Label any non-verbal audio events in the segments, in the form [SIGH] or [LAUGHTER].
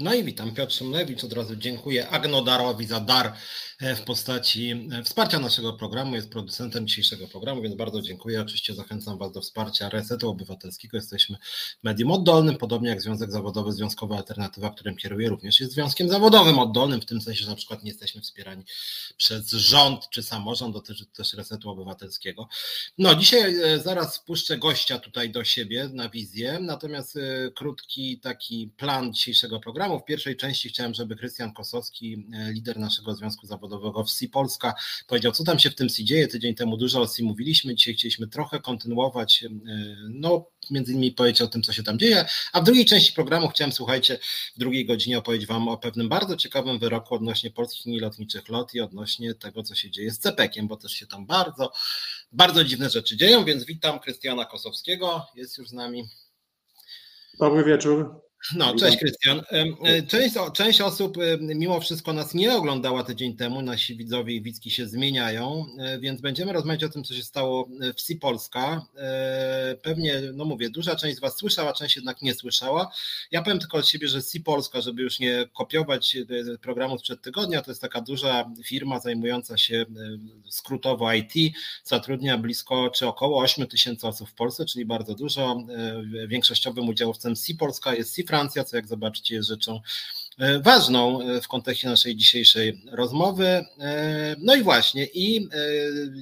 No i witam, Piotr Szymlewicz, od razu dziękuję Agnodarowi za dar e, w postaci e, wsparcia naszego programu, jest producentem dzisiejszego programu, więc bardzo dziękuję. Oczywiście zachęcam Was do wsparcia Resetu Obywatelskiego. Jesteśmy medium oddolnym, podobnie jak Związek Zawodowy Związkowa Alternatywa, którym kieruję, również jest związkiem zawodowym oddolnym, w tym sensie, że na przykład nie jesteśmy wspierani przez rząd czy samorząd, dotyczy to też Resetu Obywatelskiego. No dzisiaj e, zaraz wpuszczę gościa tutaj do siebie na wizję, natomiast krótki taki plan dzisiejszego programu, programu. W pierwszej części chciałem, żeby Krystian Kosowski, e, lider naszego Związku Zawodowego w SI Polska, powiedział, co tam się w tym SI dzieje. Tydzień temu dużo o SI mówiliśmy, dzisiaj chcieliśmy trochę kontynuować, e, no między innymi powiedzieć o tym, co się tam dzieje, a w drugiej części programu chciałem, słuchajcie, w drugiej godzinie opowiedzieć Wam o pewnym bardzo ciekawym wyroku odnośnie polskich linii lotniczych LOT i odnośnie tego, co się dzieje z CPK-iem, bo też się tam bardzo, bardzo dziwne rzeczy dzieją, więc witam Krystiana Kosowskiego, jest już z nami. Dobry wieczór. No, cześć Krystian. E, część, część osób mimo wszystko nas nie oglądała tydzień temu, nasi widzowie i widzki się zmieniają, e, więc będziemy rozmawiać o tym, co się stało w Wsi Polska. E, pewnie, no mówię, duża część z Was słyszała, część jednak nie słyszała. Ja powiem tylko od siebie, że Wsi Polska, żeby już nie kopiować programu sprzed tygodnia, to jest taka duża firma zajmująca się skrótowo IT, zatrudnia blisko czy około 8 tysięcy osób w Polsce, czyli bardzo dużo. Większościowym udziałowcem Wsi Polska jest Wsi Francja, co jak zobaczycie jest rzeczą e, ważną e, w kontekście naszej dzisiejszej rozmowy. E, no i właśnie, i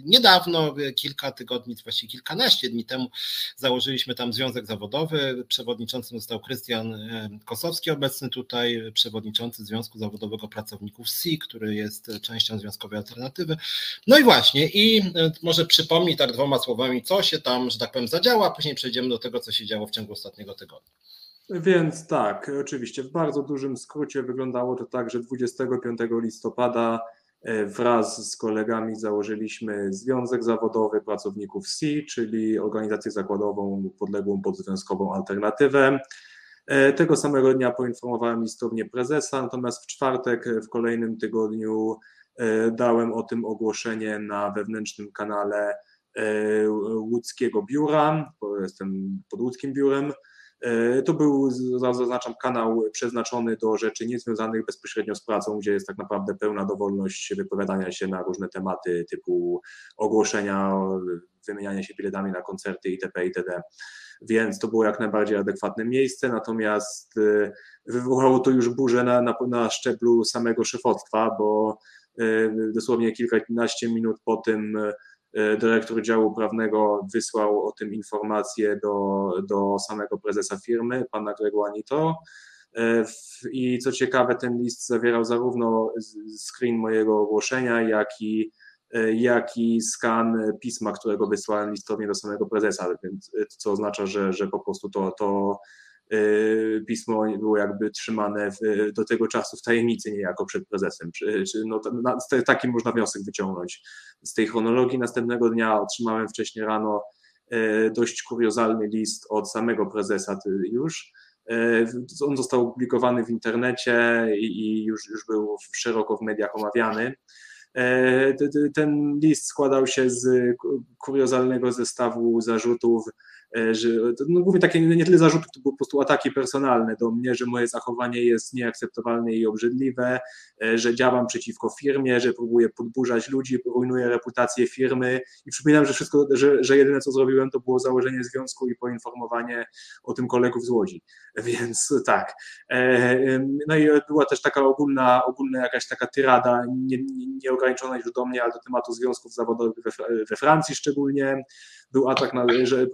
niedawno, kilka tygodni, właściwie kilkanaście dni temu, założyliśmy tam związek zawodowy. Przewodniczącym został Krystian Kosowski, obecny tutaj, przewodniczący Związku Zawodowego Pracowników SI, który jest częścią Związkowej Alternatywy. No i właśnie, i może przypomnij tak dwoma słowami, co się tam, że tak powiem, zadziała, a później przejdziemy do tego, co się działo w ciągu ostatniego tygodnia. Więc tak, oczywiście w bardzo dużym skrócie wyglądało to tak, że 25 listopada e, wraz z kolegami założyliśmy Związek Zawodowy Pracowników SI, czyli organizację zakładową podległą pod związkową alternatywę. E, tego samego dnia poinformowałem listownie prezesa, natomiast w czwartek e, w kolejnym tygodniu dałem o tym ogłoszenie na wewnętrznym kanale łódzkiego biura, bo jestem pod łódzkim biurem, to był, zaznaczam, kanał przeznaczony do rzeczy niezwiązanych bezpośrednio z pracą, gdzie jest tak naprawdę pełna dowolność wypowiadania się na różne tematy typu ogłoszenia, wymieniania się biletami na koncerty itp. itd. Więc to było jak najbardziej adekwatne miejsce, natomiast e, wywołało to już burzę na, na, na szczeblu samego szefostwa, bo e, dosłownie kilkanaście minut po tym E, dyrektor działu prawnego wysłał o tym informację do, do samego prezesa firmy, pana Greguanito. E, I co ciekawe, ten list zawierał zarówno screen mojego ogłoszenia, jak i, e, jak i skan pisma, którego wysłałem listownie do samego prezesa, więc, co oznacza, że, że po prostu to, to pismo było jakby trzymane w, do tego czasu w tajemnicy niejako przed prezesem. Czy, czy no, taki można wniosek wyciągnąć z tej chronologii. Następnego dnia otrzymałem wcześniej rano y, dość kuriozalny list od samego prezesa już. Y, on został opublikowany w internecie i już, już był szeroko w mediach omawiany. Ten list składał się z kuriozalnego zestawu zarzutów że no mówię takie nie tyle zarzutów, to były po prostu ataki personalne do mnie, że moje zachowanie jest nieakceptowalne i obrzydliwe, e, że działam przeciwko firmie, że próbuję podburzać ludzi, rujnuję reputację firmy i przypominam, że wszystko, że, że jedyne co zrobiłem to było założenie związku i poinformowanie o tym kolegów z Łodzi, [LAUGHS] więc tak. E, no i była też taka ogólna, ogólna jakaś taka tyrada, nie, nie ograniczona już do mnie, ale do tematu związków zawodowych we, we Francji szczególnie, był atak, na, że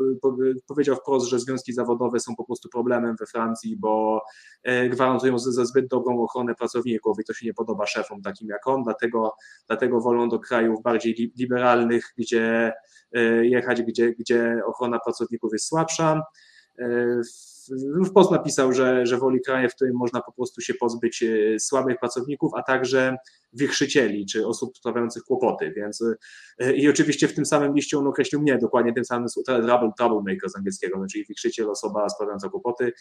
powiedział wprost, że związki zawodowe są po prostu problemem we Francji, bo e, gwarantują za zbyt dobrą ochronę pracowników i to się nie podoba szefom takim jak on, dlatego, dlatego wolą do krajów bardziej liberalnych, gdzie e, jechać, gdzie, gdzie ochrona pracowników jest słabsza. E, wprost napisał, że, że woli kraje, w którym można po prostu się pozbyć słabych pracowników, a także wichrzycieli, czy osób sprawiających kłopoty, więc e, i oczywiście w tym samym liście on określił mnie dokładnie tym samym trouble, troublemaker z angielskiego, czyli wichrzyciel, osoba sprawiająca kłopoty,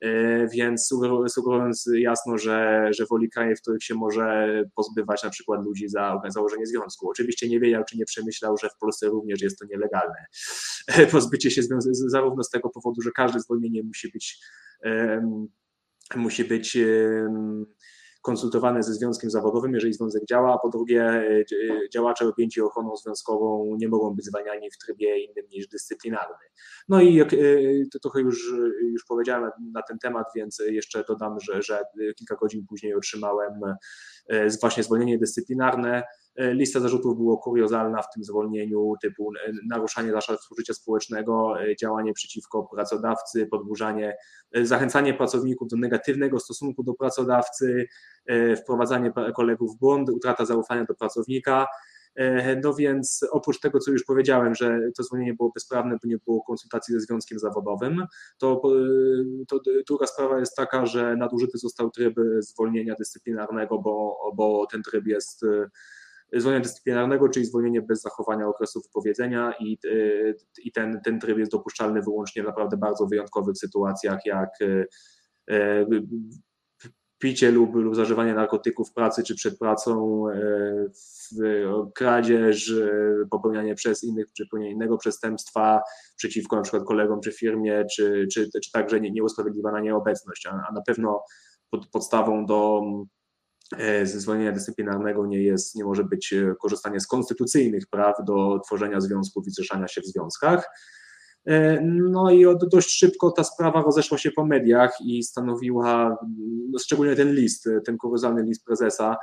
e, więc sugerując jasno, że, że woli kraje, w których się może pozbywać na przykład ludzi za założenie związku. Oczywiście nie wiedział, czy nie przemyślał, że w Polsce również jest to nielegalne. [LAUGHS] Pozbycie się zarówno z tego powodu, że każde zwolnienie musi być musi być konsultowane ze związkiem zawodowym, jeżeli związek działa, a po drugie e, działacze objęci ochroną związkową nie mogą być zwalniani w trybie innym niż dyscyplinarny. No i e, to trochę już, już powiedziałem na ten temat, więc jeszcze dodam, że, że kilka godzin później otrzymałem e, właśnie zwolnienie dyscyplinarne E, lista zarzutów było kuriozalna w tym zwolnieniu, typu e, naruszanie zasad współżycia społecznego, e, działanie przeciwko pracodawcy, podburzanie, zachęcanie pracowników do negatywnego stosunku do pracodawcy, wprowadzanie kolegów w błąd, utrata zaufania do pracownika. No więc oprócz tego, co już powiedziałem, że to zwolnienie było bezprawne, bo nie było konsultacji ze związkiem zawodowym, to, to druga sprawa jest taka, że nadużyty został tryb zwolnienia dyscyplinarnego, bo, bo ten tryb jest zwolnienia dyscyplinarnego, czyli zwolnienie bez zachowania okresu wypowiedzenia i, e, i ten, ten tryb jest dopuszczalny wyłącznie w naprawdę bardzo wyjątkowych sytuacjach, jak e, e, picie lub, lub zażywanie narkotyków w pracy czy przed pracą, kradzież, popełnianie przez innych czy popełnianie innego przestępstwa przeciwko na przykład kolegom czy firmie, czy, czy, czy także nieusprawiedliwiona nieobecność, a, a na pewno pod, podstawą do E, ze zwolnienia dyscyplinarnego nie, jest, nie może być e, korzystanie z konstytucyjnych praw do tworzenia związków i zrzeszania się w związkach. E, no i dość szybko ta sprawa rozeszła się po mediach i stanowiła, no szczególnie ten list, ten kuriozalny list prezesa,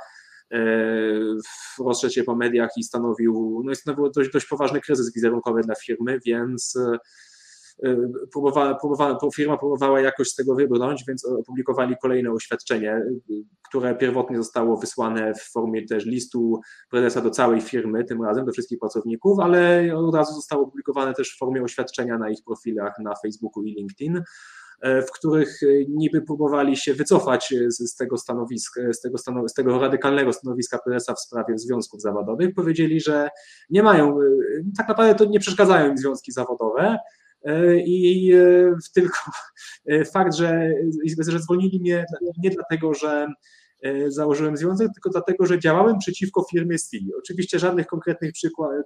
rozszedł się po mediach i stanowił, no i stanowił dość, dość poważny kryzys wizerunkowy dla firmy, więc próbowała, próbowała, firma próbowała jakoś z tego wybrnąć, więc opublikowali kolejne oświadczenie, które pierwotnie zostało wysłane w formie też listu prezesa do całej firmy, tym razem do wszystkich pracowników, ale od razu zostało opublikowane też w formie oświadczenia na ich profilach na Facebooku i LinkedIn w których niby próbowali się wycofać z, tego stanowiska, z tego, stanow, z tego radykalnego stanowiska prezesa w sprawie związków zawodowych. Powiedzieli, że nie mają, tak naprawdę to nie przeszkadzają im związki zawodowe, E, i e, tylko e, fakt, że, że zwolnili mnie nie dlatego, że założyłem związek, tylko dlatego, że działałem przeciwko firmie C. Oczywiście żadnych konkretnych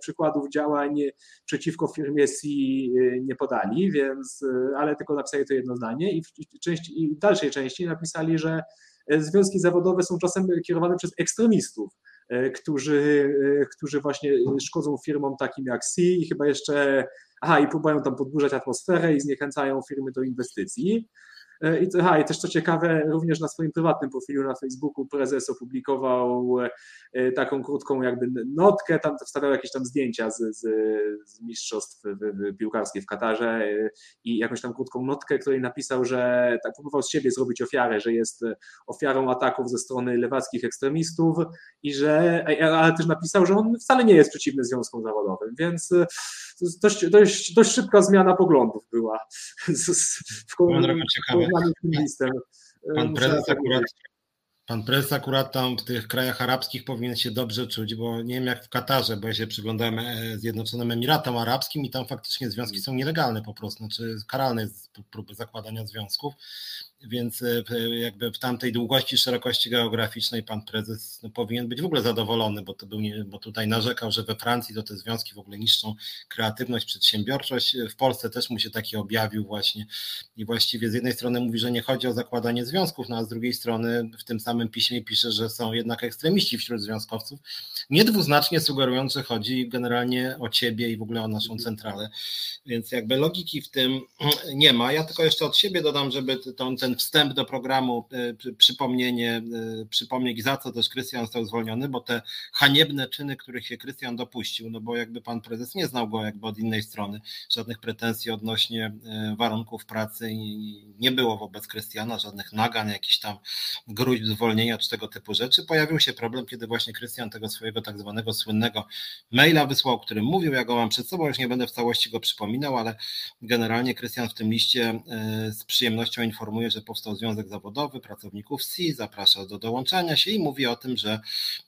przykładów działań przeciwko firmie C nie podali, więc, ale tylko napisali to jedno zdanie i w, części, i w dalszej części napisali, że związki zawodowe są czasem kierowane przez ekstremistów. Którzy, którzy właśnie szkodzą firmom takim jak C i chyba jeszcze aha, i próbują tam podburzać atmosferę i zniechęcają firmy do inwestycji. E, I, aha, I też co ciekawe, również na swoim prywatnym profilu na Facebooku prezes opublikował e, taką krótką jakby notkę, tam wstawiał jakieś tam zdjęcia z, z, z mistrzostw piłkarskich w Katarze e, i jakąś tam krótką notkę, której napisał, że tak próbował z siebie zrobić ofiarę, że jest ofiarą ataków ze strony lewackich ekstremistów i że, ale też napisał, że on wcale nie jest przeciwny związkom zawodowym, więc dość, dość, dość szybka zmiana poglądów była [LAUGHS] w, w, listem. Pan prezes akurat Pan prezes akurat tam w tych krajach arabskich powinien się dobrze czuć, bo nie wiem jak w Katarze, bo ja się przyglądałem e, Zjednoczonym Emiratom Arabskim i tam faktycznie związki są nielegalne po prostu, znaczy karalne jest próby zakładania związków więc e, jakby w tamtej długości, szerokości geograficznej pan prezes no, powinien być w ogóle zadowolony, bo, to był bo tutaj narzekał, że we Francji to te związki w ogóle niszczą kreatywność, przedsiębiorczość. W Polsce też mu się taki objawił właśnie i właściwie z jednej strony mówi, że nie chodzi o zakładanie związków, no a z drugiej strony w tym samym piśmie pisze, że są jednak ekstremiści wśród związkowców, niedwuznacznie sugerując, że chodzi generalnie o ciebie i w ogóle o naszą centralę, więc jakby logiki w tym [CLEARS THROAT] nie ma. Ja tylko jeszcze od siebie dodam, żeby ten, ten wstęp do programu, e, przypomnienie, e, przypomnieć za co też Krystian został zwolniony, bo te haniebne czyny, których się Krystian dopuścił, no bo jakby pan prezes nie znał go jakby od innej strony, żadnych pretensji odnośnie e, warunków pracy nie było wobec Krystiana, żadnych nagan, jakichś tam gruźb zwolnienia czy tego typu rzeczy. Pojawił się problem, kiedy właśnie Krystian tego swojego tak zwanego słynnego maila wysłał, o którym mówił, ja go mam przed sobą, już nie będę w całości go przypominał, ale generalnie Krystian w tym liście z przyjemnością informuje, że powstał Związek Zawodowy Pracowników SI, zaprasza do dołączania się i mówi o tym, że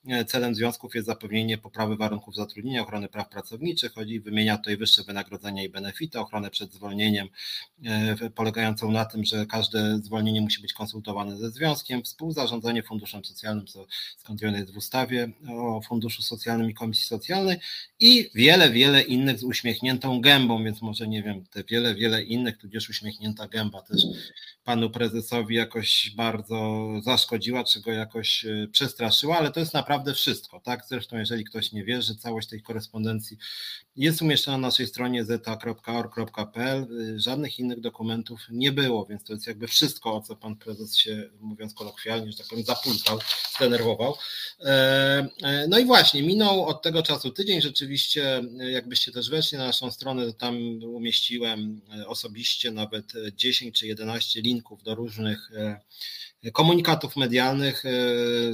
e, celem związków jest zapewnienie poprawy warunków zatrudnienia, ochrony praw pracowniczych, chodzi, wymienia tutaj wyższe wynagrodzenia i benefity, ochronę przed zwolnieniem e, polegającą na tym, że każde zwolnienie musi być konsultowane ze związkiem, współzarząd zarządzanie funduszem socjalnym, co skądinąd jest w ustawie o Funduszu Socjalnym i Komisji Socjalnej i wiele, wiele innych z uśmiechniętą gębą, więc może nie wiem, te wiele, wiele innych, tudzież uśmiechnięta gęba też panu prezesowi jakoś bardzo zaszkodziła, czy go jakoś e, przestraszyła, ale to jest naprawdę wszystko, tak? Zresztą jeżeli ktoś nie wierzy, całość tej korespondencji jest umieszczona na naszej stronie zeta.org.pl. Żadnych innych dokumentów nie było, więc to jest jakby wszystko, o co pan prezes się, mówiąc kolokwialnie, że tak powiem, zapultał, zdenerwował. E, e, no i właśnie, minął od tego czasu tydzień. Rzeczywiście, jakbyście też weszli na naszą stronę, to tam umieściłem osobiście nawet 10 czy 11 linków do różnych e, komunikatów medialnych. E,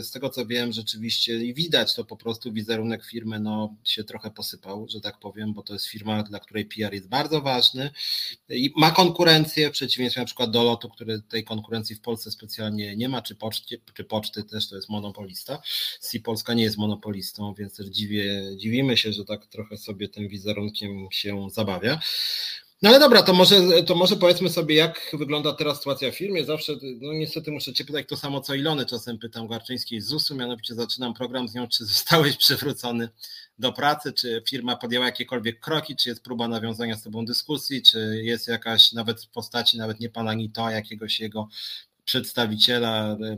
z tego co wiem, rzeczywiście i widać to po prostu wizerunek firmy no, się trochę posypał, że tak powiem, bo to jest firma, dla której PR jest bardzo ważny i ma konkurencję, w przeciwieństwie na przykład do lotu, który tej konkurencji w Polsce specjalnie nie ma, czy poczty, czy poczty też to jest monopolista. Si Polska nie jest monopolistą, więc też dziwię, dziwimy się, że tak trochę sobie tym wizerunkiem się zabawia. No ale dobra, to może, to może powiedzmy sobie, jak wygląda teraz sytuacja w firmie. Zawsze, no niestety muszę Cię pytać to samo, co Ilony czasem pytam Garczyńskiej z ZUS-u, mianowicie zaczynam program z nią, czy zostałeś przywrócony do pracy, czy firma podjęła jakiekolwiek kroki, czy jest próba nawiązania z Tobą dyskusji, czy jest jakaś nawet w postaci nawet nie pana Nito, jakiegoś jego przedstawiciela e,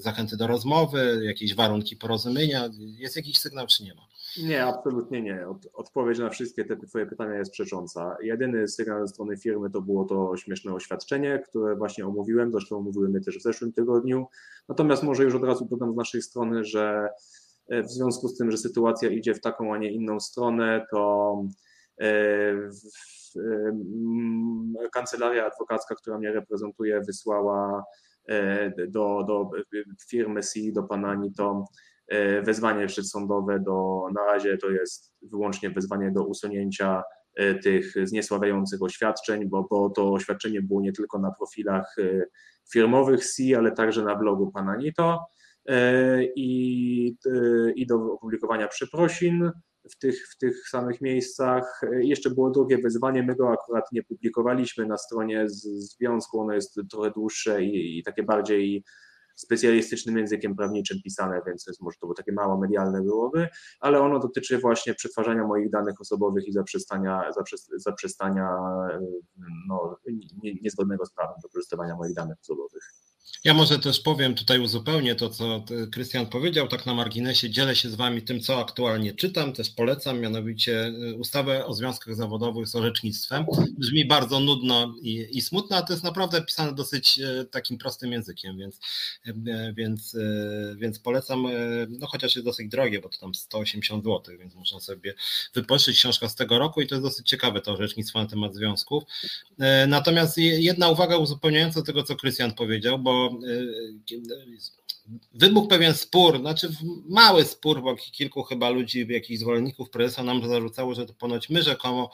zachęty do rozmowy, jakieś warunki porozumienia, jest jakiś sygnał, czy nie ma? Nie, absolutnie nie. Od, odpowiedź na wszystkie te Twoje pytania jest przecząca. Jedyny sygnał ze strony firmy to było to śmieszne oświadczenie, które właśnie omówiłem, zresztą omówiłem je też w zeszłym tygodniu. Natomiast może już od razu dodam z naszej strony, że e, w związku z tym, że sytuacja idzie w taką, a nie inną stronę, to e, kancelaria adwokacka, która mnie reprezentuje, wysłała e, do, do firmy C, do pana Nito, E, wezwanie przedsądowe do, na razie to jest wyłącznie wezwanie do usunięcia e, tych zniesławiających oświadczeń, bo, bo to oświadczenie było nie tylko na profilach e, firmowych C, ale także na blogu pana Nito i, i do opublikowania przeprosin w tych, w tych samych miejscach. Jeszcze było drugie wezwanie, my go akurat nie publikowaliśmy na stronie związku, ono jest trochę dłuższe i, i takie bardziej specjalistycznym językiem prawniczym pisane, więc jest może to było takie mało medialne byłoby, ale ono dotyczy właśnie przetwarzania moich danych osobowych i zaprzestania, zaprzestania no, niezgodnego z prawem wykorzystywania moich danych osobowych. Ja może też powiem tutaj uzupełnię to, co Krystian powiedział, tak na marginesie dzielę się z Wami tym, co aktualnie czytam, też polecam, mianowicie y, ustawę o związkach zawodowych z orzecznictwem. Brzmi bardzo nudno i, i smutno, a to jest naprawdę pisane dosyć y, takim prostym językiem, więc, więc, więc polecam, no chociaż jest dosyć drogie, bo to tam 180 zł, więc można sobie wypożyczyć książkę z tego roku i to jest dosyć ciekawe to orzecznictwo na temat związków. Natomiast jedna uwaga uzupełniająca tego, co Krystian powiedział, bo wybuchł pewien spór, znaczy mały spór, bo kilku chyba ludzi, jakichś zwolenników prezesa nam zarzucało, że to ponoć my rzekomo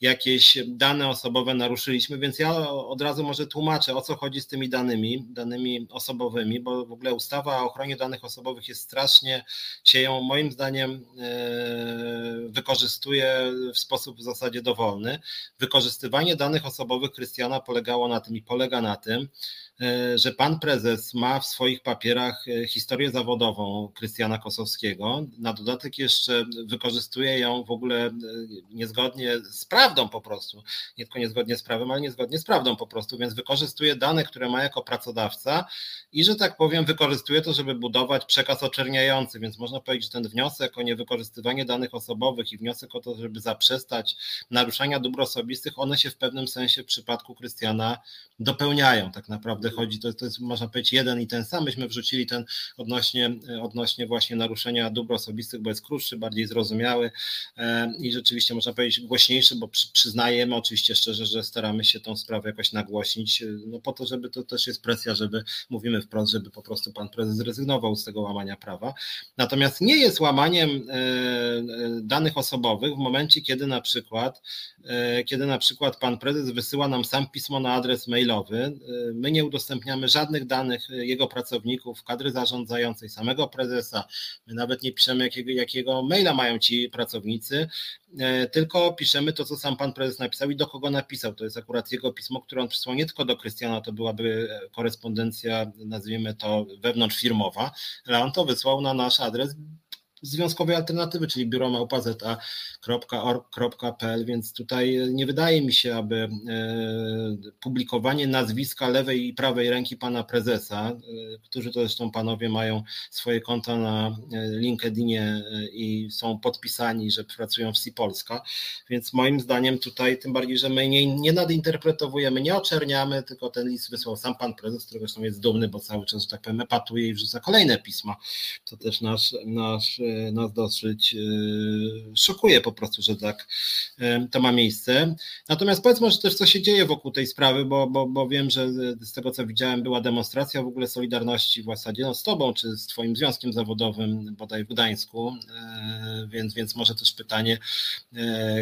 jakieś dane osobowe naruszyliśmy, więc ja od razu może tłumaczę, o co chodzi z tymi danymi, danymi osobowymi, bo w ogóle ustawa o ochronie danych osobowych jest strasznie, się ją moim zdaniem e, wykorzystuje w sposób w zasadzie dowolny. Wykorzystywanie danych osobowych Krystiana polegało na tym i polega na tym, E, że pan prezes ma w swoich papierach e, historię zawodową Krystiana Kosowskiego. Na dodatek jeszcze wykorzystuje ją w ogóle e, niezgodnie z prawdą po prostu. Nie tylko niezgodnie z prawem, ale niezgodnie z prawdą po prostu, więc wykorzystuje dane, które ma jako pracodawca i że tak powiem, wykorzystuje to, żeby budować przekaz oczerniający. Więc można powiedzieć, że ten wniosek o niewykorzystywanie danych osobowych i wniosek o to, żeby zaprzestać naruszania dóbr osobistych, one się w pewnym sensie w przypadku Krystiana dopełniają tak naprawdę naprawdę chodzi, to, to jest można powiedzieć jeden i ten sam. Myśmy wrzucili ten odnośnie, odnośnie właśnie naruszenia dóbr osobistych, bo jest krótszy, bardziej zrozumiały e, i rzeczywiście można powiedzieć głośniejszy, bo przy, przyznajemy oczywiście szczerze, że staramy się tą sprawę jakoś nagłośnić, e, no po to, żeby to też jest presja, żeby mówimy wprost, żeby po prostu pan prezes zrezygnował z tego łamania prawa. Natomiast nie jest łamaniem e, danych osobowych w momencie, kiedy na przykład, kiedy na przykład pan prezes wysyła nam sam pismo na adres mailowy, my nie udostępniamy żadnych danych jego pracowników, kadry zarządzającej, samego prezesa. My nawet nie piszemy, jakiego, jakiego maila mają ci pracownicy, tylko piszemy to, co sam pan prezes napisał i do kogo napisał. To jest akurat jego pismo, które on przysłał nie tylko do Krystiana, to byłaby korespondencja, nazwijmy to wewnątrzfirmowa, ale on to wysłał na nasz adres związkowej alternatywy, czyli biuro małpaza.org.pl, więc tutaj nie wydaje mi się, aby e, publikowanie nazwiska lewej i prawej ręki pana prezesa, e, którzy to zresztą panowie mają swoje konta na e, LinkedInie i są podpisani, że pracują w Polska, więc moim zdaniem tutaj, tym bardziej, że my nie, nie nadinterpretowujemy, nie oczerniamy, tylko ten list wysłał sam pan prezes, który zresztą jest dumny, bo cały czas, że tak powiem, epatuje i wrzuca kolejne pisma. To też nasz, nasz nas dosyć e, szokuje po prostu, że tak e, to ma miejsce. Natomiast powiedz może też, co się dzieje wokół tej sprawy, bo, bo, bo wiem, że z tego, co widziałem, była demonstracja w ogóle Solidarności w zasadzie no, z Tobą, czy z Twoim związkiem zawodowym bodaj w Gdańsku, więc, więc może też pytanie,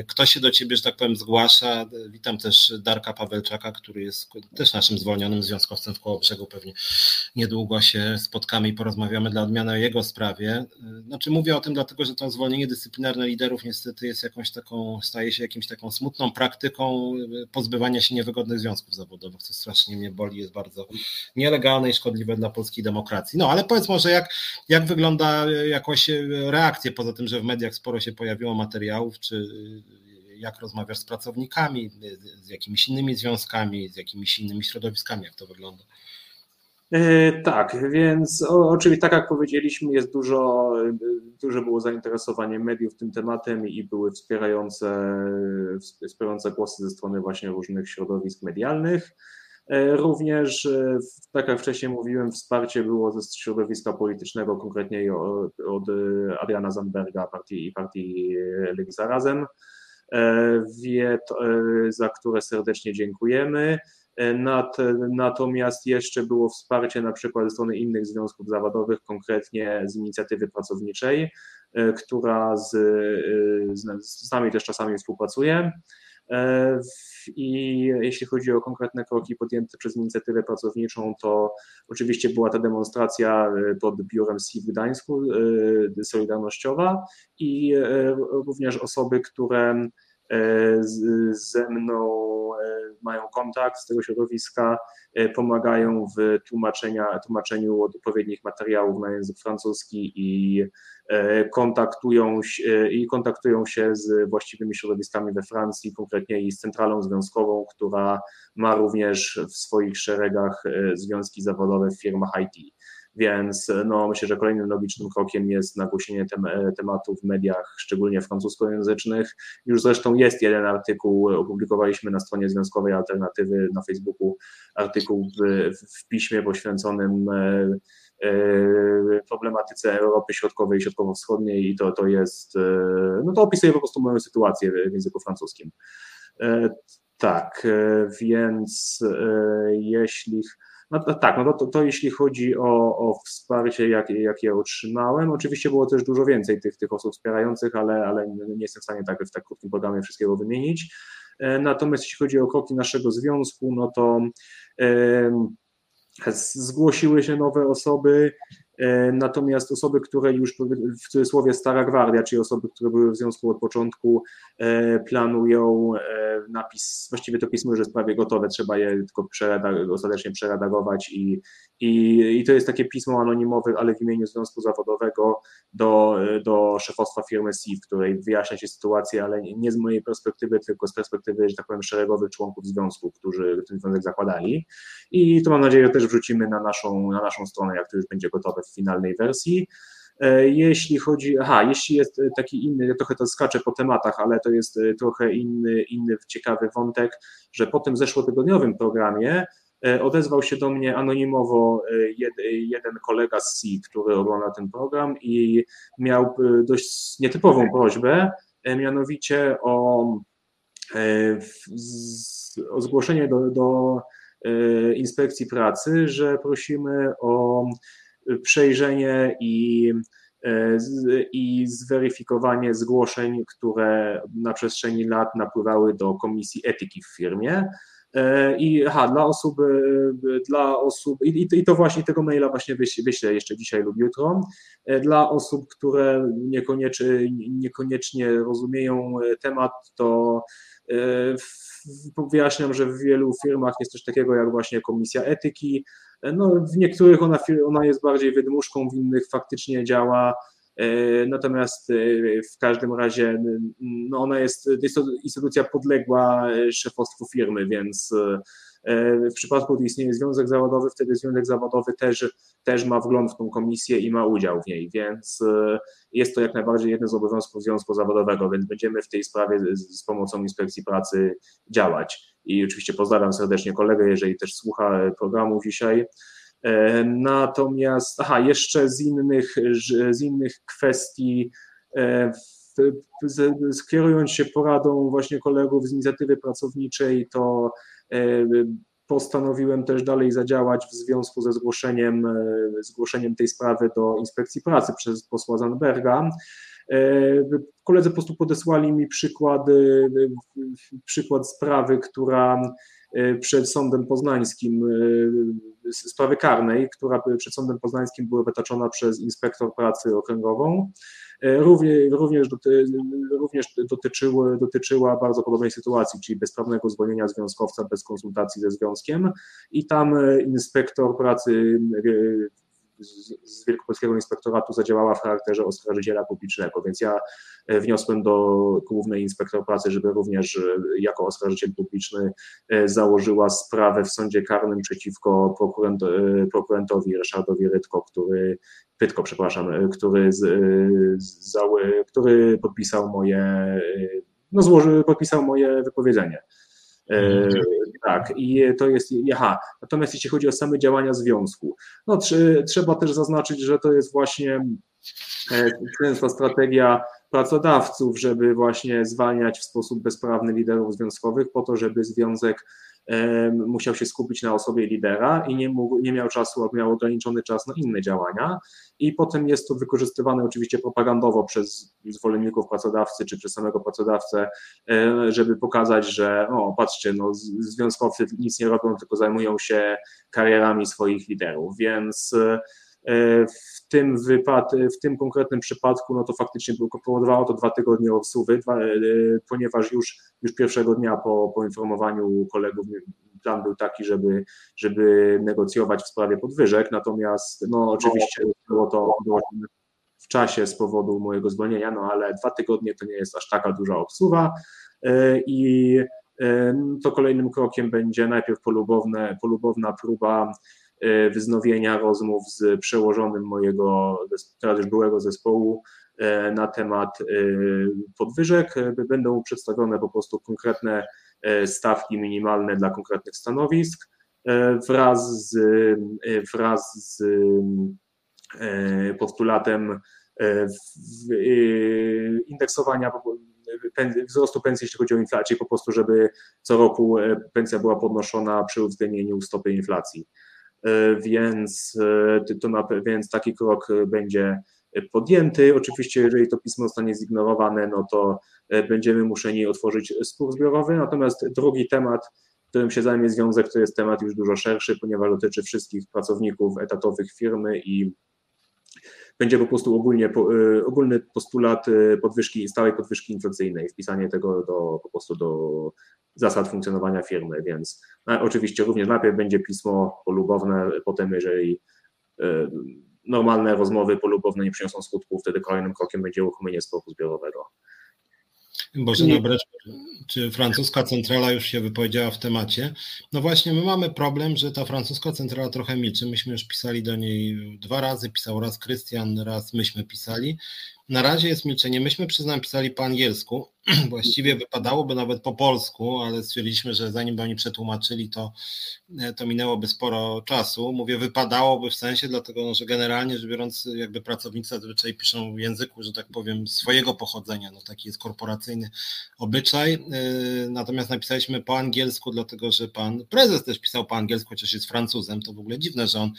kto się do Ciebie, że tak powiem, zgłasza? Witam też Darka Pawelczaka, który jest też naszym zwolnionym związkowcem w Kołobrzegu, pewnie niedługo się spotkamy i porozmawiamy dla odmiany o jego sprawie. Znaczy mówię o tym dlatego, że to zwolnienie dyscyplinarne liderów niestety jest jakąś taką, staje się jakimś taką smutną praktyką pozbywania się niewygodnych związków zawodowych, co strasznie mnie boli, jest bardzo nielegalne i szkodliwe dla polskiej demokracji. No ale powiedz może, jak, jak wygląda jakoś reakcja, poza tym, że w mediach sporo się pojawiło materiałów, czy jak rozmawiasz z pracownikami, z jakimiś innymi związkami, z jakimiś innymi środowiskami, jak to wygląda? E, tak, więc oczywiście tak jak powiedzieliśmy, jest dużo, duże było zainteresowanie mediów tym tematem i były wspierające, wspierające głosy ze strony właśnie różnych środowisk medialnych. E, również, e, tak jak wcześniej mówiłem, wsparcie było ze środowiska politycznego, konkretnie od Adriana Zandberga partii, i partii Lewica Razem, za które serdecznie dziękujemy. E, Nad, natomiast jeszcze było wsparcie na przykład ze strony innych związków zawodowych, konkretnie z inicjatywy pracowniczej, e, która z, e, z, z nami też czasami współpracuje. I jeśli chodzi o konkretne kroki podjęte przez inicjatywę pracowniczą, to oczywiście była ta demonstracja pod biurem SI w Gdańsku, solidarnościowa i również osoby, które ze mną mają kontakt z tego środowiska, e, pomagają w tłumaczenia, tłumaczeniu odpowiednich materiałów na język francuski i e, kontaktują, się, i kontaktują się z właściwymi środowiskami we Francji, konkretnie i z centralą związkową, która ma również w swoich szeregach e, związki zawodowe w firmach IT. Więc no, myślę, że kolejnym logicznym krokiem jest nagłośnienie tem tematu w mediach, szczególnie francuskojęzycznych. Już zresztą jest jeden artykuł, opublikowaliśmy na stronie Związkowej Alternatywy na Facebooku, artykuł w, w piśmie poświęconym e, e, problematyce Europy Środkowej i Środkowo-Wschodniej i to, to jest, e, no to opisuje po prostu moją sytuację w języku francuskim. Tak, więc jeśli no to, tak, no to, to jeśli chodzi o, o wsparcie, jakie, jakie otrzymałem, oczywiście było też dużo więcej tych, tych osób wspierających, ale, ale nie jestem w stanie tak w tak krótkim programie wszystkiego wymienić. E, natomiast jeśli chodzi o kroki naszego związku, no to e, zgłosiły się nowe osoby, natomiast osoby, które już w cudzysłowie stara gwardia, czyli osoby, które były w związku od początku, e, planują e, napis, właściwie to pismo już jest prawie gotowe, trzeba je tylko ostatecznie przeredagować i, i, i to jest takie pismo anonimowe, ale w imieniu związku zawodowego do, do szefostwa firmy SIF, w której wyjaśnia się sytuację, ale nie z mojej perspektywy, tylko z perspektywy, że tak powiem, szeregowych członków związku, którzy ten związek zakładali. I to mam nadzieję, że też wrzucimy na naszą, na naszą stronę, jak to już będzie gotowe w finalnej wersji. E, jeśli chodzi, aha, jeśli jest taki inny, trochę to skaczę po tematach, ale to jest e, trochę inny, inny ciekawy wątek, że po tym zeszłotygodniowym programie e, odezwał się do mnie anonimowo jeden kolega z C, który ogląda ten program i miał dość nietypową prośbę, mianowicie o, o zgłoszenie do, do inspekcji pracy, że prosimy o przejrzenie i, e, i zweryfikowanie zgłoszeń, które na przestrzeni lat napływały do komisji etyki w firmie. I aha, dla osób, dla osób i, i to właśnie tego maila właśnie wyślę jeszcze dzisiaj lub jutro. Dla osób, które niekoniecznie, niekoniecznie rozumieją temat, to wyjaśniam, że w wielu firmach jest coś takiego jak właśnie komisja etyki. No, w niektórych ona, ona jest bardziej wydmuszką, w innych faktycznie działa. E, natomiast e, w każdym razie no ona jest, jest to instytucja podległa szefostwu firmy, więc E, w przypadku, gdy istnieje związek zawodowy, wtedy związek zawodowy też, też ma wgląd w tą komisję i ma udział w niej, więc e, jest to jak najbardziej jeden z obowiązków związku zawodowego, więc będziemy w tej sprawie z, z pomocą inspekcji pracy działać. I oczywiście pozdrawiam serdecznie kolegę, jeżeli też słucha programu dzisiaj. E, natomiast, aha, jeszcze z innych, z innych kwestii, skierując się poradą właśnie kolegów z inicjatywy pracowniczej, to E, postanowiłem też dalej zadziałać w związku ze zgłoszeniem, e, zgłoszeniem tej sprawy do inspekcji pracy przez posła Zandberga. E, koledzy po prostu podesłali mi przykład, przykład sprawy, która przed sądem poznańskim, sprawy karnej, która przed sądem poznańskim była wytaczona przez inspektor pracy okręgową. E, również, również, doty, również dotyczyły, dotyczyła bardzo podobnej sytuacji, czyli bezprawnego zwolnienia związkowca bez konsultacji ze związkiem i tam e, inspektor pracy e, z Wielkopolskiego Inspektoratu zadziałała w charakterze oskarżyciela publicznego, więc ja e, wniosłem do Głównej Inspektor Pracy, żeby również e, jako oskarżyciel publiczny e, założyła sprawę w sądzie karnym przeciwko prokurent, prokurentowi Ryszardowi Rytko, który Pytko, przepraszam, który, z, z, który podpisał moje no złoży, podpisał moje wypowiedzenie. E, tak, i to jest, aha, natomiast jeśli chodzi o same działania związku, no trzeba też zaznaczyć, że to jest właśnie e, częsta strategia pracodawców, żeby właśnie zwalniać w sposób bezprawny liderów związkowych po to, żeby związek musiał się skupić na osobie lidera i nie, mógł, nie miał czasu, miał ograniczony czas na inne działania. I potem jest to wykorzystywane oczywiście propagandowo przez zwolenników pracodawcy czy przez samego pracodawcę, żeby pokazać, że o, patrzcie, no, związkowcy nic nie robią, tylko zajmują się karierami swoich liderów. Więc e, tym wypad, w tym konkretnym przypadku, no to faktycznie powodowało to dwa tygodnie dwa, e, ponieważ już, już pierwszego dnia po poinformowaniu kolegów plan był taki, żeby, żeby negocjować w sprawie podwyżek, natomiast no oczywiście było to było w czasie z powodu mojego zwolnienia, no ale dwa tygodnie to nie jest aż taka duża obsuwa e, i e, to kolejnym krokiem będzie najpierw polubowne, polubowna próba E, wznowienia rozmów z przełożonym mojego, teraz już byłego zespołu e, na temat e, podwyżek. Będą przedstawione po prostu konkretne stawki minimalne dla konkretnych stanowisk wraz z, wraz z postulatem indeksowania wzrostu pensji, jeśli chodzi o inflację, po prostu, żeby co roku pensja była podnoszona przy uwzględnieniu stopy inflacji. E, więc, e, to na, więc taki krok będzie podjęty. Oczywiście, jeżeli to pismo zostanie zignorowane, no to e, będziemy musieli otworzyć spór zbiorowy. Natomiast drugi temat, którym się zajmie związek, to jest temat już dużo szerszy, ponieważ dotyczy wszystkich pracowników etatowych firmy i będzie po prostu ogólnie, ogólny postulat podwyżki, stałej podwyżki inflacyjnej, wpisanie tego do, po prostu do zasad funkcjonowania firmy, więc no, oczywiście również najpierw będzie pismo polubowne, potem jeżeli y, normalne rozmowy polubowne nie przyniosą skutków, wtedy kolejnym krokiem będzie uruchomienie sporu zbiorowego. Boże nabrać, czy francuska centrala już się wypowiedziała w temacie? No właśnie, my mamy problem, że ta francuska centrala trochę milczy. Myśmy już pisali do niej dwa razy, pisał raz Krystian, raz myśmy pisali. Na razie jest milczenie. Myśmy, przyznam, pisali po angielsku. [CLEARS THROAT] Właściwie wypadałoby nawet po polsku, ale stwierdziliśmy, że zanim by oni przetłumaczyli, to, e, to minęłoby sporo czasu. Mówię wypadałoby w sensie, dlatego no, że generalnie rzecz biorąc, jakby pracownicy zazwyczaj piszą w języku, że tak powiem, swojego pochodzenia. No, taki jest korporacyjny obyczaj. E, natomiast napisaliśmy po angielsku, dlatego że pan prezes też pisał po angielsku, chociaż jest Francuzem. To w ogóle dziwne, że on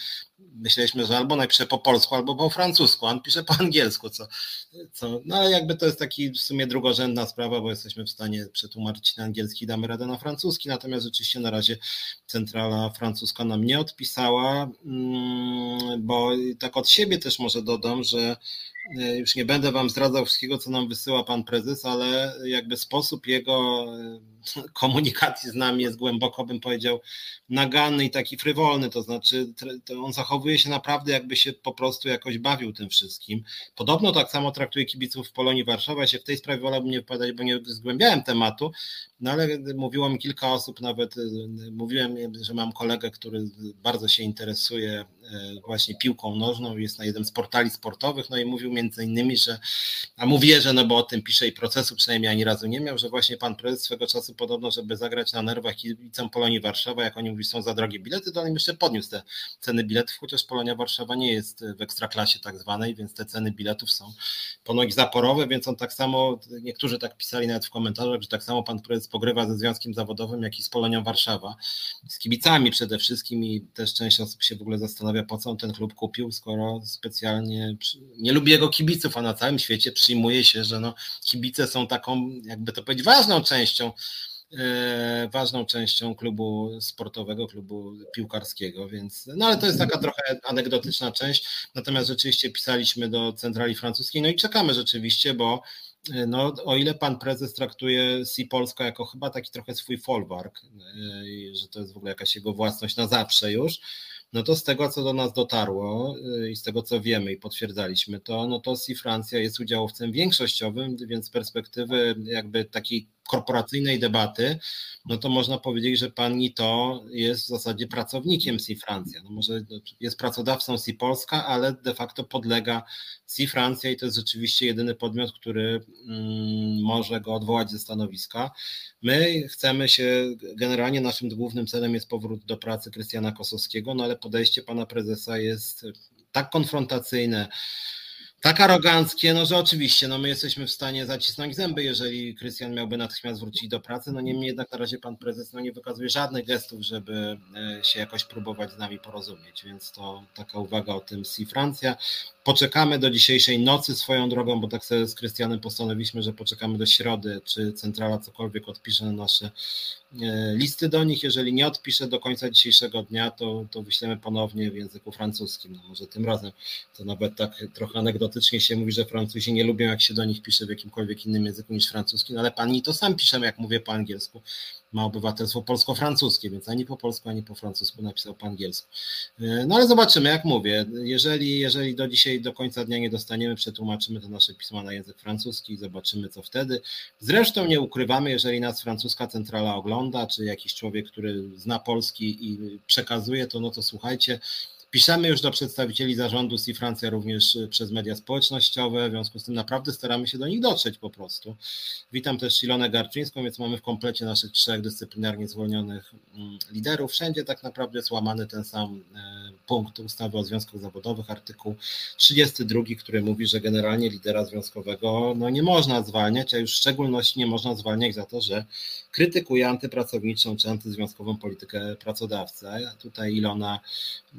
myśleliśmy, że albo napisze po polsku, albo po francusku, on pisze po angielsku, co, co no ale jakby to jest taki w sumie drugorzędna sprawa bo jesteśmy w stanie przetłumaczyć na angielski, damy radę na francuski, natomiast rzeczywiście na razie centrala francuska nam nie odpisała, mm, bo tak od siebie też może dodam, że już nie będę Wam zdradzał wszystkiego, co nam wysyła Pan Prezes, ale jakby sposób jego [LAUGHS] komunikacji z nami jest głęboko, bym powiedział, naganny i taki frywolny, to znaczy to on zachowuje się naprawdę jakby się po prostu jakoś bawił tym wszystkim. Podobno tak samo traktuje kibiców w Polonii Warszawa, ja się w tej sprawie wolałbym nie wypowiadać, bo nie zgłębiałem tematu, no ale mówiło mi kilka osób, nawet mówiłem, że mam kolegę, który bardzo się interesuje e, właśnie piłką nożną, jest na jednym z portali sportowych, no i mówił między innymi, że, a mu wierzę, no bo o tym pisze i procesu przynajmniej ani razu nie miał, że właśnie pan prezes swego czasu podobno, żeby zagrać na nerwach kibicom Polonii Warszawa, jak oni mówią, są za drogie bilety, to on jeszcze podniósł te ceny biletów, chociaż Polonia Warszawa nie jest w ekstraklasie tak zwanej, więc te ceny biletów są ponoć zaporowe, więc on tak samo, niektórzy tak pisali nawet w komentarzach, że tak samo pan prezes pogrywa ze związkiem zawodowym, jak i z Polonią Warszawa, z kibicami przede wszystkim i też część osób się w ogóle zastanawia, po co on ten klub kupił, skoro specjalnie nie lubi jego kibiców, a na całym świecie przyjmuje się, że no, kibice są taką, jakby to powiedzieć, ważną częścią E, ważną częścią klubu sportowego, klubu piłkarskiego, więc no ale to jest taka trochę anegdotyczna część. Natomiast rzeczywiście pisaliśmy do centrali francuskiej, no i czekamy rzeczywiście, bo e, no, o ile pan prezes traktuje Si Polska jako chyba taki trochę swój folwark, e, że to jest w ogóle jakaś jego własność na zawsze już, no to z tego, co do nas dotarło i z tego, co wiemy i potwierdzaliśmy to, no to Si Francja jest udziałowcem większościowym, więc z perspektywy jakby takiej korporacyjnej debaty, no to można powiedzieć, że pani to jest w zasadzie pracownikiem Si Francja. No może jest pracodawcą Si Polska, ale de facto podlega Si Francja i to jest rzeczywiście jedyny podmiot, który mm, może go odwołać ze stanowiska. My chcemy się, generalnie naszym głównym celem jest powrót do pracy Krystiana Kosowskiego, no ale podejście pana prezesa jest tak konfrontacyjne, tak aroganckie, no że oczywiście, no my jesteśmy w stanie zacisnąć zęby, jeżeli Krystian miałby natychmiast wrócić do pracy, no niemniej jednak na razie pan prezes no nie wykazuje żadnych gestów, żeby e, się jakoś próbować z nami porozumieć, więc to taka uwaga o tym Si Francja. Poczekamy do dzisiejszej nocy swoją drogą, bo tak sobie z Krystianem postanowiliśmy, że poczekamy do środy, czy centrala cokolwiek odpisze na nasze listy do nich. Jeżeli nie odpisze do końca dzisiejszego dnia, to, to wyślemy ponownie w języku francuskim. No może tym razem to nawet tak trochę anegdotycznie się mówi, że Francuzi nie lubią, jak się do nich pisze w jakimkolwiek innym języku niż francuski, no ale pani to sam piszemy, jak mówię po angielsku ma obywatelstwo polsko-francuskie, więc ani po polsku, ani po francusku napisał po angielsku. E, no ale zobaczymy, jak mówię, jeżeli, jeżeli do dzisiaj, do końca dnia nie dostaniemy, przetłumaczymy te nasze pisma na język francuski i zobaczymy, co wtedy. Zresztą nie ukrywamy, jeżeli nas francuska centrala ogląda, czy jakiś człowiek, który zna polski i przekazuje to, no to słuchajcie, Piszemy już do przedstawicieli zarządu i Francja również y, przez media społecznościowe, w związku z tym naprawdę staramy się do nich dotrzeć po prostu. Witam też Ilonę Garczyńską, więc mamy w komplecie naszych trzech dyscyplinarnie zwolnionych mm, liderów. Wszędzie tak naprawdę jest łamany ten sam e, punkt ustawy o związkach zawodowych, artykuł 32, który mówi, że generalnie lidera związkowego no, nie można zwalniać, a już w szczególności nie można zwalniać za to, że krytykuje antypracowniczą czy antyzwiązkową politykę pracodawcy. Tutaj Ilona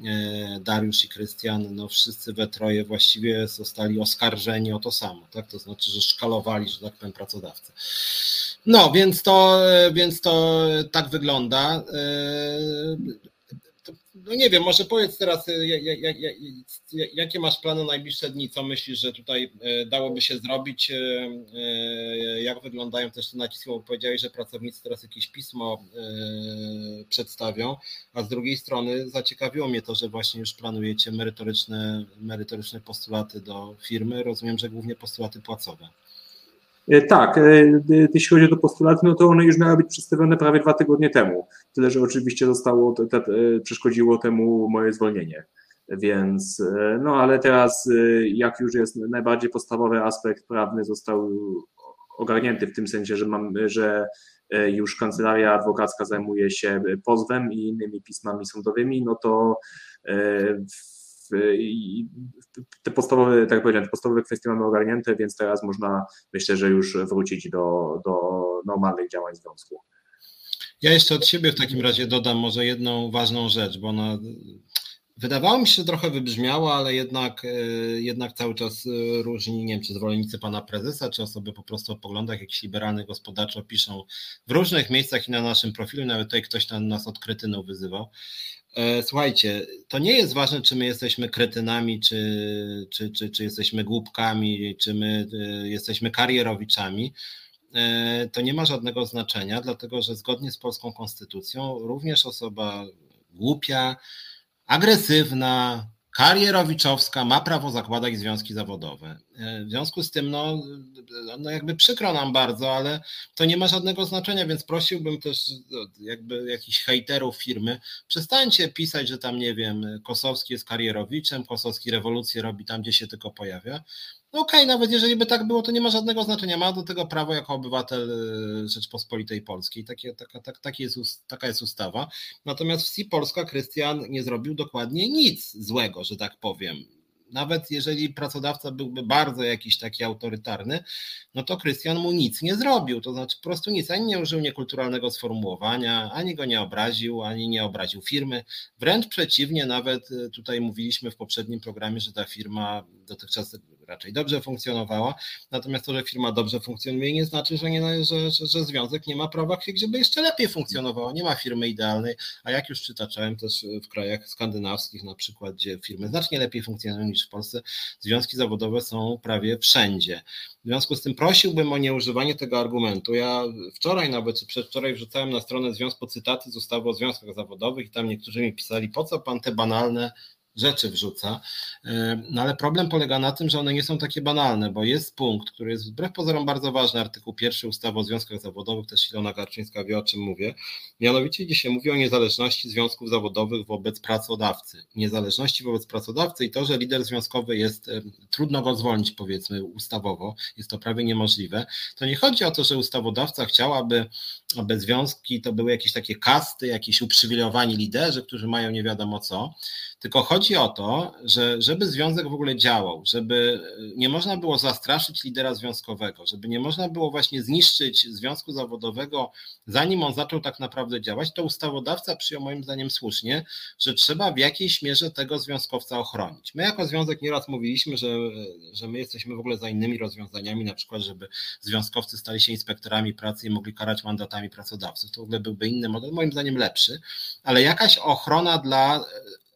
e, Dariusz i Krystian, no wszyscy we troje właściwie zostali oskarżeni o to samo, tak? To znaczy, że szkalowali, że tak powiem, pracodawcę. No, więc to, więc to tak wygląda no nie wiem, może powiedz teraz, e, jakie masz plany na najbliższe dni, co myślisz, że tutaj e, dałoby się zrobić, jak wyglądają też te naciski, bo powiedziałeś, że pracownicy teraz jakieś pismo przedstawią, a z drugiej strony zaciekawiło mnie to, że właśnie już planujecie merytoryczne, merytoryczne postulaty do firmy, rozumiem, że głównie postulaty płacowe. E, tak, e, jeśli chodzi o postulaty, no to one już miały być przedstawione prawie dwa tygodnie temu. Tyle, że oczywiście zostało, te, te, przeszkodziło temu moje zwolnienie. Więc, e, no ale teraz, jak już jest najbardziej podstawowy aspekt prawny został ogarnięty w tym sensie, że mam, że już kancelaria adwokacka zajmuje się pozwem i innymi pismami sądowymi, no to w i te podstawowe, tak powiedziałem, te podstawowe kwestie mamy ogarnięte, więc teraz można, myślę, że już wrócić do, do normalnych działań związku. Ja jeszcze od siebie w takim razie dodam może jedną ważną rzecz, bo ona Wydawało mi się, że trochę wybrzmiało, ale jednak, e, jednak cały czas e, różni, nie wiem, czy zwolennicy pana prezesa, czy osoby po prostu o poglądach jakichś liberalnych gospodarczo piszą w różnych miejscach i na naszym profilu, nawet tutaj ktoś tam nas od kretynu wyzywał. E, słuchajcie, to nie jest ważne, czy my jesteśmy kretynami, czy, czy, czy, czy jesteśmy głupkami, czy my jesteśmy karierowiczami. To nie ma żadnego znaczenia, dlatego że zgodnie z polską konstytucją również osoba głupia, agresywna, karierowiczowska ma prawo zakładać związki zawodowe. E, w związku z tym, no, no jakby przykro nam bardzo, ale to nie ma żadnego znaczenia, więc prosiłbym też no, jakby jakichś hejterów firmy, przestańcie pisać, że tam, nie wiem, Kosowski jest karierowiczem, Kosowski rewolucję robi tam, gdzie się tylko pojawia. No okej, okay, nawet jeżeli by tak było, to nie ma żadnego znaczenia. Ma do tego prawo jako obywatel y, Rzeczpospolitej Polskiej. Takie, taka, tak, taki jest, taka jest ustawa. Natomiast w SI Polska Krystian nie zrobił dokładnie nic złego, że tak powiem nawet jeżeli pracodawca byłby bardzo jakiś taki autorytarny, no to Krystian mu nic nie zrobił. To znaczy po prostu nic, ani nie użył niekulturalnego sformułowania, ani go nie obraził, ani nie obraził firmy. Wręcz przeciwnie, nawet y, tutaj mówiliśmy w poprzednim programie, że ta firma dotychczas raczej dobrze funkcjonowała. Natomiast to, że firma dobrze funkcjonuje, nie znaczy, że, nie, że, że, że związek nie ma prawa, żeby jeszcze lepiej funkcjonowało. Nie ma firmy idealnej, a jak już przytaczałem też w krajach skandynawskich, na przykład, gdzie firmy znacznie lepiej funkcjonują niż w Polsce, związki zawodowe są prawie wszędzie. W związku z tym prosiłbym o nieużywanie tego argumentu. Ja wczoraj nawet, czy przedwczoraj wrzucałem na stronę związku cytaty z ustawy o związkach zawodowych i tam niektórzy mi pisali, po co pan te banalne rzeczy wrzuca. E, no ale problem polega na tym, że one nie są takie banalne, bo jest punkt, który jest wbrew pozorom bardzo ważny, artykuł pierwszy ustawy o związkach zawodowych, też Ilona Garczyńska wie o czym mówię. Mianowicie gdzie się mówi o niezależności związków zawodowych wobec pracodawcy. Niezależności wobec pracodawcy i to, że lider związkowy jest, e, trudno go zwolnić powiedzmy ustawowo, jest to prawie niemożliwe. To nie chodzi o to, że ustawodawca chciałaby, aby związki to były jakieś takie kasty, jakieś uprzywilejowani liderzy, którzy mają nie wiadomo co, tylko chodzi o to, że żeby związek w ogóle działał, żeby nie można było zastraszyć lidera związkowego, żeby nie można było właśnie zniszczyć związku zawodowego, zanim on zaczął tak naprawdę działać, to ustawodawca przyjął moim zdaniem słusznie, że trzeba w jakiejś mierze tego związkowca ochronić. My jako związek nieraz mówiliśmy, że, że my jesteśmy w ogóle za innymi rozwiązaniami, na przykład, żeby związkowcy stali się inspektorami pracy i mogli karać mandatami pracodawców. To w ogóle byłby inny model, moim zdaniem lepszy, ale jakaś ochrona dla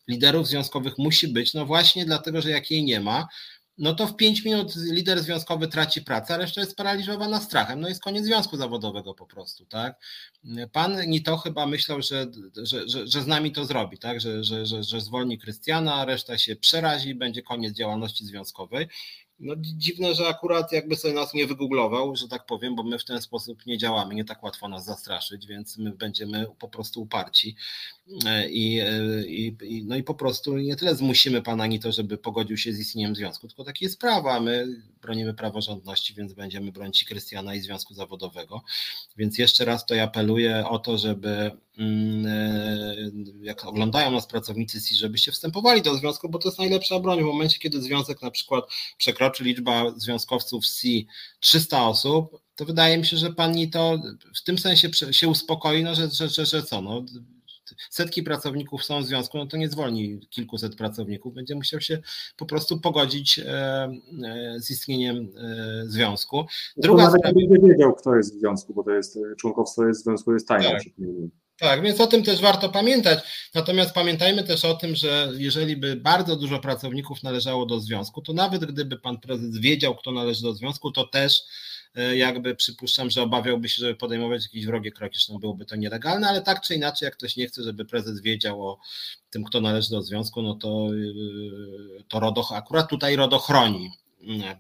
liderów związkowych musi być, no właśnie dlatego, że jak jej nie ma, no to w 5 minut lider związkowy traci pracę, a reszta jest sparaliżowana strachem. No jest koniec związku zawodowego po prostu, tak? Pan Nito chyba myślał, że, że, że, że z nami to zrobi, tak? Że, że, że, że zwolni Krystiana, reszta się przerazi, będzie koniec działalności związkowej. No dziwne, że akurat jakby sobie nas nie wygooglował, że tak powiem, bo my w ten sposób nie działamy, nie tak łatwo nas zastraszyć, więc my będziemy po prostu uparci. E, i, e, i, no i po prostu nie tyle zmusimy pana ani to, żeby pogodził się z istnieniem związku, tylko takie jest prawo, a my bronimy praworządności, więc będziemy bronić Krystiana i związku zawodowego. Więc jeszcze raz to apeluję o to, żeby jak oglądają nas pracownicy CIS, żebyście wstępowali do związku, bo to jest najlepsza broń. W momencie, kiedy związek na przykład przekroczy liczba związkowców C 300 osób, to wydaje mi się, że pani to w tym sensie się uspokoi, no, że, że, że, że co, no, setki pracowników są w związku, no to nie zwolni kilkuset pracowników, będzie musiał się po prostu pogodzić e, e, z istnieniem e, związku. Druga nawet sprawa... nie wiedział, kto jest w związku, bo to jest członkowstwo jest w związku jest tajne. Tak. Tak, więc o tym też warto pamiętać. Natomiast pamiętajmy też o tym, że jeżeli by bardzo dużo pracowników należało do związku, to nawet gdyby pan prezes wiedział, kto należy do związku, to też E, jakby przypuszczam, że obawiałby się, żeby podejmować jakieś wrogie kroki, zresztą byłoby to nielegalne, ale tak czy inaczej, jak ktoś nie chce, żeby prezes wiedział o tym, kto należy do związku, no to, e, to RODO, akurat tutaj RODO chroni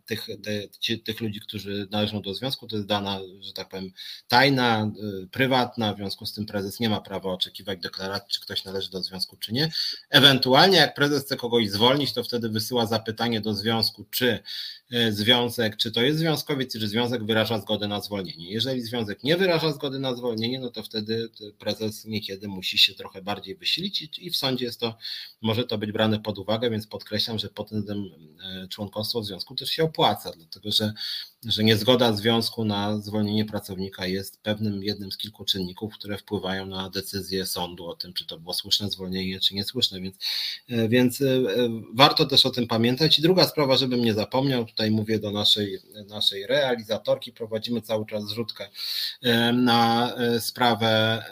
tych, te, tych ludzi, którzy należą do związku, to jest dana, że tak powiem, tajna, y, prywatna, w związku z tym prezes nie ma prawa oczekiwać deklaracji, czy ktoś należy do związku, czy nie. Ewentualnie, jak prezes chce kogoś zwolnić, to wtedy wysyła zapytanie do związku, czy związek, czy to jest związkowiec, czy związek wyraża zgodę na zwolnienie. Jeżeli związek nie wyraża zgody na zwolnienie, no to wtedy prezes niekiedy musi się trochę bardziej wysilić i w sądzie jest to, może to być brane pod uwagę, więc podkreślam, że pod tym y, członkostwo w związku też się opłaca, dlatego że że niezgoda związku na zwolnienie pracownika jest pewnym jednym z kilku czynników, które wpływają na decyzję sądu o tym, czy to było słuszne zwolnienie, czy niesłuszne, więc, więc warto też o tym pamiętać. I druga sprawa, żebym nie zapomniał, tutaj mówię do naszej, naszej realizatorki, prowadzimy cały czas zrzutkę na sprawę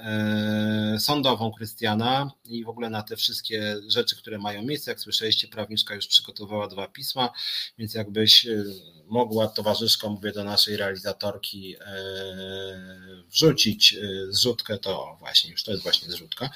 sądową Krystiana i w ogóle na te wszystkie rzeczy, które mają miejsce. Jak słyszeliście, prawniczka już przygotowała dwa pisma, więc jakbyś e, mogła towarzyszką, mówię do naszej realizatorki, e, wrzucić e, zrzutkę, to właśnie, już to jest właśnie zrzutka.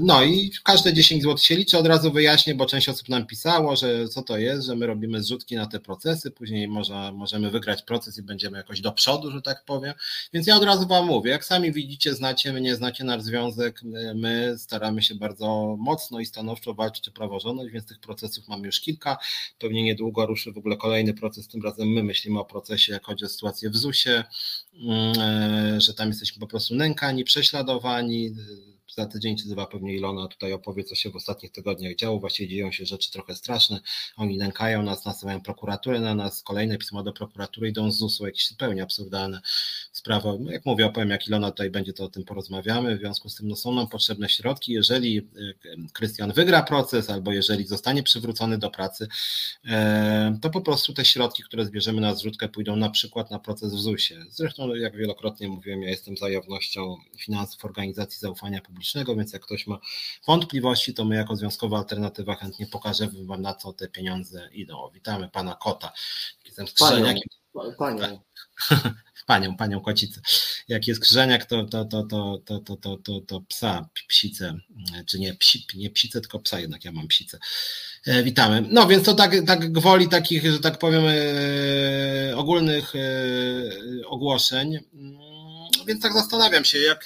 No i każde 10 zł się liczy, od razu wyjaśnię, bo część osób nam pisało, że co to jest, że my robimy zrzutki na te procesy, później może, możemy wygrać proces i będziemy jakoś do przodu, że tak powiem. Więc ja od razu Wam mówię, jak sami widzicie, znacie mnie, znacie nasz związek, my staramy się bardzo mocno i stanowczo walczyć o praworządność, więc tych procesów mamy już kilka. Pewnie niedługo ruszy w ogóle kolejny proces, tym razem my myślimy o procesie, jak chodzi o sytuację w ZUS-ie, mm, e, że tam jesteśmy po prostu nękani, prześladowani, za tydzień czy dwa pewnie Ilona tutaj opowie, co się w ostatnich tygodniach działo. Właściwie dzieją się rzeczy trochę straszne. Oni nękają nas, nasyłają prokuraturę na nas, kolejne pisma do prokuratury idą z ZUS-u, jakieś zupełnie absurdalne sprawy. No, jak mówię, opowiem, jak Ilona tutaj będzie, to o tym porozmawiamy. W związku z tym no, są nam potrzebne środki. Jeżeli y, Krystian wygra proces, albo jeżeli zostanie przywrócony do pracy, e, to po prostu te środki, które zbierzemy na zrzutkę, pójdą na przykład na proces w ZUS-ie. Zresztą, jak wielokrotnie mówiłem, ja jestem za jawnością finansów organizacji zaufania publicznego publicznego, więc jak ktoś ma wątpliwości, to my jako Związkowa Alternatywa chętnie pokażemy Wam na co te pieniądze idą. Witamy Pana Kota. Jestem panią, panią. [LAUGHS] panią, panią kocicę. Jak jest krzyżeniak, to, to, to, to, to, to, to, to, to psa, psicę, czy nie, psi, nie psicę, tylko psa jednak, ja mam psicę. E, witamy. No więc to tak, tak gwoli takich, że tak powiem, e, ogólnych e, ogłoszeń. Więc tak zastanawiam się, jak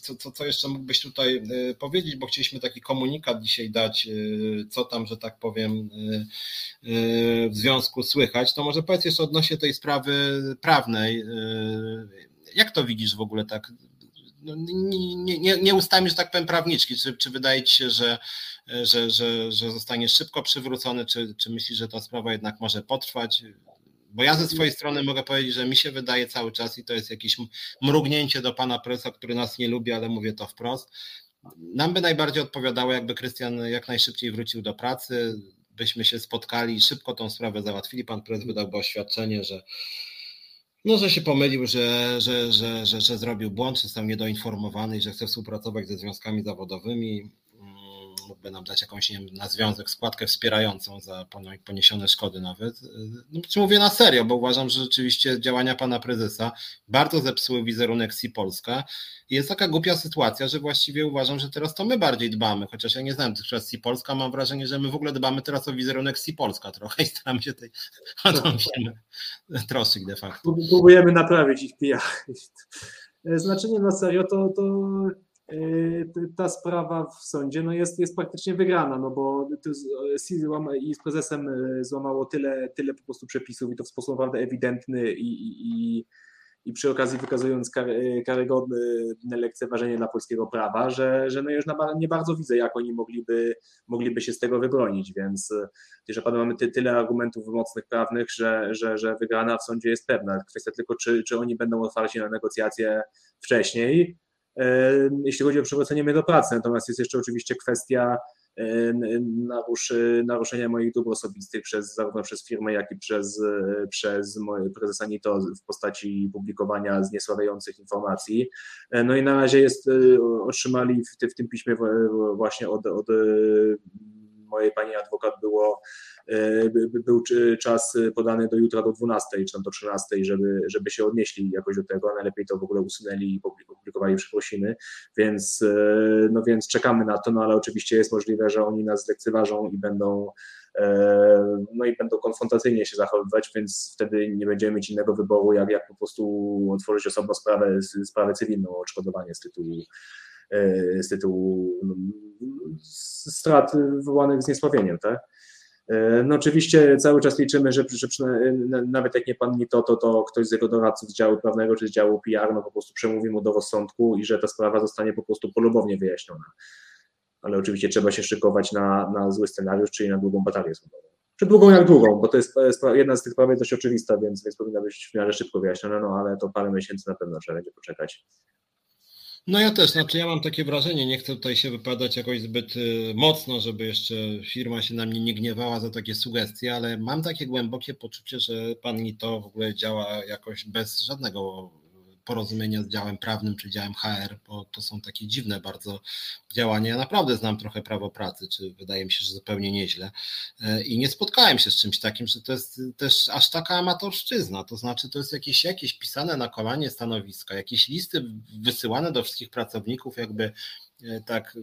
co, co, co jeszcze mógłbyś tutaj e, powiedzieć, bo chcieliśmy taki komunikat dzisiaj dać, e, co tam, że tak powiem, e, w związku słychać, to może powiedz jeszcze odnośnie tej sprawy prawnej. Jak to widzisz w ogóle tak? No, nie, nie, nie ustami, że tak powiem, prawniczki. Czy, czy wydaje ci się, że, że, że, że zostanie szybko przywrócony, czy, czy myślisz, że ta sprawa jednak może potrwać? Bo ja ze swojej strony mogę powiedzieć, że mi się wydaje cały czas i to jest jakieś mrugnięcie do pana presa, który nas nie lubi, ale mówię to wprost. Nam by najbardziej odpowiadało, jakby Krystian jak najszybciej wrócił do pracy, byśmy się spotkali i szybko tą sprawę załatwili. Pan prezes wydałby oświadczenie, że no, że się pomylił, że, że, że, że, zrobił błąd, że został niedoinformowany i że chce współpracować ze związkami zawodowymi mógłby nam dać jakąś, nie wiem, na związek, składkę wspierającą za poniesione szkody nawet. No, mówię na serio, bo uważam, że rzeczywiście działania pana prezesa bardzo zepsuły wizerunek Si Polska. I jest taka głupia sytuacja, że właściwie uważam, że teraz to my bardziej dbamy, chociaż ja nie znam tych Si Polska, mam wrażenie, że my w ogóle dbamy teraz o wizerunek Si Polska trochę i staramy się tej, [LAUGHS] o troszczyć de facto. Próbujemy naprawić ich PR. [LAUGHS] Znaczenie na serio to, to ta sprawa w sądzie no jest, jest praktycznie wygrana, no bo i z prezesem yy, złamało tyle, tyle po prostu przepisów i to w sposób naprawdę ewidentny i, i, i przy okazji wykazując yy, karygodne lekceważenie dla polskiego prawa, że, że no już nie bardzo widzę, jak oni mogliby, mogliby się z tego wybronić, więc że pan mamy ty, tyle argumentów mocnych prawnych, że, że, że wygrana w sądzie jest pewna. Kwestia tylko, czy, czy oni będą otwarci na negocjacje wcześniej, jeśli chodzi o przywrócenie mnie do pracy. Natomiast jest jeszcze oczywiście kwestia naruszenia moich dóbr osobistych przez, zarówno przez firmę, jak i przez, przez prezesa NITO w postaci publikowania zniesławiających informacji. No i na razie jest, e, otrzymali w, w tym piśmie właśnie od, od mojej pani adwokat było, e, był czas podany do jutra do 12 czy tam do 13, żeby, żeby się odnieśli jakoś do tego, a najlepiej to w ogóle usunęli i publikowali przeprosiny, więc, e, no więc czekamy na to, no ale oczywiście jest możliwe, że oni nas lekceważą i będą e, no i będą konfrontacyjnie się zachowywać, więc wtedy nie będziemy mieć innego wyboru, jak, jak po prostu otworzyć osobno sprawę, sprawę cywilną odszkodowanie z tytułu z tytułu no, strat wywołanych zniesławieniem, tak? E, no oczywiście cały czas liczymy, że, że nawet jak nie pan nie to, to, to ktoś z jego doradców z działu prawnego czy z działu PR, no po prostu przemówi mu do rozsądku i że ta sprawa zostanie po prostu polubownie wyjaśniona. Ale oczywiście trzeba się szykować na, na zły scenariusz, czyli na długą batalię sądową. Przed długą jak długą, bo to jest, jest jedna z tych spraw dość oczywista, więc, więc powinna być w miarę szybko wyjaśniona, no ale to parę miesięcy na pewno trzeba będzie poczekać. No ja też, znaczy ja mam takie wrażenie, nie chcę tutaj się wypadać jakoś zbyt y, mocno, żeby jeszcze firma się na mnie nie gniewała za takie sugestie, ale mam takie głębokie poczucie, że pan Nito w ogóle działa jakoś bez żadnego porozumienia z działem prawnym czy działem HR, bo to są takie dziwne bardzo działania. Ja naprawdę znam trochę prawo pracy, czy wydaje mi się, że zupełnie nieźle. E, I nie spotkałem się z czymś takim, że to jest też aż taka amatorszczyzna. To znaczy, to jest jakieś, jakieś pisane na kolanie stanowiska, jakieś listy wysyłane do wszystkich pracowników, jakby e, tak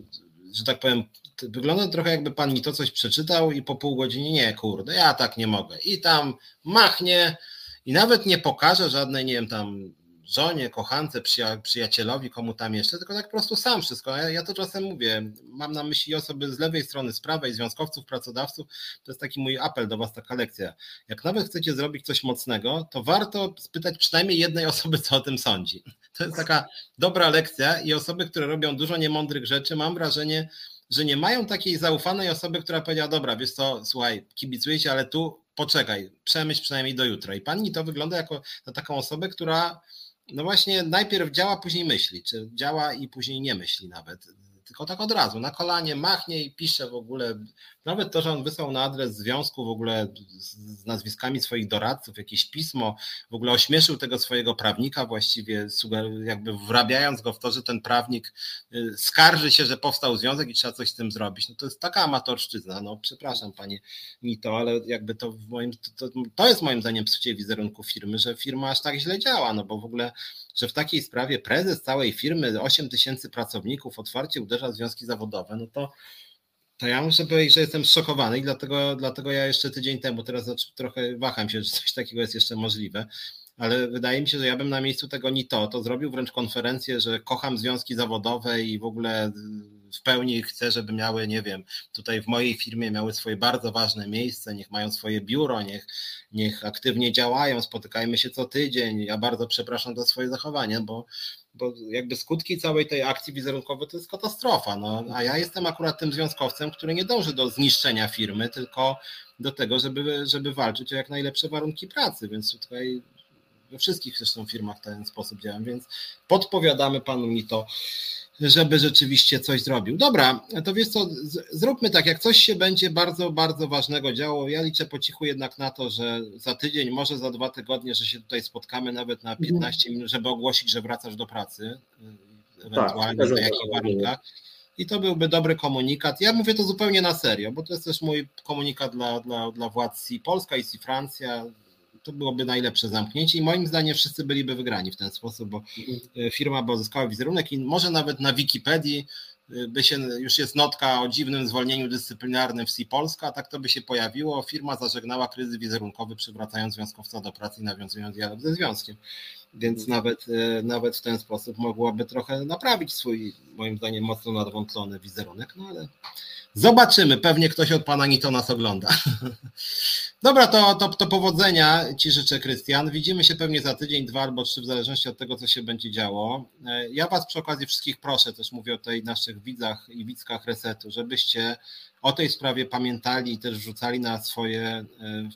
że tak powiem, wygląda trochę jakby pan mi to coś przeczytał i po pół godziny nie, kurde, ja tak nie mogę. I tam machnie i nawet nie pokaże żadnej, nie wiem, tam żonie, kochance, przyja przyjacielowi, komu tam jeszcze, tylko tak po prostu sam wszystko. Ja, ja to czasem mówię, mam na myśli osoby z lewej strony, z prawej, związkowców, pracodawców, to jest taki mój apel do Was, taka lekcja. Jak nawet chcecie zrobić coś mocnego, to warto spytać przynajmniej jednej [LAUGHS] osoby, co o tym sądzi. To jest taka dobra lekcja i osoby, które robią dużo niemądrych rzeczy, mam wrażenie, że nie mają takiej zaufanej osoby, która powiedziała, dobra, wiesz co, słuchaj, kibicujecie, ale tu poczekaj, przemyśl przynajmniej do jutra. I pani to wygląda jako na taką osobę, która no właśnie najpierw działa, później myśli, czy działa i później nie myśli nawet tylko tak od razu, na kolanie machnie i pisze w ogóle, nawet to, że on wysłał na adres związku w ogóle z nazwiskami swoich doradców jakieś pismo, w ogóle ośmieszył tego swojego prawnika właściwie, jakby wrabiając go w to, że ten prawnik y, skarży się, że powstał związek i trzeba coś z tym zrobić. No to jest taka amatorszczyzna, no przepraszam panie Mito, ale jakby to w moim, to, to jest moim zdaniem psucie wizerunku firmy, że firma aż tak źle działa, no bo w ogóle że w takiej sprawie prezes całej firmy, 8 tysięcy pracowników, otwarcie uderza w związki zawodowe, no to, to ja muszę powiedzieć, że jestem zszokowany i dlatego, dlatego ja jeszcze tydzień temu, teraz trochę waham się, że coś takiego jest jeszcze możliwe, ale wydaje mi się, że ja bym na miejscu tego ni to, to zrobił wręcz konferencję, że kocham związki zawodowe i w ogóle w pełni chcę, żeby miały, nie wiem, tutaj w mojej firmie miały swoje bardzo ważne miejsce, niech mają swoje biuro, niech, niech aktywnie działają, spotykajmy się co tydzień. Ja bardzo przepraszam za swoje zachowanie, bo, bo jakby skutki całej tej akcji wizerunkowej to jest katastrofa. No, a ja jestem akurat tym związkowcem, który nie dąży do zniszczenia firmy, tylko do tego, żeby, żeby walczyć o jak najlepsze warunki pracy, więc tutaj we wszystkich zresztą firmach w ten sposób działam, więc podpowiadamy panu mi to żeby rzeczywiście coś zrobił. Dobra, to wiesz co, zróbmy tak, jak coś się będzie bardzo, bardzo ważnego działo, ja liczę po cichu jednak na to, że za tydzień, może za dwa tygodnie, że się tutaj spotkamy nawet na 15 minut, żeby ogłosić, że wracasz do pracy, ewentualnie tak, na jakich warunkach. I to byłby dobry komunikat. Ja mówię to zupełnie na serio, bo to jest też mój komunikat dla, dla, dla władz i Polska i Francja to byłoby najlepsze zamknięcie i moim zdaniem wszyscy byliby wygrani w ten sposób, bo mhm. firma by uzyskała wizerunek i może nawet na Wikipedii y, by się, już jest notka o dziwnym zwolnieniu dyscyplinarnym w SI Polska, tak to by się pojawiło. Firma zażegnała kryzys wizerunkowy, przywracając związkowca do pracy i nawiązując dialog ze związkiem. Więc mhm. nawet, y, nawet w ten sposób mogłaby trochę naprawić swój, moim zdaniem, mocno nadwątlony wizerunek, no ale Zobaczymy, pewnie ktoś od pana Nito nas ogląda. [LAUGHS] Dobra, to, to, to powodzenia Ci życzę, Krystian. Widzimy się pewnie za tydzień, dwa albo trzy, w zależności od tego, co się będzie działo. E, ja Was przy okazji wszystkich proszę, też mówię o tej naszych widzach i widzkach resetu, żebyście o tej sprawie pamiętali i też wrzucali na swoje e,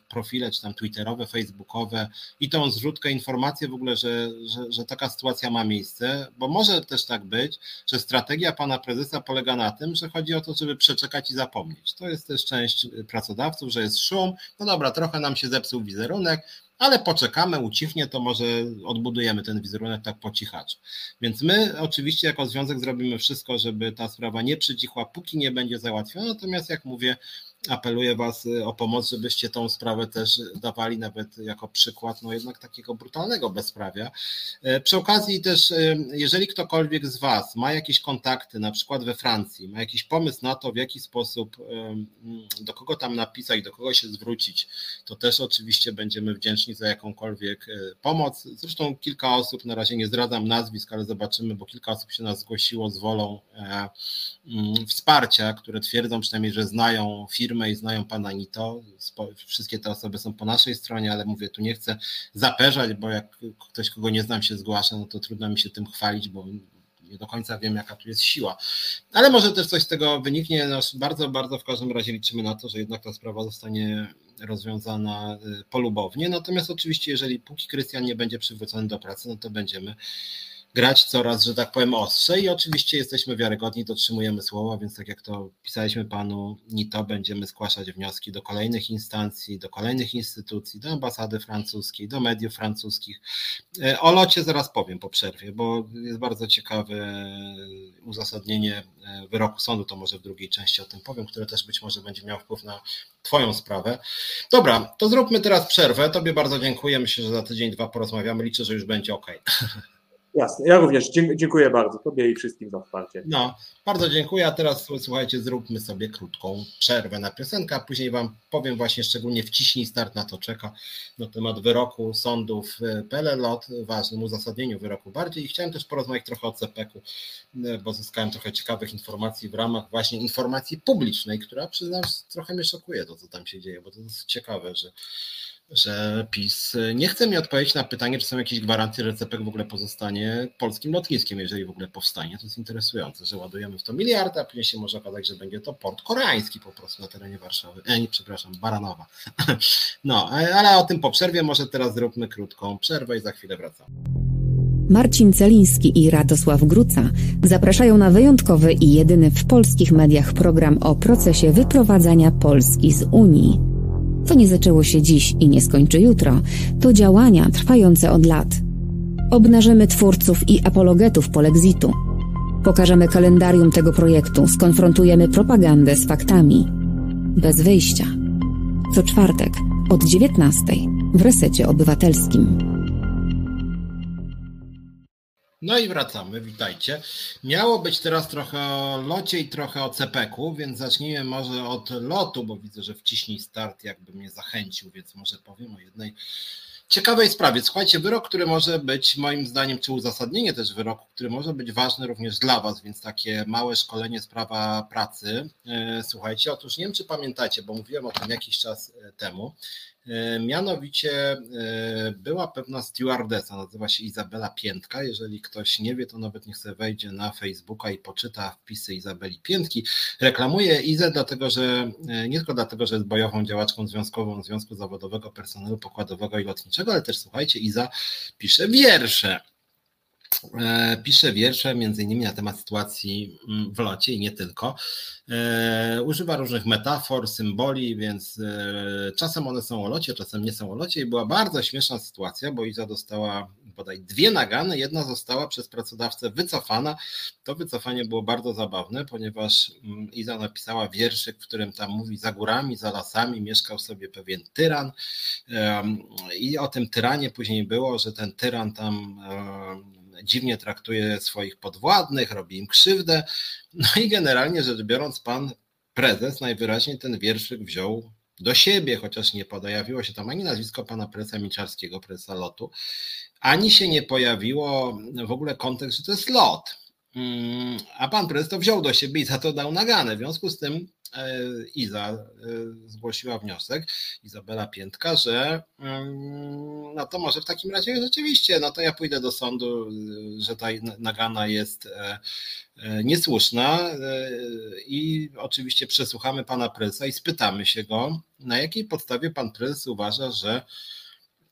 profile, czy tam twitterowe, facebookowe. I tą zrzutkę informację w ogóle, że, że, że taka sytuacja ma miejsce, bo może też tak być, że strategia pana prezesa polega na tym, że chodzi o to, żeby przeczekać i zapomnieć. To jest też część pracodawców, że jest szum, no dobra, trochę nam się zepsuł wizerunek, ale poczekamy, ucichnie, to może odbudujemy ten wizerunek tak po cichaczu. Więc my oczywiście jako związek zrobimy wszystko, żeby ta sprawa nie przycichła, póki nie będzie załatwiona, natomiast jak mówię, apeluję Was y, o pomoc, żebyście tą sprawę też dawali nawet jako przykład, no jednak takiego brutalnego bezprawia. E, przy okazji też, y, jeżeli ktokolwiek z Was ma jakieś kontakty, na przykład we Francji, ma jakiś pomysł na to, w jaki sposób, do kogo tam napisać, do kogo się zwrócić, to też oczywiście będziemy wdzięczni za jakąkolwiek y, pomoc. Zresztą kilka osób, na razie nie zdradzam nazwisk, ale zobaczymy, bo kilka osób się nas zgłosiło z wolą e, mm, wsparcia, które twierdzą przynajmniej, że znają firmy, firmę i znają pana Nito. Wszystkie te osoby są po naszej stronie, ale mówię, tu nie chcę zaperzać, bo jak ktoś, kogo nie znam, się zgłasza, no to trudno mi się tym chwalić, bo nie do końca wiem, jaka tu jest siła. Ale może też coś z tego wyniknie. No, bardzo, bardzo w każdym razie liczymy na to, że jednak ta sprawa zostanie rozwiązana y, polubownie. Natomiast oczywiście, jeżeli póki Krystian nie będzie przywrócony do pracy, no to będziemy grać coraz, że tak powiem, ostrzej i oczywiście jesteśmy wiarygodni, dotrzymujemy słowa, więc tak jak to pisaliśmy panu Nito, będziemy zgłaszać wnioski do kolejnych instancji, do kolejnych instytucji, do ambasady francuskiej, do mediów francuskich. E, o locie zaraz powiem po przerwie, bo jest bardzo ciekawe uzasadnienie e, wyroku sądu, to może w drugiej części o tym powiem, które też być może będzie miało wpływ na Twoją sprawę. Dobra, to zróbmy teraz przerwę. Tobie bardzo dziękuję. Myślę, że za tydzień, dwa porozmawiamy. Liczę, że już będzie ok. [LAUGHS] Jasne, ja również dziękuję bardzo Tobie i wszystkim za wsparcie. No, bardzo dziękuję, a teraz słuchajcie, zróbmy sobie krótką przerwę na piosenkę, a później Wam powiem właśnie szczególnie wciśnij start na to czeka na temat wyroku sądów e, PLLOT, ważnym uzasadnieniu wyroku bardziej i chciałem też porozmawiać trochę o CPK-u, e, bo zyskałem trochę ciekawych informacji w ramach właśnie informacji publicznej, która przyznam trochę mnie szokuje to, co tam się dzieje, bo to jest ciekawe, że że PiS nie chce mi odpowiedzieć na pytanie, czy są jakieś gwarancje, że CPK w ogóle pozostanie polskim lotniskiem, jeżeli w ogóle powstanie. To jest interesujące, że ładujemy w to miliardy, a później się może okazać, że będzie to port koreański po prostu na terenie Warszawy. E, nie, przepraszam, Baranowa. [LAUGHS] No, ale o tym po przerwie może teraz zróbmy krótką przerwę i za chwilę wracamy. Marcin Celiński i Radosław Gruca zapraszają na wyjątkowy i jedyny w polskich mediach program o procesie wyprowadzania Polski z Unii. To nie zaczęło się dziś i nie skończy jutro. To działania trwające od lat. Obnażymy twórców i apologetów polexitu. Pokażemy kalendarium tego projektu, skonfrontujemy propagandę z faktami. Bez wyjścia. Co czwartek od 19 w resecie obywatelskim. No i wracamy, witajcie. Miało być teraz trochę o locie i trochę o cepeku, więc zacznijmy może od lotu, bo widzę, że wciśnij start jakby mnie zachęcił, więc może powiem o jednej ciekawej sprawie. Słuchajcie, wyrok, który może być moim zdaniem, czy uzasadnienie też wyroku, który może być ważny również dla Was, więc takie małe szkolenie z prawa pracy. E, słuchajcie, otóż nie wiem, czy pamiętacie, bo mówiłem o tym jakiś czas e, temu. E, mianowicie była pewna stewardessa, nazywa się Izabela Piętka. Jeżeli ktoś nie wie, to nawet niech sobie wejdzie na Facebooka i poczyta wpisy Izabeli Piętki. Reklamuje Izę dlatego, że nie tylko dlatego, że jest bojową działaczką związkową Związku Zawodowego Personelu Pokładowego i Lotniczego, ale też słuchajcie, Iza pisze wiersze. E, pisze wiersze między innymi na temat sytuacji mm, w locie i nie tylko. E, używa różnych metafor, symboli, więc e, czasem one są o locie, czasem nie są o locie i była bardzo śmieszna sytuacja, bo Iza dostała bodaj dwie nagany, jedna została przez pracodawcę wycofana. To wycofanie było bardzo zabawne, ponieważ mm, Iza napisała wierszyk, w którym tam mówi za górami, za lasami mieszkał sobie pewien tyran i o tym tyranie później było, że ten tyran tam dziwnie traktuje swoich podwładnych, robi im krzywdę. No i generalnie rzecz biorąc, pan prezes najwyraźniej ten wierszyk wziął do siebie, chociaż nie pojawiło się tam ani nazwisko pana prezesa Miczarskiego, prezesa lotu, ani się nie pojawiło w ogóle kontekst, że to jest lot. Mm, a pan prezes to wziął do siebie i za to dał naganę. W związku z tym Iza e, zgłosiła wniosek, Izabela Piętka, że mm, no to może w takim razie rzeczywiście, no to ja pójdę do sądu, że ta nagana jest e, niesłuszna i oczywiście przesłuchamy pana prezesa i spytamy się go, na jakiej podstawie pan prezes uważa, że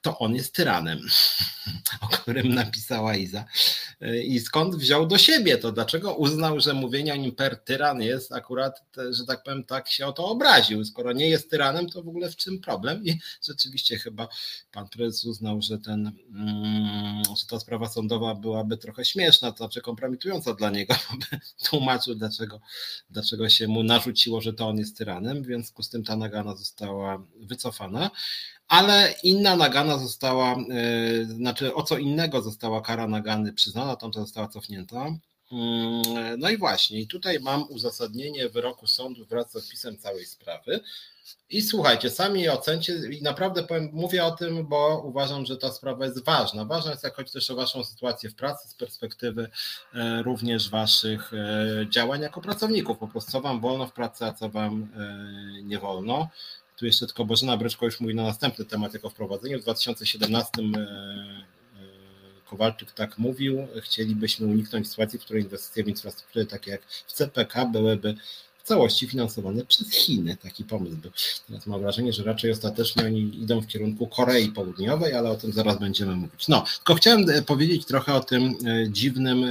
to on jest tyranem, [LAUGHS] o którym napisała Iza. I skąd wziął do siebie to? Dlaczego uznał, że mówienie o nim per tyran jest akurat, że tak powiem, tak się o to obraził? Skoro nie jest tyranem, to w ogóle w czym problem? I rzeczywiście chyba pan prezes uznał, że, ten, mm, że ta sprawa sądowa byłaby trochę śmieszna, to znaczy kompromitująca dla niego, [LAUGHS] bo tłumaczył, dlaczego, dlaczego się mu narzuciło, że to on jest tyranem. W związku z tym ta nagana została wycofana ale inna nagana została, e, znaczy o co innego została kara nagany przyznana, tamta została cofnięta. Mm, no i właśnie, i tutaj mam uzasadnienie wyroku sądu wraz z opisem całej sprawy. I słuchajcie, sami ocencie i naprawdę powiem, mówię o tym, bo uważam, że ta sprawa jest ważna. Ważna jest jak też o waszą sytuację w pracy z perspektywy e, również waszych e, działań jako pracowników. Po prostu co wam wolno w pracy, a co wam nie wolno. Tu jeszcze tylko Bożena Bryczko już mówi na następny temat jako wprowadzenie. W 2017 e, e, Kowalczyk tak mówił, chcielibyśmy uniknąć sytuacji, w której inwestycje w infrastrukturę takie jak w CPK byłyby całości finansowane przez Chiny. Taki pomysł był. Teraz mam wrażenie, że raczej ostatecznie oni idą w kierunku Korei Południowej, ale o tym zaraz będziemy mówić. No, tylko chciałem e, powiedzieć trochę o tym dziwnym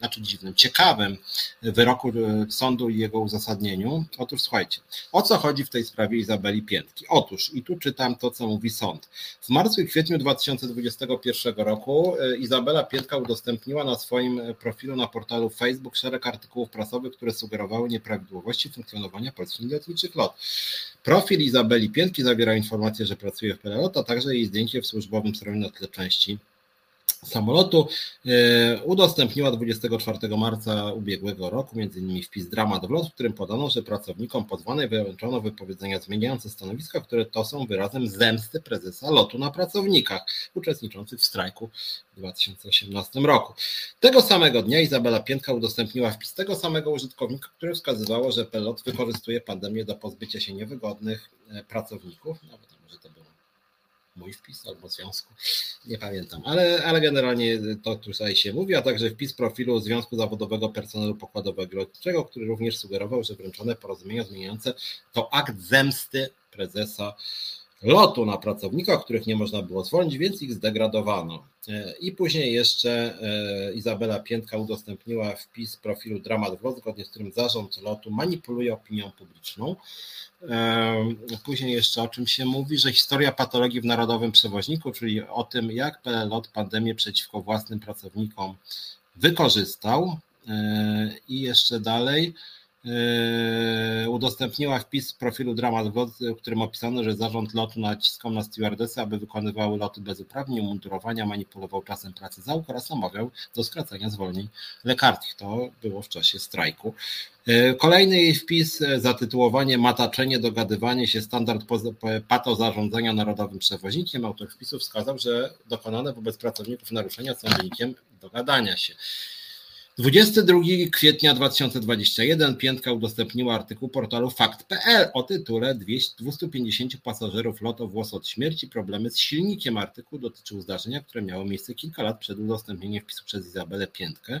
znaczy dziwnym, ciekawym wyroku e, sądu i jego uzasadnieniu. Otóż słuchajcie, o co chodzi w tej sprawie Izabeli Piętki? Otóż, i tu czytam to, co mówi sąd. W marcu i kwietniu 2021 roku e, Izabela Piętka udostępniła na swoim profilu na portalu Facebook szereg artykułów prasowych, które sugerowały nieprawidłowości funkcjonowania polskich lotniczych lot. Profil Izabeli Piętki zawiera informację, że pracuje w PLOT, a także jej zdjęcie w służbowym stronie na tle części samolotu e, udostępniła 24 marca ubiegłego roku m.in. wpis Dramat w lot, w którym podano, że pracownikom pozwanej wyłączono wypowiedzenia zmieniające stanowiska, które to są wyrazem zemsty prezesa lotu na pracownikach uczestniczących w strajku w 2018 roku. Tego samego dnia Izabela Piętka udostępniła wpis tego samego użytkownika, który wskazywało, że Pelot wykorzystuje pandemię do pozbycia się niewygodnych e, pracowników, nawet może to mój wpis albo związku, nie pamiętam, ale, ale generalnie to tutaj się mówi, a także wpis profilu Związku Zawodowego Personelu Pokładowego Lotniczego, który również sugerował, że wręczone porozumienia zmieniające to akt zemsty prezesa lotu na pracownikach, których nie można było zwolnić, więc ich zdegradowano. E, I później jeszcze e, Izabela Piętka udostępniła wpis profilu Dramat w zgodnie z którym zarząd lotu manipuluje opinią publiczną. Później jeszcze o czym się mówi, że historia patologii w narodowym przewoźniku, czyli o tym, jak PLOT pandemię przeciwko własnym pracownikom wykorzystał. E, I jeszcze dalej e, udostępniła wpis w profilu Dramat w którym opisano, że zarząd lotu naciskał na stewardesy, aby wykonywały loty bez uprawnień, umundurowania, manipulował czasem pracy załóg oraz namawiał do skracania zwolnień lekarskich. To było w czasie strajku. E, kolejny jej wpis, e, zatytułowanie Mataczenie, dogadywanie się, standard pato zarządzania narodowym przewoźnikiem. Autor wpisu wskazał, że dokonane wobec pracowników naruszenia są wynikiem dogadania się. 22 kwietnia 2021 Piętka udostępniła artykuł portalu fakt.pl o tytule 250 pasażerów lotu włos od śmierci, problemy z silnikiem. Artykuł dotyczył zdarzenia, które miało miejsce kilka lat przed udostępnieniem wpisu przez Izabelę Piętkę.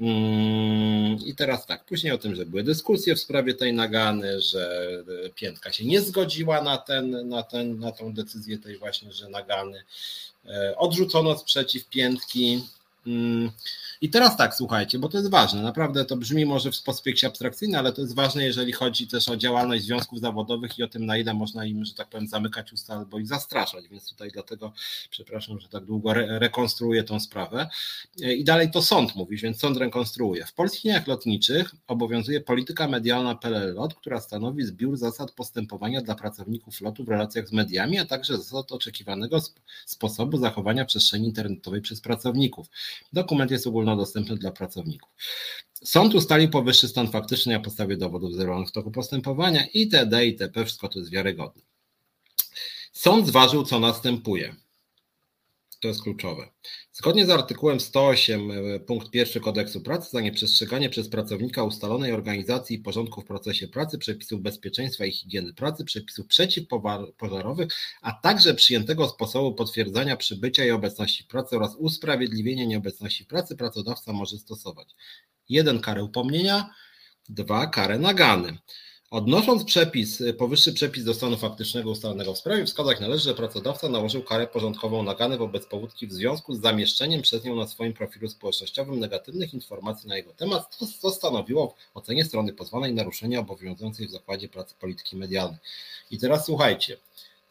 Mm, I teraz tak, później o tym, że były dyskusje w sprawie tej nagany, że Piętka się nie zgodziła na, ten, na, ten, na tą decyzję tej właśnie, że nagany. E, odrzucono sprzeciw Piętki. I teraz tak, słuchajcie, bo to jest ważne. Naprawdę to brzmi może w sposób jakiś abstrakcyjny, ale to jest ważne, jeżeli chodzi też o działalność związków zawodowych i o tym, na ile można im, że tak powiem, zamykać usta albo ich zastraszać. Więc tutaj dlatego, przepraszam, że tak długo re rekonstruuję tą sprawę. I dalej to sąd mówi, więc sąd rekonstruuje. W polskich liniach lotniczych obowiązuje polityka medialna PLLOT, która stanowi zbiór zasad postępowania dla pracowników lotu w relacjach z mediami, a także zasad oczekiwanego sposobu zachowania przestrzeni internetowej przez pracowników. Dokument jest ogólny dostępny dla pracowników. Sąd ustalił powyższy stan faktyczny na podstawie dowodów zerowanych w toku postępowania itd. itp. Wszystko to jest wiarygodne. Sąd zważył, co następuje. To jest kluczowe. Zgodnie z artykułem 108 e, punkt 1 kodeksu pracy za nieprzestrzeganie przez pracownika ustalonej organizacji i porządku w procesie pracy, przepisów bezpieczeństwa i higieny pracy, przepisów przeciwpożarowych, a także przyjętego sposobu potwierdzania przybycia i obecności pracy oraz usprawiedliwienia nieobecności pracy pracodawca może stosować. Jeden karę upomnienia, dwa karę nagany. Odnosząc przepis, powyższy przepis do stanu faktycznego ustalonego w sprawie, wskazać należy, że pracodawca nałożył karę porządkową nagany wobec powódki w związku z zamieszczeniem przez nią na swoim profilu społecznościowym negatywnych informacji na jego temat, co stanowiło w ocenie strony pozwanej naruszenie obowiązującej w zakładzie pracy polityki medialnej. I teraz słuchajcie,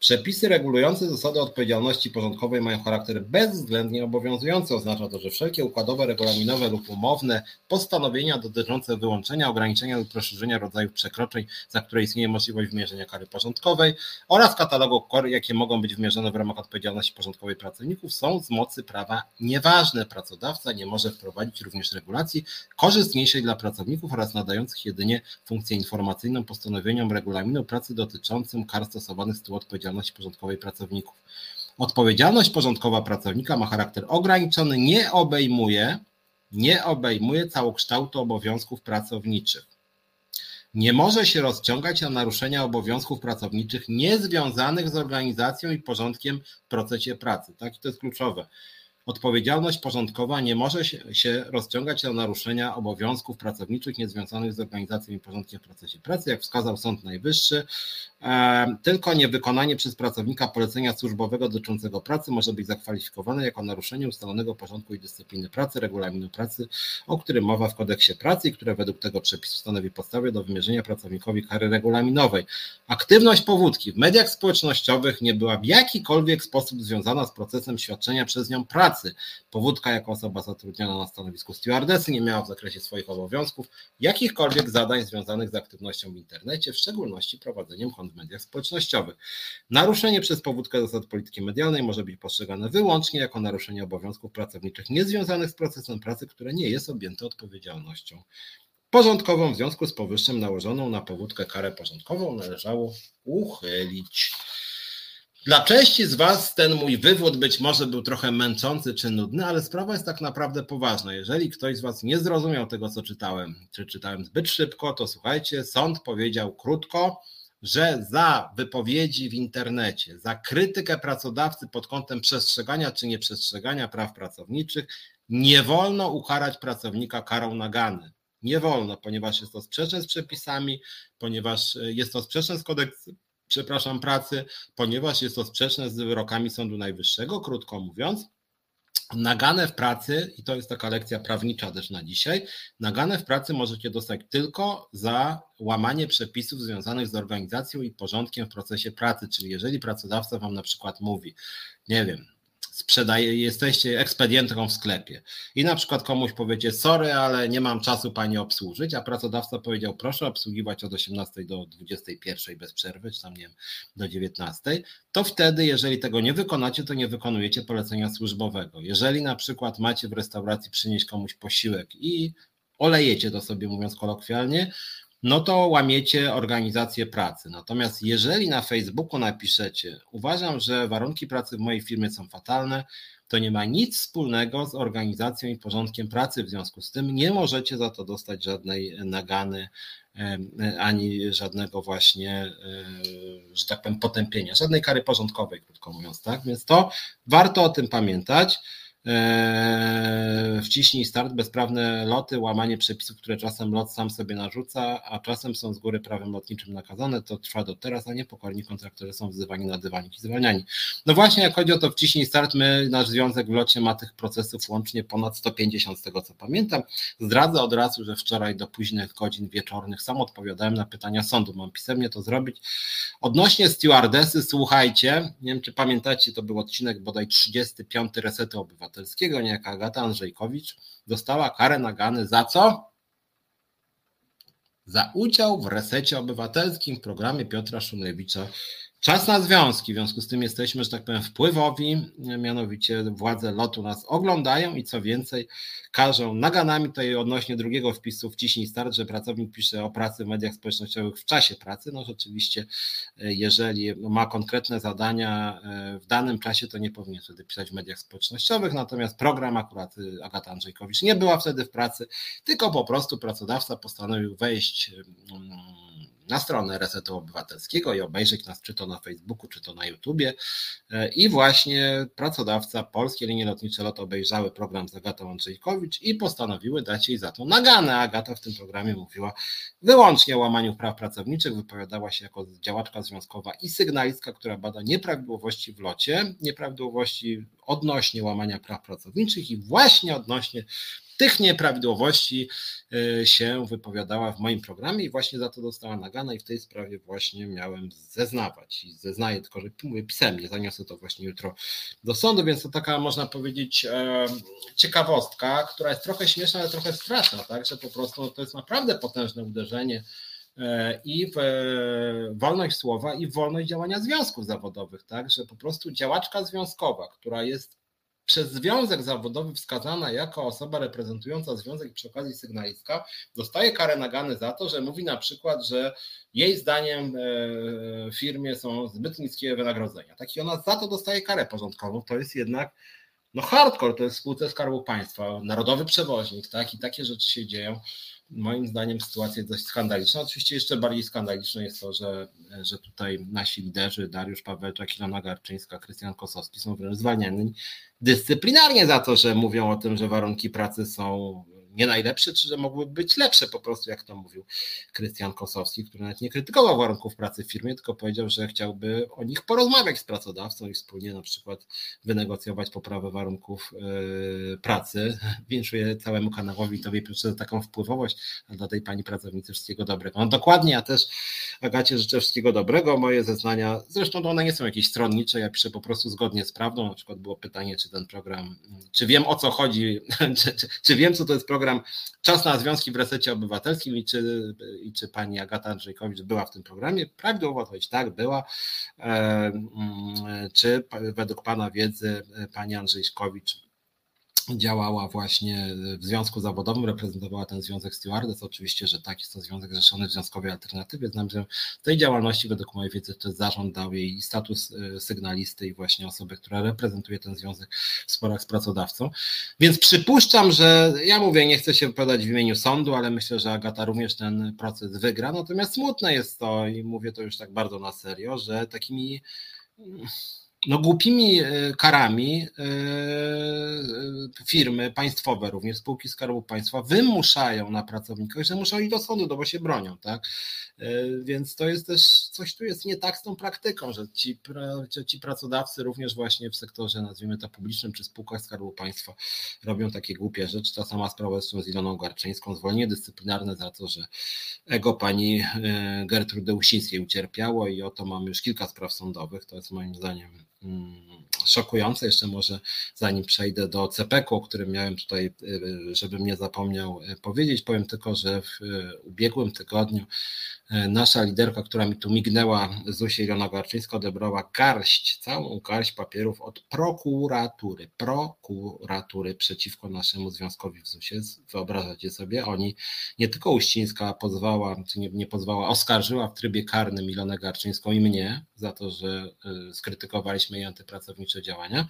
Przepisy regulujące zasady odpowiedzialności porządkowej mają charakter bezwzględnie obowiązujący. Oznacza to, że wszelkie układowe, regulaminowe lub umowne postanowienia dotyczące wyłączenia, ograniczenia lub rozszerzenia rodzajów przekroczeń, za które istnieje możliwość wymierzenia kary porządkowej oraz katalogu kar, jakie mogą być wymierzone w ramach odpowiedzialności porządkowej pracowników, są z mocy prawa nieważne. Pracodawca nie może wprowadzić również regulacji korzystniejszej dla pracowników oraz nadających jedynie funkcję informacyjną postanowieniom regulaminu pracy dotyczącym kar stosowanych z tytułu odpowiedzialności odpowiedzialności porządkowej pracowników. Odpowiedzialność porządkowa pracownika ma charakter ograniczony, nie obejmuje, nie obejmuje całokształtu obowiązków pracowniczych. nie może się rozciągać na naruszenia obowiązków pracowniczych niezwiązanych z organizacją i porządkiem w procesie pracy. Tak, i to jest kluczowe. Odpowiedzialność porządkowa nie może się rozciągać na naruszenia obowiązków pracowniczych niezwiązanych z organizacją i porządkiem w procesie pracy, jak wskazał Sąd Najwyższy. E, tylko niewykonanie przez pracownika polecenia służbowego dotyczącego pracy może być zakwalifikowane jako naruszenie ustalonego porządku i dyscypliny pracy, regulaminu pracy, o którym mowa w kodeksie pracy i które według tego przepisu stanowi podstawę do wymierzenia pracownikowi kary regulaminowej. Aktywność powódki w mediach społecznościowych nie była w jakikolwiek sposób związana z procesem świadczenia przez nią Powódka jako osoba zatrudniona na stanowisku stewardesy nie miała w zakresie swoich obowiązków jakichkolwiek zadań związanych z aktywnością w internecie, w szczególności prowadzeniem kont w mediach społecznościowych. Naruszenie przez powódkę zasad polityki medialnej może być postrzegane wyłącznie jako naruszenie obowiązków pracowniczych niezwiązanych z procesem pracy, które nie jest objęte odpowiedzialnością porządkową. W związku z powyższym nałożoną na powódkę karę porządkową należało uchylić. Dla części z Was ten mój wywód być może był trochę męczący czy nudny, ale sprawa jest tak naprawdę poważna. Jeżeli ktoś z Was nie zrozumiał tego, co czytałem, czy czytałem zbyt szybko, to słuchajcie, sąd powiedział krótko, że za wypowiedzi w internecie, za krytykę pracodawcy pod kątem przestrzegania czy nieprzestrzegania praw pracowniczych, nie wolno ukarać pracownika karą nagany. Nie wolno, ponieważ jest to sprzeczne z przepisami, ponieważ jest to sprzeczne z kodeksem, przepraszam, pracy, ponieważ jest to sprzeczne z wyrokami Sądu Najwyższego, krótko mówiąc. Nagane w pracy, i to jest taka lekcja prawnicza też na dzisiaj, nagane w pracy możecie dostać tylko za łamanie przepisów związanych z organizacją i porządkiem w procesie pracy. Czyli jeżeli pracodawca wam na przykład mówi, nie wiem, sprzedaje, jesteście ekspedientką w sklepie i na przykład komuś powiecie, sorry, ale nie mam czasu pani obsłużyć, a pracodawca powiedział, proszę obsługiwać od 18 do 21 bez przerwy, czy tam nie wiem, do 19, to wtedy, jeżeli tego nie wykonacie, to nie wykonujecie polecenia służbowego. Jeżeli na przykład macie w restauracji przynieść komuś posiłek i olejecie to sobie mówiąc kolokwialnie, no to łamiecie organizację pracy. Natomiast jeżeli na Facebooku napiszecie, uważam, że warunki pracy w mojej firmie są fatalne, to nie ma nic wspólnego z organizacją i porządkiem pracy. W związku z tym nie możecie za to dostać żadnej nagany ani żadnego właśnie, że tak powiem, potępienia, żadnej kary porządkowej, krótko mówiąc, tak? Więc to warto o tym pamiętać. Eee, wciśnij start, bezprawne loty, łamanie przepisów, które czasem lot sam sobie narzuca, a czasem są z góry prawem lotniczym nakazane, to trwa do teraz, a niepokorni kontraktorzy są wzywani na dywanik i zwalniani. No właśnie, jak chodzi o to wciśnij start, my, nasz związek w locie ma tych procesów łącznie ponad 150 z tego co pamiętam. Zdradzę od razu, że wczoraj do późnych godzin wieczornych sam odpowiadałem na pytania sądu, mam pisemnie to zrobić. Odnośnie stewardesy, słuchajcie, nie wiem czy pamiętacie, to był odcinek bodaj 35 Resetu Obywatelskiego, Obywatelskiego, niejaka Agata Andrzejkowicz, dostała karę nagany za co? Za udział w resecie obywatelskim w programie Piotra Szumlewicza Czas na związki, w związku z tym jesteśmy, że tak powiem, wpływowi, mianowicie władze lotu nas oglądają i co więcej, każą naganami. Tutaj odnośnie drugiego wpisu wciśnij start, że pracownik pisze o pracy w mediach społecznościowych w czasie pracy. No rzeczywiście, jeżeli ma konkretne zadania e, w danym czasie, to nie powinien wtedy pisać w mediach społecznościowych, natomiast program akurat e, Agata Andrzejkowicz nie była wtedy w pracy, tylko po prostu pracodawca postanowił wejść mm, na stronę Resetu Obywatelskiego i obejrzeć nas czy to na Facebooku, czy to na YouTubie. E, I właśnie pracodawca Polskie Linie Lotnicze LOT obejrzały program z Agatą Andrzejkowicz i postanowiły dać jej za to naganę. Agata w tym programie mówiła wyłącznie o łamaniu praw pracowniczych, wypowiadała się jako działaczka związkowa i sygnalistka, która bada nieprawidłowości w locie, nieprawidłowości odnośnie łamania praw pracowniczych i właśnie odnośnie tych nieprawidłowości e, się wypowiadała w moim programie i właśnie za to dostała nagana i w tej sprawie właśnie miałem zeznawać i zeznaję, tylko że mówię pisemnie, zaniosę to właśnie jutro do sądu, więc to taka można powiedzieć e, ciekawostka, która jest trochę śmieszna, ale trochę straszna, tak, że po prostu to jest naprawdę potężne uderzenie e, i w wolność słowa, i w wolność działania związków zawodowych, tak, że po prostu działaczka związkowa, która jest przez związek zawodowy wskazana jako osoba reprezentująca związek przy okazji sygnalistka, dostaje karę nagany za to, że mówi na przykład, że jej zdaniem e, w firmie są zbyt niskie wynagrodzenia. Tak i ona za to dostaje karę porządkową. To jest jednak no hardcore, to jest spółce Skarbu Państwa, narodowy przewoźnik, tak? I takie rzeczy się dzieją. Moim zdaniem sytuacja jest dość skandaliczna. Oczywiście jeszcze bardziej skandaliczne jest to, że, że tutaj nasi liderzy, Dariusz Pawełczak, Ilona Garczyńska, Krystian Kosowski są wręcz zwalniani dyscyplinarnie za to, że mówią o tym, że warunki pracy są nie najlepsze, czy że mogłyby być lepsze po prostu, jak to mówił Krystian Kosowski, który nawet nie krytykował warunków pracy w firmie, tylko powiedział, że chciałby o nich porozmawiać z pracodawcą i wspólnie na przykład wynegocjować poprawę warunków yy, pracy. [LAUGHS] Winszuję całemu kanałowi Tobie Piotrze za taką wpływowość, a dla tej pani pracownicy wszystkiego dobrego. No dokładnie, ja też Agacie życzę wszystkiego dobrego. Moje zeznania, zresztą one nie są jakieś stronnicze, ja piszę po prostu zgodnie z prawdą. Na przykład było pytanie, czy ten program, czy wiem o co chodzi, [LAUGHS] czy, czy, czy wiem, co to jest program program Czas na Związki w Resecie Obywatelskim i czy, i czy pani Agata Andrzejkowicz była w tym programie? Prawidłowo odpowiedź tak, była. E, mm, czy według pana wiedzy pani Andrzejkowicz działała właśnie w związku zawodowym, reprezentowała ten związek stewardess. Oczywiście, że tak, jest to związek zrzeszony w Związkowej Alternatywie. Znam, że tej działalności według mojej wiedzy to zarząd dał jej status e, sygnalisty i właśnie osoby, która reprezentuje ten związek w sporach z pracodawcą. Więc przypuszczam, że ja mówię, nie chcę się wypowiadać w imieniu sądu, ale myślę, że Agata również ten proces wygra. Natomiast smutne jest to i mówię to już tak bardzo na serio, że takimi no, głupimi e, karami e, e, firmy państwowe, również spółki Skarbu Państwa, wymuszają na pracownikach, że muszą iść do sądu, no bo się bronią, tak? Więc to jest też, coś tu jest nie tak z tą praktyką, że ci, ci pracodawcy również właśnie w sektorze, nazwijmy to publicznym, czy spółkach Skarbu Państwa robią takie głupie rzeczy. Ta sama sprawa jest z Iloną Garczyńską, zwolnienie dyscyplinarne za to, że ego pani Gertrudy Usińskiej ucierpiało i oto mamy już kilka spraw sądowych, to jest moim zdaniem szokujące. Jeszcze może zanim przejdę do CPK, o którym miałem tutaj, y, żebym nie zapomniał y, powiedzieć, powiem tylko, że w y, ubiegłym tygodniu nasza liderka, która mi tu mignęła, Zusia Ilona Garczyńska, odebrała garść, całą garść papierów od prokuratury, prokuratury przeciwko naszemu związkowi w ZUSie. Wyobrażacie sobie, oni nie tylko Uścińska pozwała, czy nie, nie pozwała, oskarżyła w trybie karnym Ilonę Garczyńską i mnie za to, że e, skrytykowaliśmy jej antypracownicze działania,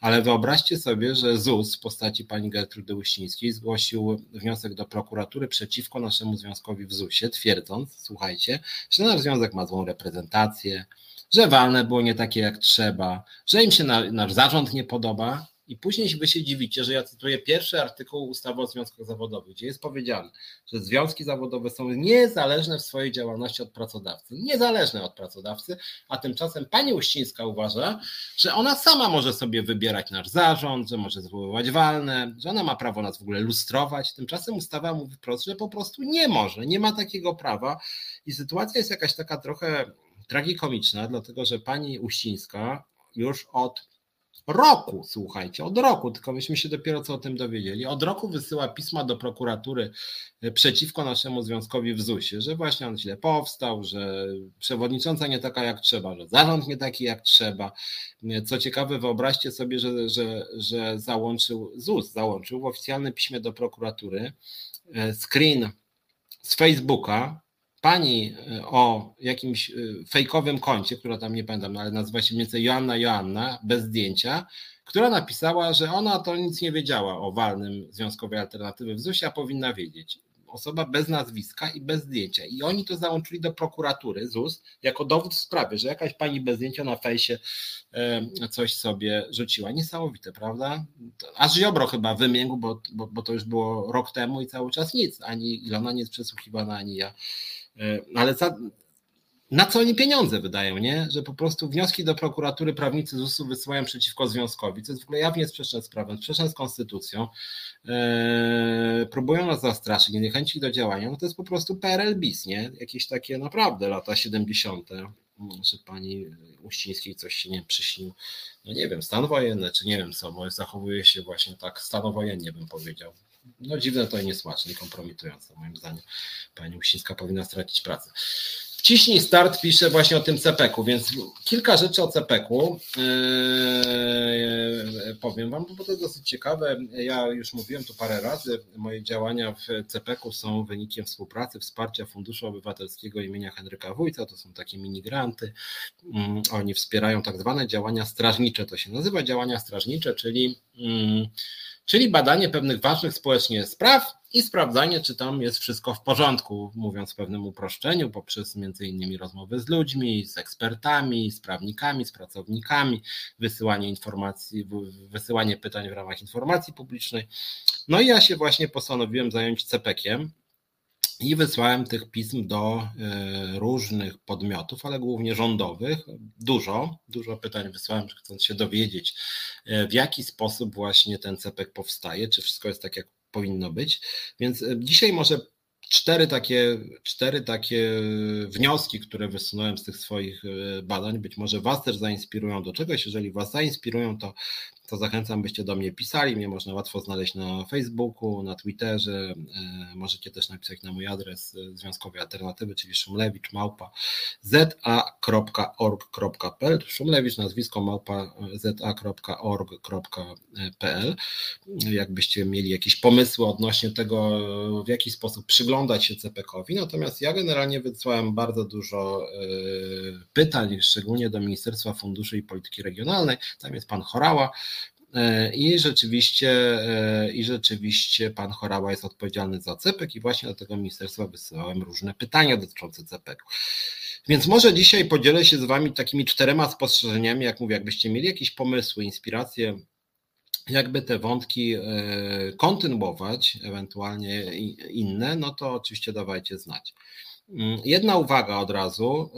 ale wyobraźcie sobie, że ZUS w postaci pani Gertrudy Uścińskiej zgłosił wniosek do prokuratury przeciwko naszemu związkowi w ZUSie, twierdząc, słuchaj, słuchajcie, że nasz związek ma złą reprezentację, że walne było nie takie jak trzeba, że im się nasz zarząd nie podoba. I później wy się dziwicie, że ja cytuję pierwszy artykuł ustawy o związkach zawodowych, gdzie jest powiedziane, że związki zawodowe są niezależne w swojej działalności od pracodawcy. Niezależne od pracodawcy, a tymczasem pani Uścińska uważa, że ona sama może sobie wybierać nasz zarząd, że może zwoływać walne, że ona ma prawo nas w ogóle lustrować. Tymczasem ustawa mówi wprost, że po prostu nie może, nie ma takiego prawa i sytuacja jest jakaś taka trochę tragikomiczna, dlatego że pani Uścińska już od roku, słuchajcie, od roku, tylko myśmy się dopiero co o tym dowiedzieli, od roku wysyła pisma do prokuratury e, przeciwko naszemu związkowi w ZUS-ie, że właśnie on źle powstał, że przewodnicząca nie taka jak trzeba, że zarząd nie taki jak trzeba. E, co ciekawe, wyobraźcie sobie, że, że, że załączył ZUS, załączył w oficjalnym piśmie do prokuratury e, screen z Facebooka, pani y, o jakimś y, fejkowym koncie, która tam nie pamiętam, no ale nazywa się mniej więcej Joanna Joanna, bez zdjęcia, która napisała, że ona to nic nie wiedziała o walnym związkowej alternatywy w ZUS-ie, a powinna wiedzieć. Osoba bez nazwiska i bez zdjęcia. I oni to załączyli do prokuratury ZUS jako dowód w sprawie, że jakaś pani bez zdjęcia na fejsie coś sobie rzuciła. Niesamowite, prawda? Aż Ziobro chyba wymiękł, bo, bo, bo to już było rok temu i cały czas nic. Ani Ilona nie jest przesłuchiwana, ani ja E, ale za, na co oni pieniądze wydają, nie? Że po prostu wnioski do prokuratury prawnicy ZUS-u wysyłają przeciwko związkowi, co jest w ogóle jawnie sprzeczne z prawem, sprzeczne z konstytucją. Eee, próbują nas zastraszyć, niechęci do działania, no to jest po prostu PRL bis, nie? Jakieś takie naprawdę lata 70., że pani Uścińskiej coś się nie przyśnił, no nie wiem, stan wojenny, czy nie wiem co, bo zachowuje się właśnie tak stanowojennie, bym powiedział no dziwne to i niesmaczne i kompromitujące moim zdaniem. Pani Uścińska powinna stracić pracę. Wciśnij start pisze właśnie o tym CPK-u, więc kilka rzeczy o CPK-u yy, powiem Wam, bo to jest dosyć ciekawe. Ja już mówiłem tu parę razy, moje działania w CPK-u są wynikiem współpracy, wsparcia Funduszu Obywatelskiego imienia Henryka Wójca, to są takie minigranty. Yy, oni wspierają tak zwane działania strażnicze, to się nazywa działania strażnicze, czyli mm, czyli badanie pewnych ważnych społecznie spraw i sprawdzanie, czy tam jest wszystko w porządku, mówiąc w pewnym uproszczeniu, poprzez między innymi rozmowy z ludźmi, z ekspertami, z prawnikami, z pracownikami, wysyłanie informacji, wysyłanie pytań w ramach informacji publicznej. No i ja się właśnie postanowiłem zająć CPK-iem, i wysłałem tych pism do e, różnych podmiotów, ale głównie rządowych. Dużo, dużo pytań wysłałem, chcąc się dowiedzieć, e, w jaki sposób właśnie ten CPK powstaje, czy wszystko jest tak, jak powinno być. Więc e, dzisiaj może cztery takie, cztery takie wnioski, które wysunąłem z tych swoich badań, być może Was też zainspirują do czegoś. Jeżeli Was zainspirują, to to zachęcam, byście do mnie pisali. Mnie można łatwo znaleźć na Facebooku, na Twitterze. E, możecie też napisać na mój adres e, Związkowej Alternatywy, czyli szumlewicz małpa za.org.pl. Szumlewicz, nazwisko małpa za.org.pl. Jakbyście mieli jakieś pomysły odnośnie tego, w jaki sposób przyglądać się CPK-owi. Natomiast ja generalnie wysłałem bardzo dużo e, pytań, szczególnie do Ministerstwa Funduszy i Polityki Regionalnej. Tam jest pan Chorała E, I rzeczywiście, e, I rzeczywiście pan Chorała jest odpowiedzialny za CEPEK i właśnie do tego ministerstwa wysyłałem różne pytania dotyczące CEPEK. Więc może dzisiaj podzielę się z wami takimi czterema spostrzeżeniami, jak mówię, jakbyście mieli jakieś pomysły, inspiracje, jakby te wątki e, kontynuować, ewentualnie inne, no to oczywiście dawajcie znać. Mm, jedna uwaga od razu.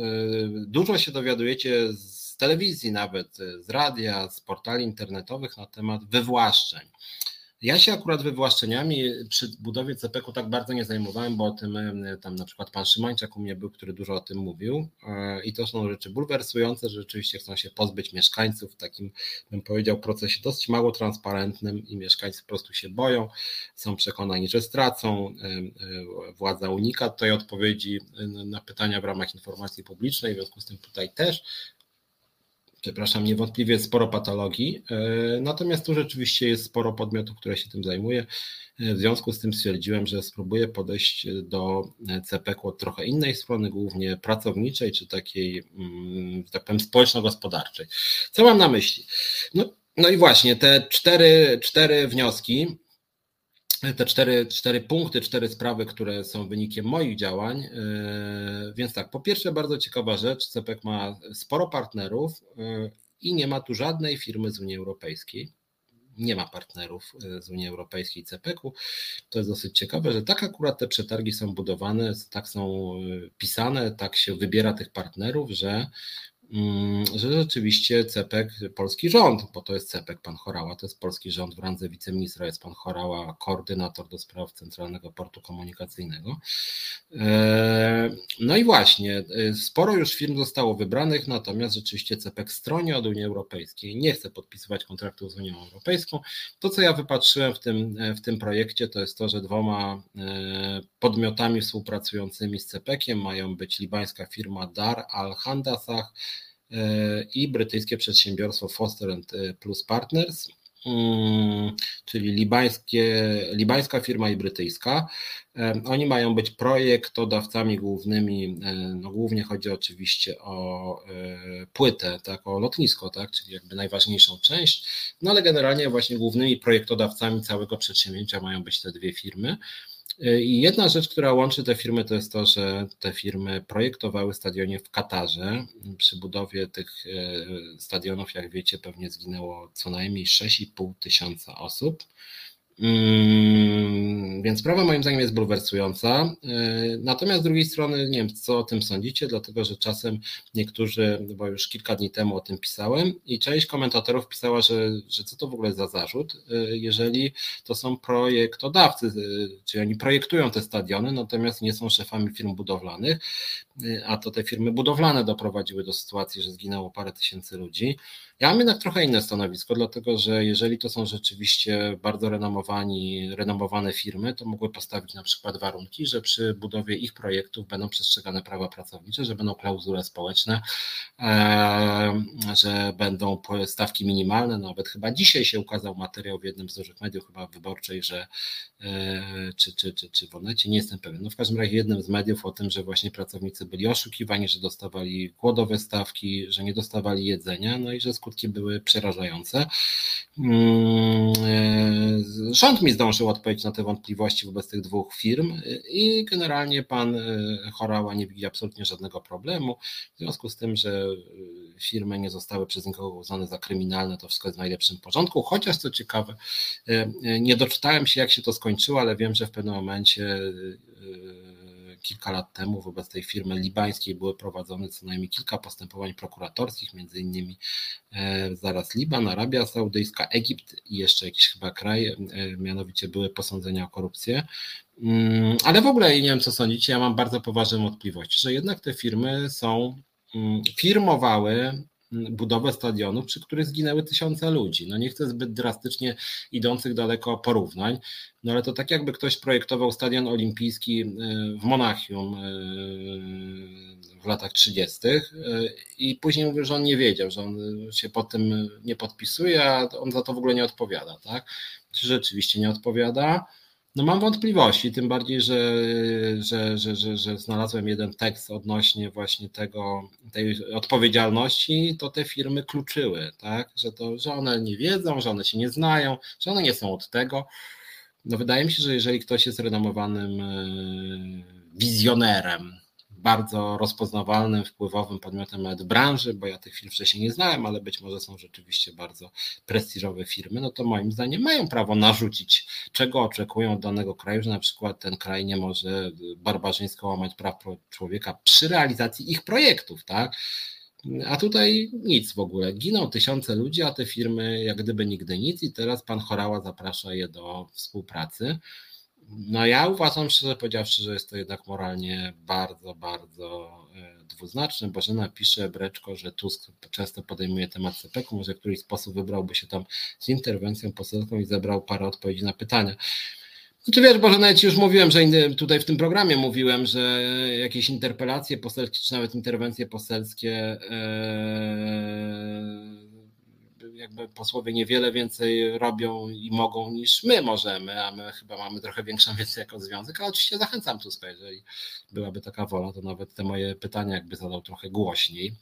Dużo się dowiadujecie z z telewizji nawet, z radia, z portali internetowych na temat wywłaszczeń. Ja się akurat wywłaszczeniami przy budowie CPK-u tak bardzo nie zajmowałem, bo o tym tam na przykład pan Szymańczak u mnie był, który dużo o tym mówił e, i to są rzeczy bulwersujące, że rzeczywiście chcą się pozbyć mieszkańców w takim, bym powiedział, procesie dosyć mało transparentnym i mieszkańcy po prostu się boją, są przekonani, że stracą, e, władza unika tej odpowiedzi na pytania w ramach informacji publicznej, w związku z tym tutaj też przepraszam, niewątpliwie sporo patologii, e, natomiast tu rzeczywiście jest sporo podmiotów, które się tym zajmuje. E, w związku z tym stwierdziłem, że spróbuję podejść do CPK od trochę innej strony, głównie pracowniczej, czy takiej, mm, tak powiem, społeczno-gospodarczej. Co mam na myśli? No, no i właśnie te cztery, cztery wnioski, te cztery, cztery punkty, cztery sprawy, które są wynikiem moich działań. E, więc tak, po pierwsze, bardzo ciekawa rzecz, CEPEK ma sporo partnerów e, i nie ma tu żadnej firmy z Unii Europejskiej. Nie ma partnerów e, z Unii Europejskiej CEPEK-u. To jest dosyć ciekawe, że tak akurat te przetargi są budowane, tak są pisane, tak się wybiera tych partnerów, że że rzeczywiście CEPEK, polski rząd, bo to jest CEPEK, pan Chorała, to jest polski rząd w randze wiceministra, jest pan Chorała, koordynator do spraw Centralnego Portu Komunikacyjnego. E, no i właśnie, e, sporo już firm zostało wybranych, natomiast rzeczywiście CEPEK stroni od Unii Europejskiej, nie chce podpisywać kontraktów z Unią Europejską. To, co ja wypatrzyłem w tym, e, w tym projekcie, to jest to, że dwoma podmiotami współpracującymi z CEPEKiem mają być libańska firma Dar Al-Handasah, i brytyjskie przedsiębiorstwo Foster Plus Partners, mm, czyli libańskie, libańska firma i brytyjska. Oni mają być projektodawcami głównymi, no głównie chodzi oczywiście o e, płytę, tak, o lotnisko, tak, czyli jakby najważniejszą część, no ale generalnie właśnie głównymi projektodawcami całego przedsięwzięcia mają być te dwie firmy. I jedna rzecz, która łączy te firmy, to jest to, że te firmy projektowały stadionie w Katarze. Przy budowie tych e, stadionów, jak wiecie, pewnie zginęło co najmniej 6,5 tysiąca osób. Mm, więc sprawa moim zdaniem jest bulwersująca. E, natomiast z drugiej strony nie wiem, co o tym sądzicie, dlatego że czasem niektórzy, bo już kilka dni temu o tym pisałem i część komentatorów pisała, że, że co to w ogóle za zarzut, e, jeżeli to są projektodawcy, e, czyli oni projektują te stadiony, natomiast nie są szefami firm budowlanych, a to te firmy budowlane doprowadziły do sytuacji, że zginęło parę tysięcy ludzi. Ja mam jednak trochę inne stanowisko, dlatego że jeżeli to są rzeczywiście bardzo renomowani, renomowane firmy, to mogły postawić na przykład warunki, że przy budowie ich projektów będą przestrzegane prawa pracownicze, że będą klauzule społeczne, że będą stawki minimalne. Nawet chyba dzisiaj się ukazał materiał w jednym z dużych mediów, chyba wyborczej, że czy, czy, czy, czy w Onecie, nie jestem pewien. No w każdym razie jednym z mediów o tym, że właśnie pracownicy byli oszukiwani, że dostawali głodowe stawki, że nie dostawali jedzenia, no i że skutki były przerażające. Mm, e, rząd mi zdążył odpowiedzieć na te wątpliwości wobec tych dwóch firm i generalnie pan e, Chorała nie widzi absolutnie żadnego problemu. W związku z tym, że e, firmy nie zostały przez nikogo uznane za kryminalne, to wszystko jest w najlepszym porządku. Chociaż co ciekawe, nie doczytałem się, jak się to skończyło, ale wiem, że w pewnym momencie kilka lat temu wobec tej firmy libańskiej były prowadzone co najmniej kilka postępowań prokuratorskich, między innymi e, zaraz Liban, Arabia Saudyjska, Egipt i jeszcze jakiś chyba kraj, e, mianowicie były posądzenia o korupcję. Mm, ale w ogóle nie wiem, co sądzicie, ja mam bardzo poważne wątpliwości, że jednak te firmy są, mm, firmowały budowę stadionu, przy których zginęły tysiące ludzi. No nie chcę zbyt drastycznie idących daleko porównań, no ale to tak jakby ktoś projektował stadion olimpijski e, w Monachium e, w latach 30. E, i później mówił, że on nie wiedział, że on się po tym nie podpisuje, a on za to w ogóle nie odpowiada, tak? Czy rzeczywiście nie odpowiada? No mam wątpliwości, tym bardziej, że, że, że, że, że znalazłem jeden tekst odnośnie właśnie tego, tej odpowiedzialności, to te firmy kluczyły, tak? Że, to, że one nie wiedzą, że one się nie znają, że one nie są od tego. No wydaje mi się, że jeżeli ktoś jest renomowanym e, wizjonerem, bardzo rozpoznawalnym, wpływowym podmiotem nawet branży, bo ja tych firm wcześniej nie znałem, ale być może są rzeczywiście bardzo prestiżowe firmy, no to moim zdaniem mają prawo narzucić, czego oczekują od danego kraju, że na przykład ten kraj nie może barbarzyńsko łamać praw człowieka przy realizacji ich projektów, tak? A tutaj nic w ogóle. Giną tysiące ludzi, a te firmy jak gdyby nigdy nic i teraz pan Chorała zaprasza je do współpracy. No ja uważam, szczerze powiedziawszy, że jest to jednak moralnie bardzo, bardzo e, dwuznaczne. Bożena pisze Breczko, że Tusk często podejmuje temat CPK-u, może w któryś sposób wybrałby się tam z interwencją poselską i zebrał parę odpowiedzi na pytania. Znaczy wiesz, Boże, ci już mówiłem, że tutaj w tym programie mówiłem, że jakieś interpelacje poselskie, czy nawet interwencje poselskie ee, jakby posłowie niewiele więcej robią i mogą niż my możemy, a my chyba mamy trochę większą wiedzę jako związek, ale oczywiście zachęcam Tuska, jeżeli byłaby taka wola, to nawet te moje pytania jakby zadał trochę głośniej.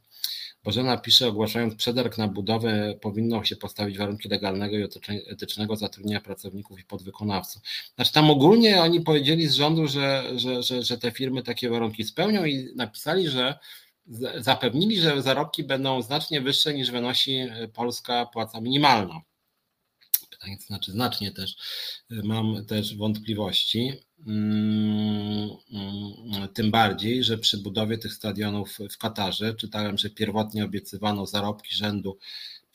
Bożena pisze, ogłaszając przetarg na budowę, powinno się postawić warunki legalnego i etycznego zatrudnienia pracowników i podwykonawców. Znaczy tam ogólnie oni powiedzieli z rządu, że, że, że, że te firmy takie warunki spełnią i napisali, że zapewnili, że zarobki będą znacznie wyższe niż wynosi e, polska płaca minimalna. Pytanie to znaczy znacznie też e, mam też wątpliwości. Mm, mm, tym bardziej, że przy budowie tych stadionów w Katarze czytałem, że pierwotnie obiecywano zarobki rzędu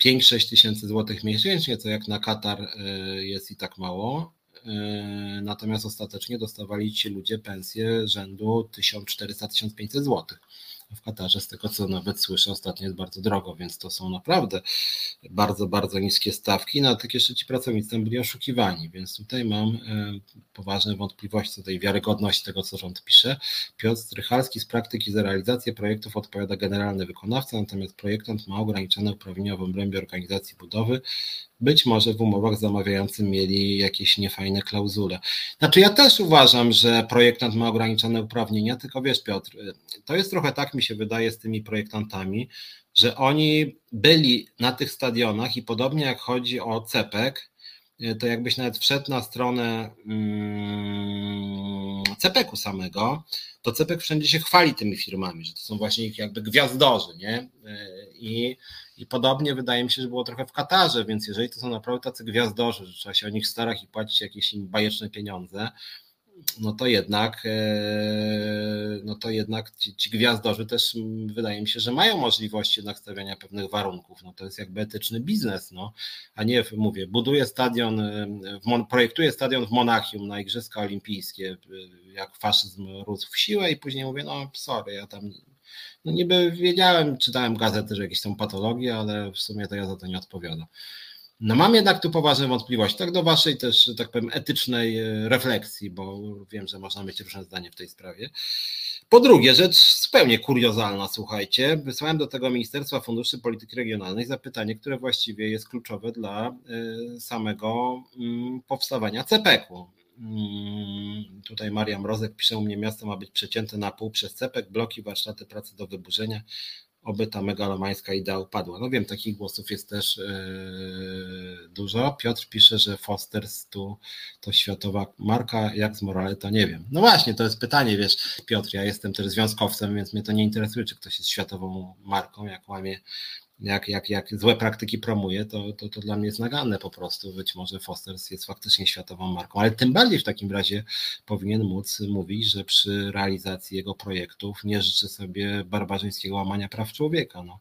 5-6 tysięcy złotych miesięcznie, co jak na Katar e, jest i tak mało. Natomiast ostatecznie dostawali ci ludzie pensję rzędu 1400-1500 złotych w Katarze, z tego co nawet słyszę, ostatnio jest bardzo drogo, więc to są naprawdę bardzo, bardzo niskie stawki, no tak jeszcze ci pracownicy tam byli oszukiwani, więc tutaj mam e, poważne wątpliwości co do tej wiarygodności tego, co rząd pisze. Piotr Strychalski z praktyki za realizację projektów odpowiada generalny wykonawca, natomiast projektant ma ograniczone uprawnienia w obrębie organizacji budowy, być może w umowach z zamawiającym mieli jakieś niefajne klauzule. Znaczy ja też uważam, że projektant ma ograniczone uprawnienia, tylko wiesz Piotr, to jest trochę tak mi się wydaje z tymi projektantami, że oni byli na tych stadionach i podobnie jak chodzi o CEPEK, to jakbyś nawet wszedł na stronę mm, CEPEK-u samego, to CEPEK wszędzie się chwali tymi firmami, że to są właśnie ich jakby gwiazdorzy, nie? I i podobnie wydaje mi się, że było trochę w Katarze, więc jeżeli to są naprawdę tacy gwiazdorzy, że trzeba się o nich starać i płacić jakieś im bajeczne pieniądze, no to jednak, e, no to jednak ci, ci gwiazdorzy też wydaje mi się, że mają możliwość jednak stawiania pewnych warunków. No to jest jakby etyczny biznes, no, a nie mówię, buduję stadion, e, projektuję stadion w Monachium na Igrzyska Olimpijskie, e, jak faszyzm rósł w siłę i później mówię, no sorry, ja tam no niby wiedziałem, czytałem gazety, że jakieś są patologie, ale w sumie to ja za to nie odpowiadam. No mam jednak tu poważne wątpliwości, tak do waszej też, tak powiem, etycznej e, refleksji, bo wiem, że można mieć różne zdanie w tej sprawie. Po drugie, rzecz zupełnie kuriozalna, słuchajcie, wysłałem do tego Ministerstwa Funduszy Polityki Regionalnej zapytanie, które właściwie jest kluczowe dla e, samego mm, powstawania CPK-u. Mm, tutaj Mariam Rozek pisze u mnie, miasto ma być przecięte na pół przez CPK, bloki, warsztaty pracy do wyburzenia oby ta megalomańska idea upadła. No wiem, takich głosów jest też yy, dużo. Piotr pisze, że Fosters tu to światowa marka, jak z Morale, to nie wiem. No właśnie, to jest pytanie, wiesz, Piotr, ja jestem też związkowcem, więc mnie to nie interesuje, czy ktoś jest światową marką, jak łamie jak, jak, jak złe praktyki promuje, to, to, to dla mnie jest naganne po prostu. Być może Fosters jest faktycznie światową marką, ale tym bardziej w takim razie powinien móc mówić, że przy realizacji jego projektów nie życzy sobie barbarzyńskiego łamania praw człowieka. No.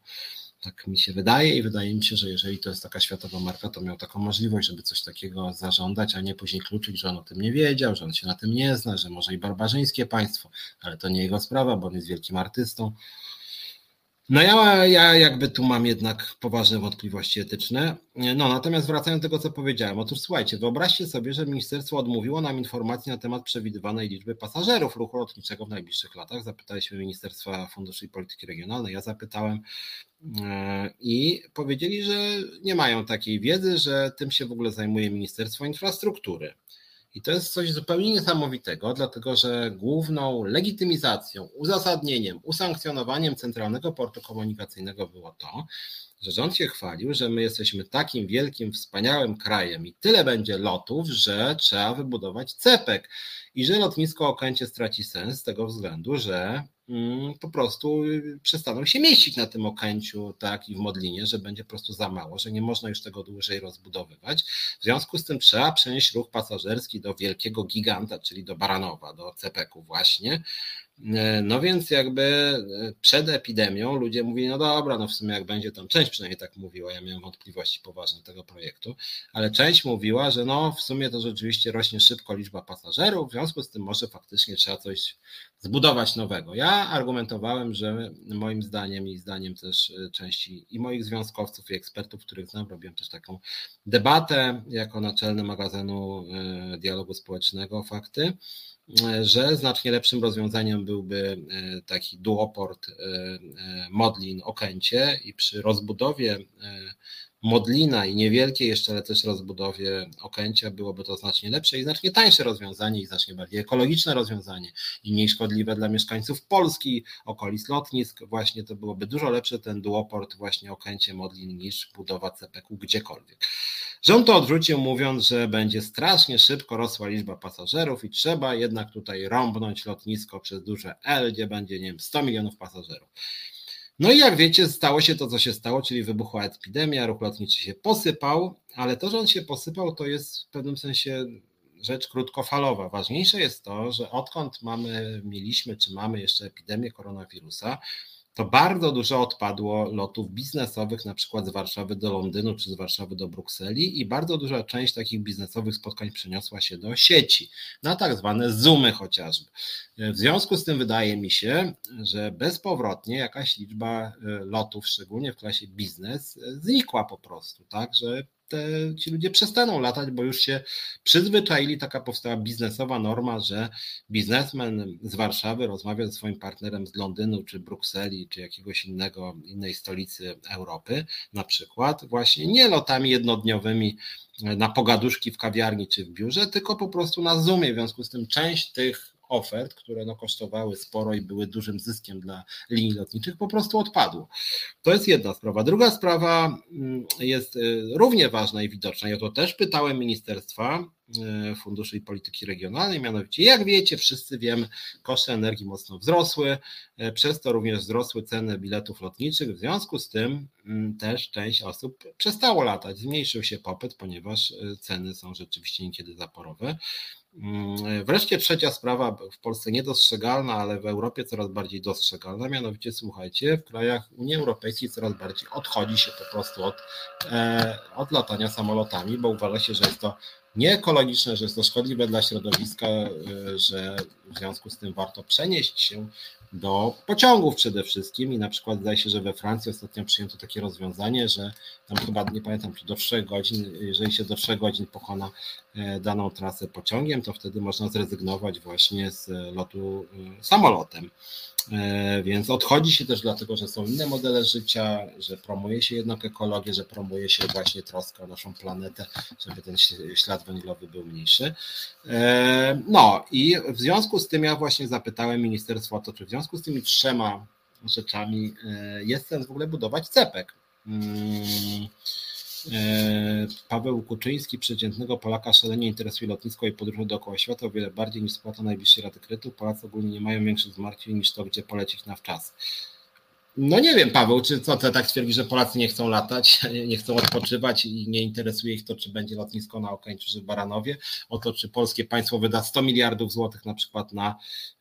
Tak mi się wydaje i wydaje mi się, że jeżeli to jest taka światowa marka, to miał taką możliwość, żeby coś takiego zażądać, a nie później kluczyć, że on o tym nie wiedział, że on się na tym nie zna, że może i barbarzyńskie państwo, ale to nie jego sprawa, bo on jest wielkim artystą. No ja, ja jakby tu mam jednak poważne wątpliwości etyczne. No natomiast wracając do tego, co powiedziałem. Otóż słuchajcie, wyobraźcie sobie, że ministerstwo odmówiło nam informacji na temat przewidywanej liczby pasażerów ruchu lotniczego w najbliższych latach. Zapytaliśmy Ministerstwa Funduszy i Polityki Regionalnej, ja zapytałem e, i powiedzieli, że nie mają takiej wiedzy, że tym się w ogóle zajmuje Ministerstwo Infrastruktury. I to jest coś zupełnie niesamowitego, dlatego że główną legitymizacją, uzasadnieniem, usankcjonowaniem Centralnego Portu Komunikacyjnego było to, że rząd się chwalił, że my jesteśmy takim wielkim, wspaniałym krajem i tyle będzie lotów, że trzeba wybudować cepek i że lotnisko Okęcie straci sens z tego względu, że po prostu przestaną się mieścić na tym Okęciu, tak i w Modlinie, że będzie po prostu za mało, że nie można już tego dłużej rozbudowywać. W związku z tym trzeba przenieść ruch pasażerski do wielkiego giganta, czyli do Baranowa, do Cepeku właśnie, no więc jakby e, przed epidemią ludzie mówili, no dobra, no w sumie jak będzie tam, część przynajmniej tak mówiła, ja miałem wątpliwości poważne tego projektu, ale część mówiła, że no w sumie to rzeczywiście rośnie szybko liczba pasażerów, w związku z tym może faktycznie trzeba coś zbudować nowego. Ja argumentowałem, że moim zdaniem i zdaniem też e, części i moich związkowców i ekspertów, których znam, robiłem też taką debatę jako naczelny magazynu dialogu społecznego Fakty, że znacznie lepszym rozwiązaniem byłby e, taki duoport e, e, Modlin-Okęcie i przy rozbudowie Modlina i niewielkiej jeszcze, ale też rozbudowie Okęcia byłoby to znacznie lepsze i znacznie tańsze rozwiązanie i znacznie bardziej ekologiczne rozwiązanie i mniej szkodliwe dla mieszkańców Polski, okolic lotnisk. Właśnie to byłoby dużo lepsze ten duoport właśnie Okęcie Modlin niż budowa CPK gdziekolwiek. Rząd to odrzucił, mówiąc, że będzie strasznie szybko rosła liczba pasażerów i trzeba jednak tutaj rąbnąć lotnisko przez duże L, gdzie będzie, nie wiem, 100 milionów pasażerów. No i jak wiecie, stało się to, co się stało, czyli wybuchła epidemia, ruch lotniczy się posypał, ale to, że on się posypał, to jest w pewnym sensie rzecz krótkofalowa. Ważniejsze jest to, że odkąd mamy, mieliśmy czy mamy jeszcze epidemię koronawirusa, to bardzo dużo odpadło lotów biznesowych, na przykład z Warszawy do Londynu czy z Warszawy do Brukseli i bardzo duża część takich biznesowych spotkań przeniosła się do sieci, na tak zwane Zoomy chociażby. W związku z tym wydaje mi się, że bezpowrotnie jakaś liczba e, lotów, szczególnie w klasie biznes, e, znikła po prostu, tak, że te, ci ludzie przestaną latać, bo już się przyzwyczaili, taka powstała biznesowa norma, że biznesmen z Warszawy rozmawia ze swoim partnerem z Londynu, czy Brukseli, czy jakiegoś innego, innej stolicy Europy, na przykład właśnie nie lotami jednodniowymi na pogaduszki w kawiarni czy w biurze, tylko po prostu na Zoomie, w związku z tym część tych ofert, które no kosztowały sporo i były dużym zyskiem dla linii lotniczych, po prostu odpadło. To jest jedna sprawa. Druga sprawa mm, jest y, równie ważna i widoczna. Ja to też pytałem Ministerstwa y, Funduszy i Polityki Regionalnej, mianowicie jak wiecie, wszyscy wiemy, koszty energii mocno wzrosły, y, przez to również wzrosły ceny biletów lotniczych, w związku z tym mm, też część osób przestało latać, zmniejszył się popyt, ponieważ ceny są rzeczywiście niekiedy zaporowe. Mm, wreszcie trzecia sprawa, w Polsce niedostrzegalna, ale w Europie coraz bardziej dostrzegalna, mianowicie słuchajcie, w krajach Unii Europejskiej coraz bardziej odchodzi się po prostu od, e, od latania samolotami, bo uważa się, że jest to nieekologiczne, że jest to szkodliwe dla środowiska, e, że w związku z tym warto przenieść się do pociągów przede wszystkim i na przykład zdaje się, że we Francji ostatnio przyjęto takie rozwiązanie, że tam chyba nie pamiętam, czy do 3 godzin, jeżeli się do 3 godzin pokona e, daną trasę pociągiem, to wtedy można zrezygnować właśnie z lotu e, samolotem. E, więc odchodzi się też dlatego, że są inne modele życia, że promuje się jednak ekologię, że promuje się właśnie troskę o naszą planetę, żeby ten ślad węglowy był mniejszy. No i w związku z tym ja właśnie zapytałem ministerstwo o to, czy w związku z tymi trzema rzeczami e, jest sens w ogóle budować cepek. Hmm E, Paweł Kuczyński, przeciętnego Polaka, szalenie interesuje lotnisko i podróże dookoła świata o wiele bardziej niż spłata najbliższej raty kredytu. Polacy ogólnie nie mają większych zmartwień niż to, gdzie polecieć na wczas. No nie wiem, Paweł, czy co ty tak twierdzi, że Polacy nie chcą latać, [LAUGHS] nie chcą odpoczywać i nie interesuje ich to, czy będzie lotnisko na Okęciu czy w Baranowie, o to, czy polskie państwo wyda 100 miliardów złotych na przykład na,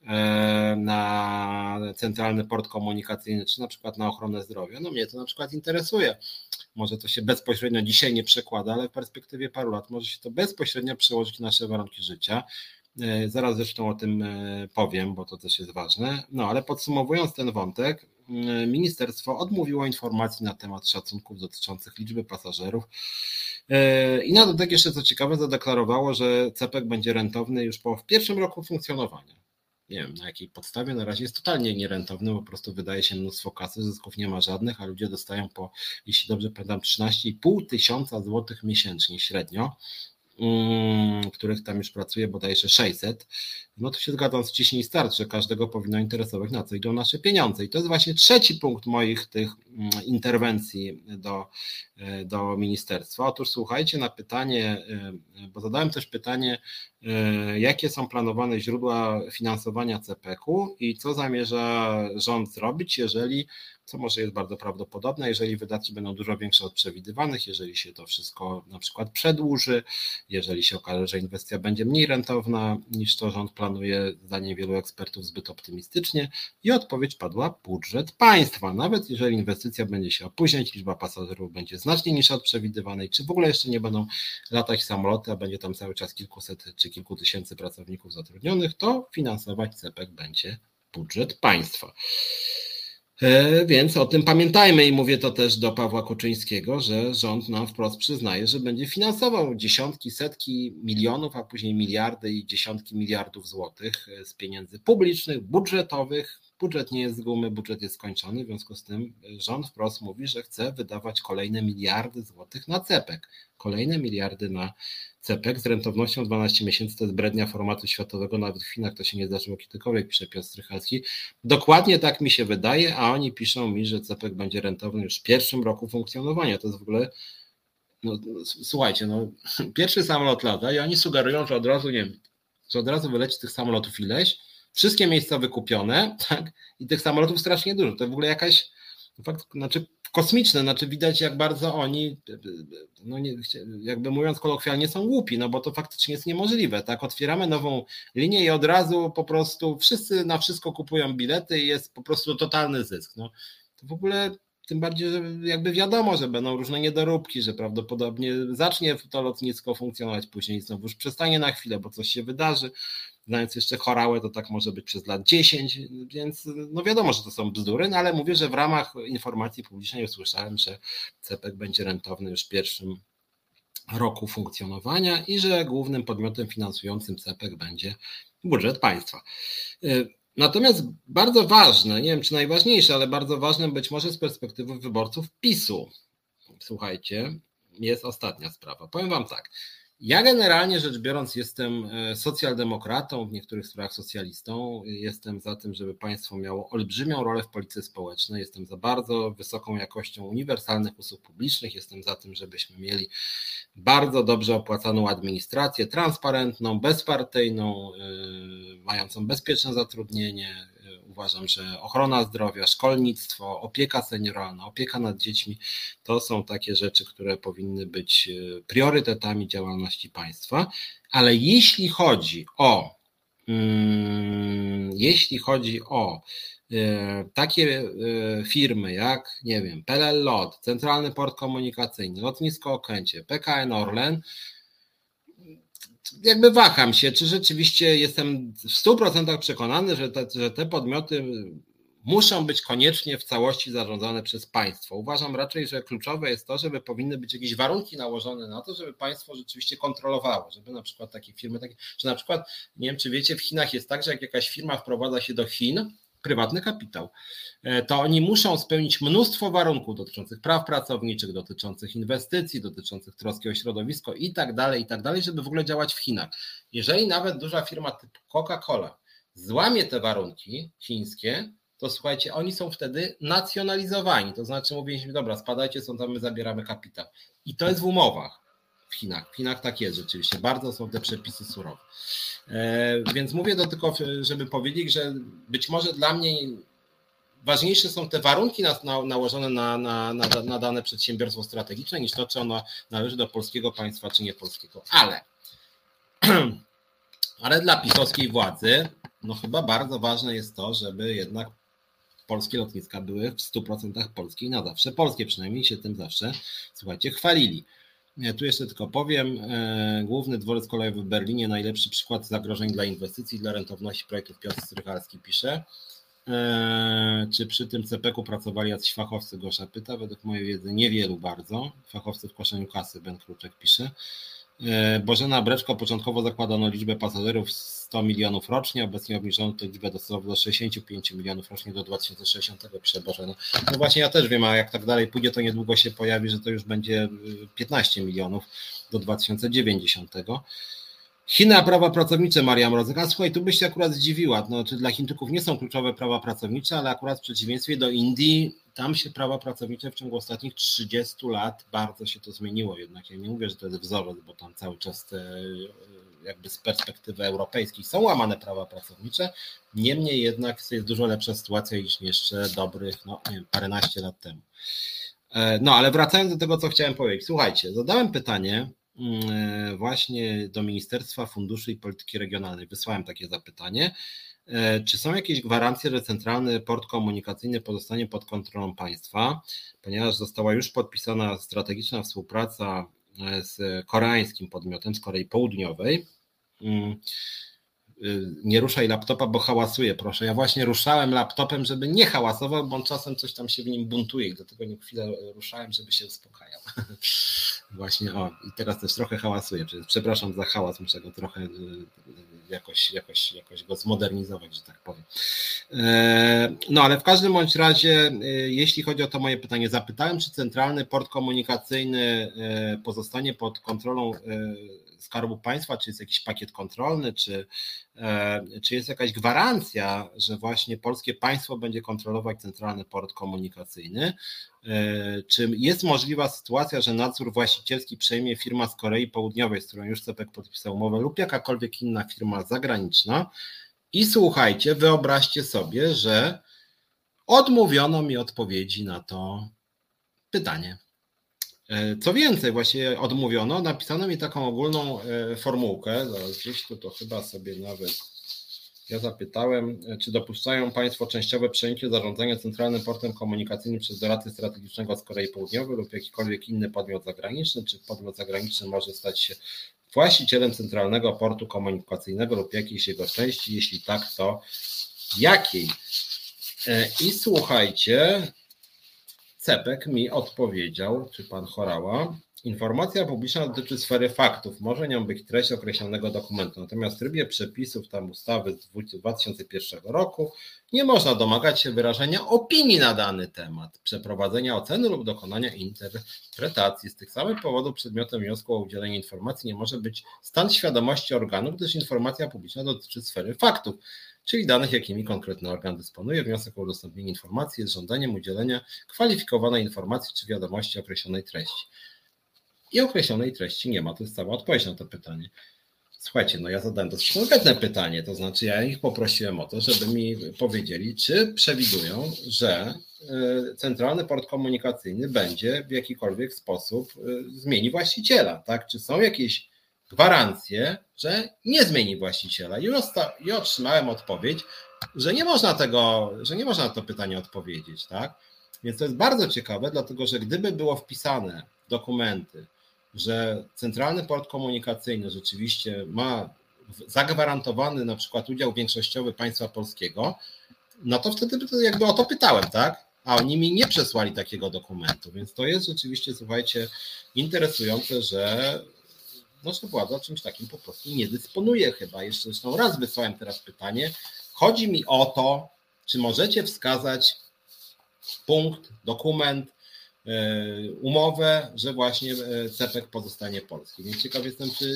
e, na centralny port komunikacyjny, czy na przykład na ochronę zdrowia. No mnie to na przykład interesuje. Może to się bezpośrednio dzisiaj nie przekłada, ale w perspektywie paru lat może się to bezpośrednio przełożyć na nasze warunki życia. E, zaraz zresztą o tym e, powiem, bo to też jest ważne. No ale podsumowując ten wątek, ministerstwo odmówiło informacji na temat szacunków dotyczących liczby pasażerów. I na dodatek jeszcze co ciekawe zadeklarowało, że CEPEK będzie rentowny już po w pierwszym roku funkcjonowania. Nie wiem na jakiej podstawie, na razie jest totalnie nierentowny, po prostu wydaje się mnóstwo kasy, zysków nie ma żadnych, a ludzie dostają po, jeśli dobrze pamiętam, 13,5 tysiąca złotych miesięcznie średnio. Mm, których tam już pracuje bodajże 600, no to się zgadzam z ciśnień start, że każdego powinno interesować, na co idą nasze pieniądze. I to jest właśnie trzeci punkt moich tych mm, interwencji do, e, do ministerstwa. Otóż słuchajcie na pytanie, e, bo zadałem też pytanie, e, jakie są planowane źródła finansowania CPK-u i co zamierza rząd zrobić, jeżeli co może jest bardzo prawdopodobne, jeżeli wydatki będą dużo większe od przewidywanych, jeżeli się to wszystko na przykład przedłuży, jeżeli się okaże, że inwestycja będzie mniej rentowna niż to rząd planuje, zdaniem wielu ekspertów zbyt optymistycznie i odpowiedź padła budżet państwa. Nawet jeżeli inwestycja będzie się opóźniać, liczba pasażerów będzie znacznie niższa od przewidywanej, czy w ogóle jeszcze nie będą latać samoloty, a będzie tam cały czas kilkuset czy kilku tysięcy pracowników zatrudnionych, to finansować CEPEK będzie budżet państwa. E, więc o tym pamiętajmy i mówię to też do Pawła Koczyńskiego, że rząd nam wprost przyznaje, że będzie finansował dziesiątki, setki milionów, a później miliardy i dziesiątki miliardów złotych e, z pieniędzy publicznych, budżetowych. Budżet nie jest z gumy, budżet jest skończony, w związku z tym rząd wprost mówi, że chce wydawać kolejne miliardy złotych na cepek, kolejne miliardy na CPEK z rentownością 12 miesięcy to jest brednia formatu światowego, nawet w Chinach to się nie zdarzyło kiedykolwiek, pisze Piotr Strychalski. Dokładnie tak mi się wydaje, a oni piszą mi, że CPEK będzie rentowny już w pierwszym roku funkcjonowania. To jest w ogóle, no, słuchajcie, no, [LAUGHS] pierwszy samolot lata i oni sugerują, że od razu, nie wiem, że od razu wyleci tych samolotów ileś, wszystkie miejsca wykupione, [LAUGHS] tak, i tych samolotów strasznie dużo. To w ogóle jakaś, fakt, znaczy kosmiczne, znaczy widać jak bardzo oni, no nie, jakby mówiąc kolokwialnie, są głupi, no bo to faktycznie jest niemożliwe, tak? Otwieramy nową linię i od razu po prostu wszyscy na wszystko kupują bilety i jest po prostu totalny zysk. No, to w ogóle tym bardziej, że jakby wiadomo, że będą różne niedoróbki, że prawdopodobnie zacznie to lotnisko funkcjonować później znowu już przestanie na chwilę, bo coś się wydarzy znając jeszcze chorałe, to tak może być przez lat 10, więc no wiadomo, że to są bzdury, no ale mówię, że w ramach informacji publicznej usłyszałem, że CEPEK będzie rentowny już w pierwszym roku funkcjonowania i że głównym podmiotem finansującym CEPEK będzie budżet państwa. Natomiast bardzo ważne, nie wiem czy najważniejsze, ale bardzo ważne być może z perspektywy wyborców PiSu, słuchajcie, jest ostatnia sprawa. Powiem Wam tak. Ja generalnie rzecz biorąc jestem e, socjaldemokratą, w niektórych sprawach socjalistą. Jestem za tym, żeby państwo miało olbrzymią rolę w polityce społecznej. Jestem za bardzo wysoką jakością uniwersalnych usług publicznych. Jestem za tym, żebyśmy mieli bardzo dobrze opłacaną administrację, transparentną, bezpartyjną, e, mającą bezpieczne zatrudnienie, uważam, że ochrona zdrowia, szkolnictwo, opieka senioralna, opieka nad dziećmi to są takie rzeczy, które powinny być e, priorytetami działalności państwa. Ale jeśli chodzi o mm, jeśli chodzi o e, takie e, firmy jak, nie wiem, PLL Lot, Centralny Port Komunikacyjny, Lotnisko Okęcie, PKN Orlen, jakby waham się, czy rzeczywiście jestem w 100% przekonany, że te, że te podmioty muszą być koniecznie w całości zarządzane przez państwo. Uważam raczej, że kluczowe jest to, żeby powinny być jakieś warunki nałożone na to, żeby państwo rzeczywiście kontrolowało, żeby na przykład takie firmy, takie, że na przykład, nie wiem czy wiecie, w Chinach jest tak, że jak jakaś firma wprowadza się do Chin, prywatny kapitał, e, to oni muszą spełnić mnóstwo warunków dotyczących praw pracowniczych, dotyczących inwestycji, dotyczących troski o środowisko i tak dalej, i tak dalej, żeby w ogóle działać w Chinach. Jeżeli nawet duża firma typu Coca-Cola złamie te warunki chińskie, to słuchajcie, oni są wtedy nacjonalizowani. To znaczy mówiliśmy, dobra, spadajcie są tam, my zabieramy kapitał. I to jest w umowach w Chinach. W Chinach tak jest rzeczywiście. Bardzo są te przepisy surowe. E, więc mówię to tylko, żeby powiedzieć, że być może dla mnie ważniejsze są te warunki na, na, nałożone na, na, na, dane przedsiębiorstwo strategiczne, niż to, czy ono należy do polskiego państwa, czy nie polskiego. Ale, [CLEARS THROAT] ale dla pisowskiej władzy, no chyba bardzo ważne jest to, żeby jednak polskie lotniska były w 100% polskie i na zawsze polskie, przynajmniej się tym zawsze, słuchajcie, chwalili. Tu jeszcze tylko powiem, e, główny dworzec kolejowy w Berlinie, najlepszy przykład zagrożeń dla inwestycji, dla rentowności projektów Piotr Strychalski pisze. E, czy przy tym CPK-u pracowali jacyś fachowcy? Gosza pyta. Według mojej wiedzy niewielu bardzo. Fachowcy w koszeniu kasy, Ben Kruczek pisze. E, Bożena Breczko początkowo zakładano liczbę pasażerów 100 milionów rocznie, obecnie obniżono tę liczbę do, do 65 milionów rocznie do 2060, pisze Bożena. No właśnie ja też wiem, a jak tak dalej pójdzie, to niedługo się pojawi, że to już będzie 15 milionów do 2090. Chiny, a prawa pracownicze, Maria Mrozek. A słuchaj, tu byś się akurat zdziwiła. No, czy dla Chińczyków nie są kluczowe prawa pracownicze, ale akurat w przeciwieństwie do Indii, tam się prawa pracownicze w ciągu ostatnich 30 lat bardzo się to zmieniło. Jednak ja nie mówię, że to jest wzorzec, bo tam cały czas jakby z perspektywy europejskiej są łamane prawa pracownicze. Niemniej jednak jest dużo lepsza sytuacja niż jeszcze dobrych, no nie wiem, paręnaście lat temu. E, no, ale wracając do tego, co chciałem powiedzieć. Słuchajcie, zadałem pytanie, Mm, e, właśnie do Ministerstwa Funduszy i Polityki Regionalnej. Wysłałem takie zapytanie. E, czy są jakieś gwarancje, że centralny port komunikacyjny pozostanie pod kontrolą państwa, ponieważ została już podpisana strategiczna współpraca e, z koreańskim podmiotem z Korei Południowej? Mm, nie ruszaj laptopa, bo hałasuje, proszę. Ja właśnie ruszałem laptopem, żeby nie hałasował, bo on czasem coś tam się w nim buntuje i dlatego nie chwilę ruszałem, żeby się uspokajał. [LAUGHS] właśnie, o, i teraz też trochę hałasuje. Przepraszam za hałas, muszę go trochę y, y, jakoś, jakoś, jakoś go zmodernizować, że tak powiem. E, no ale w każdym bądź razie, y, jeśli chodzi o to moje pytanie, zapytałem, czy centralny port komunikacyjny pozostanie pod kontrolą Skarbu Państwa, czy jest jakiś pakiet kontrolny, czy, e, czy jest jakaś gwarancja, że właśnie polskie państwo będzie kontrolować centralny port komunikacyjny, e, czy jest możliwa sytuacja, że nadzór właścicielski przejmie firma z Korei Południowej, z którą już CPEK podpisał umowę, lub jakakolwiek inna firma zagraniczna. I słuchajcie, wyobraźcie sobie, że odmówiono mi odpowiedzi na to pytanie. E, co więcej, właśnie odmówiono, napisano mi taką ogólną e, formułkę, gdzieś tu to chyba sobie nawet ja zapytałem, e, czy dopuszczają Państwo częściowe przejęcie zarządzania Centralnym Portem Komunikacyjnym przez doradcę strategicznego z Korei Południowej lub jakikolwiek inny podmiot zagraniczny, czy podmiot zagraniczny może stać się właścicielem Centralnego Portu Komunikacyjnego lub jakiejś jego części, jeśli tak, to jakiej? I słuchajcie, Cepek mi odpowiedział, czy pan Chorała, informacja publiczna dotyczy sfery faktów, może nią być treść określonego dokumentu, natomiast w trybie przepisów tam ustawy z 2001 roku nie można domagać się wyrażenia opinii na dany temat, przeprowadzenia oceny lub dokonania interpretacji. Z tych samych powodów przedmiotem wniosku o udzielenie informacji nie może być stan świadomości organu, gdyż informacja publiczna dotyczy sfery faktów czyli danych, jakimi konkretny organ dysponuje. Wniosek o udostępnienie informacji jest żądaniem udzielenia kwalifikowanej informacji czy wiadomości określonej treści. I określonej treści nie ma, to jest cała odpowiedź na to pytanie. Słuchajcie, no ja zadałem dosyć konkretne pytanie, to znaczy ja ich poprosiłem o to, żeby mi powiedzieli, czy przewidują, że y, Centralny Port Komunikacyjny będzie w jakikolwiek sposób y, zmieni właściciela, tak? Czy są jakieś gwarancję, że nie zmieni właściciela. I, I otrzymałem odpowiedź, że nie można tego, że nie można na to pytanie odpowiedzieć, tak? Więc to jest bardzo ciekawe, dlatego że gdyby było wpisane dokumenty, że Centralny Port Komunikacyjny rzeczywiście ma zagwarantowany na przykład udział większościowy państwa polskiego, no to wtedy jakby o to pytałem, tak? A oni mi nie przesłali takiego dokumentu, więc to jest rzeczywiście, słuchajcie, interesujące, że że władza czymś takim po prostu nie dysponuje chyba. Jeszcze zresztą raz wysłałem teraz pytanie. Chodzi mi o to, czy możecie wskazać punkt, dokument, umowę, że właśnie e, CEPEK pozostanie polski. Więc ciekaw jestem, czy,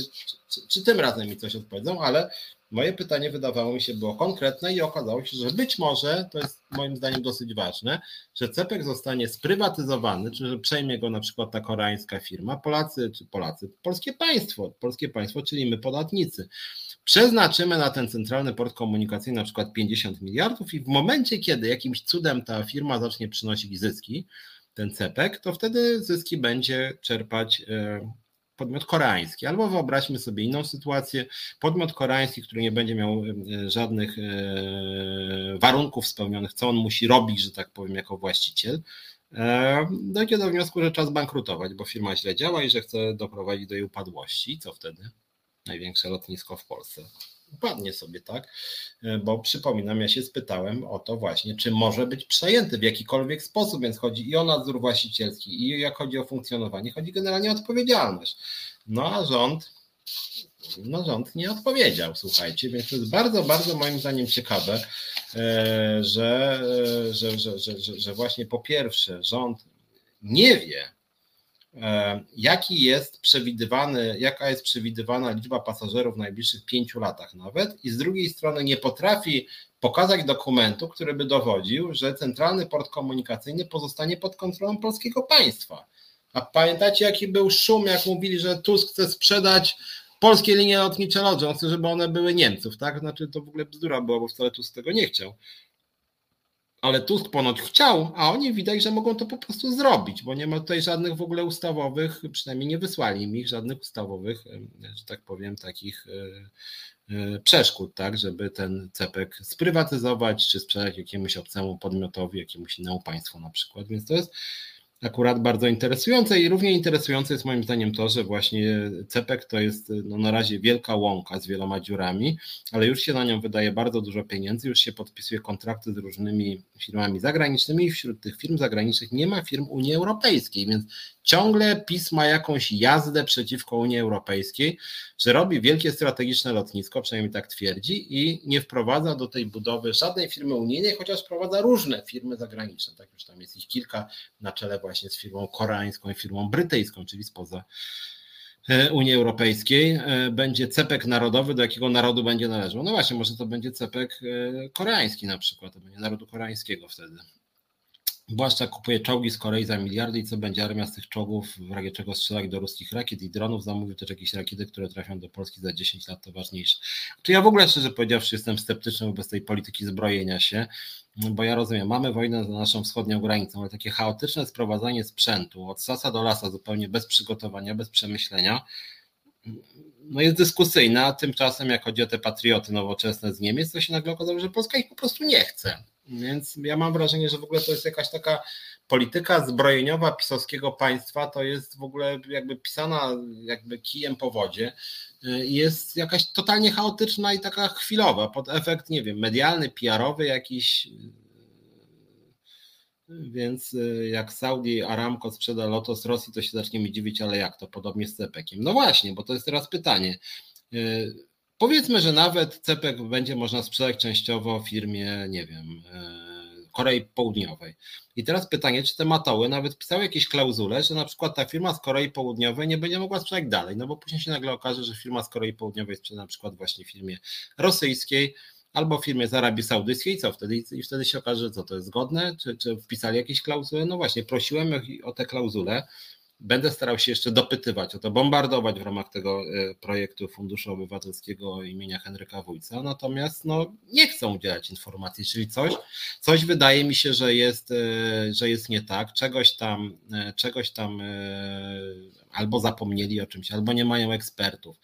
czy, czy, tym razem mi coś odpowiedzą, ale moje pytanie wydawało mi się było konkretne i okazało się, że być może, to jest moim zdaniem dosyć ważne, że CEPEK zostanie sprywatyzowany, czy że przejmie go na przykład ta koreańska firma, Polacy czy Polacy, polskie państwo, polskie państwo, czyli my podatnicy. Przeznaczymy na ten centralny port komunikacyjny na przykład 50 miliardów i w momencie, kiedy jakimś cudem ta firma zacznie przynosić zyski, ten CEPEK, to wtedy zyski będzie czerpać e, podmiot koreański. Albo wyobraźmy sobie inną sytuację, podmiot koreański, który nie będzie miał e, żadnych e, warunków spełnionych, co on musi robić, że tak powiem, jako właściciel, dojdzie do wniosku, że czas bankrutować, bo firma źle działa i że chce doprowadzić do jej upadłości. Co wtedy? Największe lotnisko w Polsce upadnie sobie, tak? E, bo przypominam, ja się spytałem o to właśnie, czy może być przejęty w jakikolwiek sposób, więc chodzi i o nadzór właścicielski, i jak chodzi o funkcjonowanie, chodzi generalnie o odpowiedzialność. No a rząd, no rząd nie odpowiedział, słuchajcie, więc to jest bardzo, bardzo moim zdaniem ciekawe, e, że, e, że, że, że, że, że właśnie po pierwsze rząd nie wie, jaki jest przewidywany, jaka jest przewidywana liczba pasażerów w najbliższych pięciu latach nawet i z drugiej strony nie potrafi pokazać dokumentu, który by dowodził, że centralny port komunikacyjny pozostanie pod kontrolą polskiego państwa. A pamiętacie, jaki był szum, jak mówili, że Tusk chce sprzedać polskie linie lotnicze chce, żeby one były Niemców, tak? Znaczy to w ogóle bzdura była, bo wcale Tusk tego nie chciał ale Tusk ponoć chciał, a oni widać, że mogą to po prostu zrobić, bo nie ma tutaj żadnych w ogóle ustawowych, przynajmniej nie wysłali mi żadnych ustawowych, że tak powiem, takich e, e, przeszkód, tak, żeby ten cepek sprywatyzować, czy sprzedać jakiemuś obcemu podmiotowi, jakiemuś innemu państwu na przykład, więc to jest akurat bardzo interesujące i równie interesujące jest moim zdaniem to, że właśnie CEPEK to jest no, na razie wielka łąka z wieloma dziurami, ale już się na nią wydaje bardzo dużo pieniędzy, już się podpisuje kontrakty z różnymi firmami zagranicznymi i wśród tych firm zagranicznych nie ma firm Unii Europejskiej, więc ciągle PiS ma jakąś jazdę przeciwko Unii Europejskiej, że robi wielkie strategiczne lotnisko, przynajmniej tak twierdzi, i nie wprowadza do tej budowy żadnej firmy unijnej, chociaż wprowadza różne firmy zagraniczne. Tak już tam jest ich kilka na czele właśnie z firmą koreańską i firmą brytyjską, czyli spoza e, Unii Europejskiej. E, będzie cepek narodowy, do jakiego narodu będzie należał. No właśnie, może to będzie cepek e, koreański na przykład, to będzie narodu koreańskiego wtedy. Błaszczak kupuje czołgi z Korei za miliardy i co będzie armia z tych czołgów, w razie czego strzelać do ruskich rakiet i dronów, zamówił też jakieś rakiety, które trafią do Polski za 10 lat, to ważniejsze. Czy ja w ogóle szczerze powiedziawszy jestem sceptyczny wobec tej polityki zbrojenia się, bo ja rozumiem, mamy wojnę za naszą wschodnią granicą, ale takie chaotyczne sprowadzanie sprzętu od sasa do lasa zupełnie bez przygotowania, bez przemyślenia, no jest dyskusyjne, a tymczasem jak chodzi o te patrioty nowoczesne z Niemiec, to się nagle okazało, że Polska ich po prostu nie chce. Więc ja mam wrażenie, że w ogóle to jest jakaś taka polityka zbrojeniowa pisowskiego państwa, to jest w ogóle jakby pisana jakby kijem po wodzie. Jest jakaś totalnie chaotyczna i taka chwilowa, pod efekt, nie wiem, medialny, PR-owy jakiś. Więc jak Saudi Aramco sprzeda Lotos Rosji, to się zacznie mi dziwić, ale jak to? Podobnie z Cepekiem. No właśnie, bo to jest teraz pytanie Powiedzmy, że nawet CEPEK będzie można sprzedać częściowo firmie, nie wiem, e, Korei Południowej. I teraz pytanie, czy te matoły nawet pisały jakieś klauzule, że na przykład ta firma z Korei Południowej nie będzie mogła sprzedać dalej, no bo później się nagle okaże, że firma z Korei Południowej sprzeda na przykład właśnie firmie rosyjskiej, albo firmie z Arabii Saudyjskiej, co wtedy? I wtedy się okaże, że co to jest zgodne, czy, czy wpisali jakieś klauzule? No właśnie, prosiłem o te klauzule, Będę starał się jeszcze dopytywać o to, bombardować w ramach tego e, projektu Funduszu Obywatelskiego imienia Henryka Wójca, natomiast no, nie chcą udzielać informacji, czyli coś, coś wydaje mi się, że jest, e, że jest nie tak, czegoś tam, e, czegoś tam albo zapomnieli o czymś, albo nie mają ekspertów.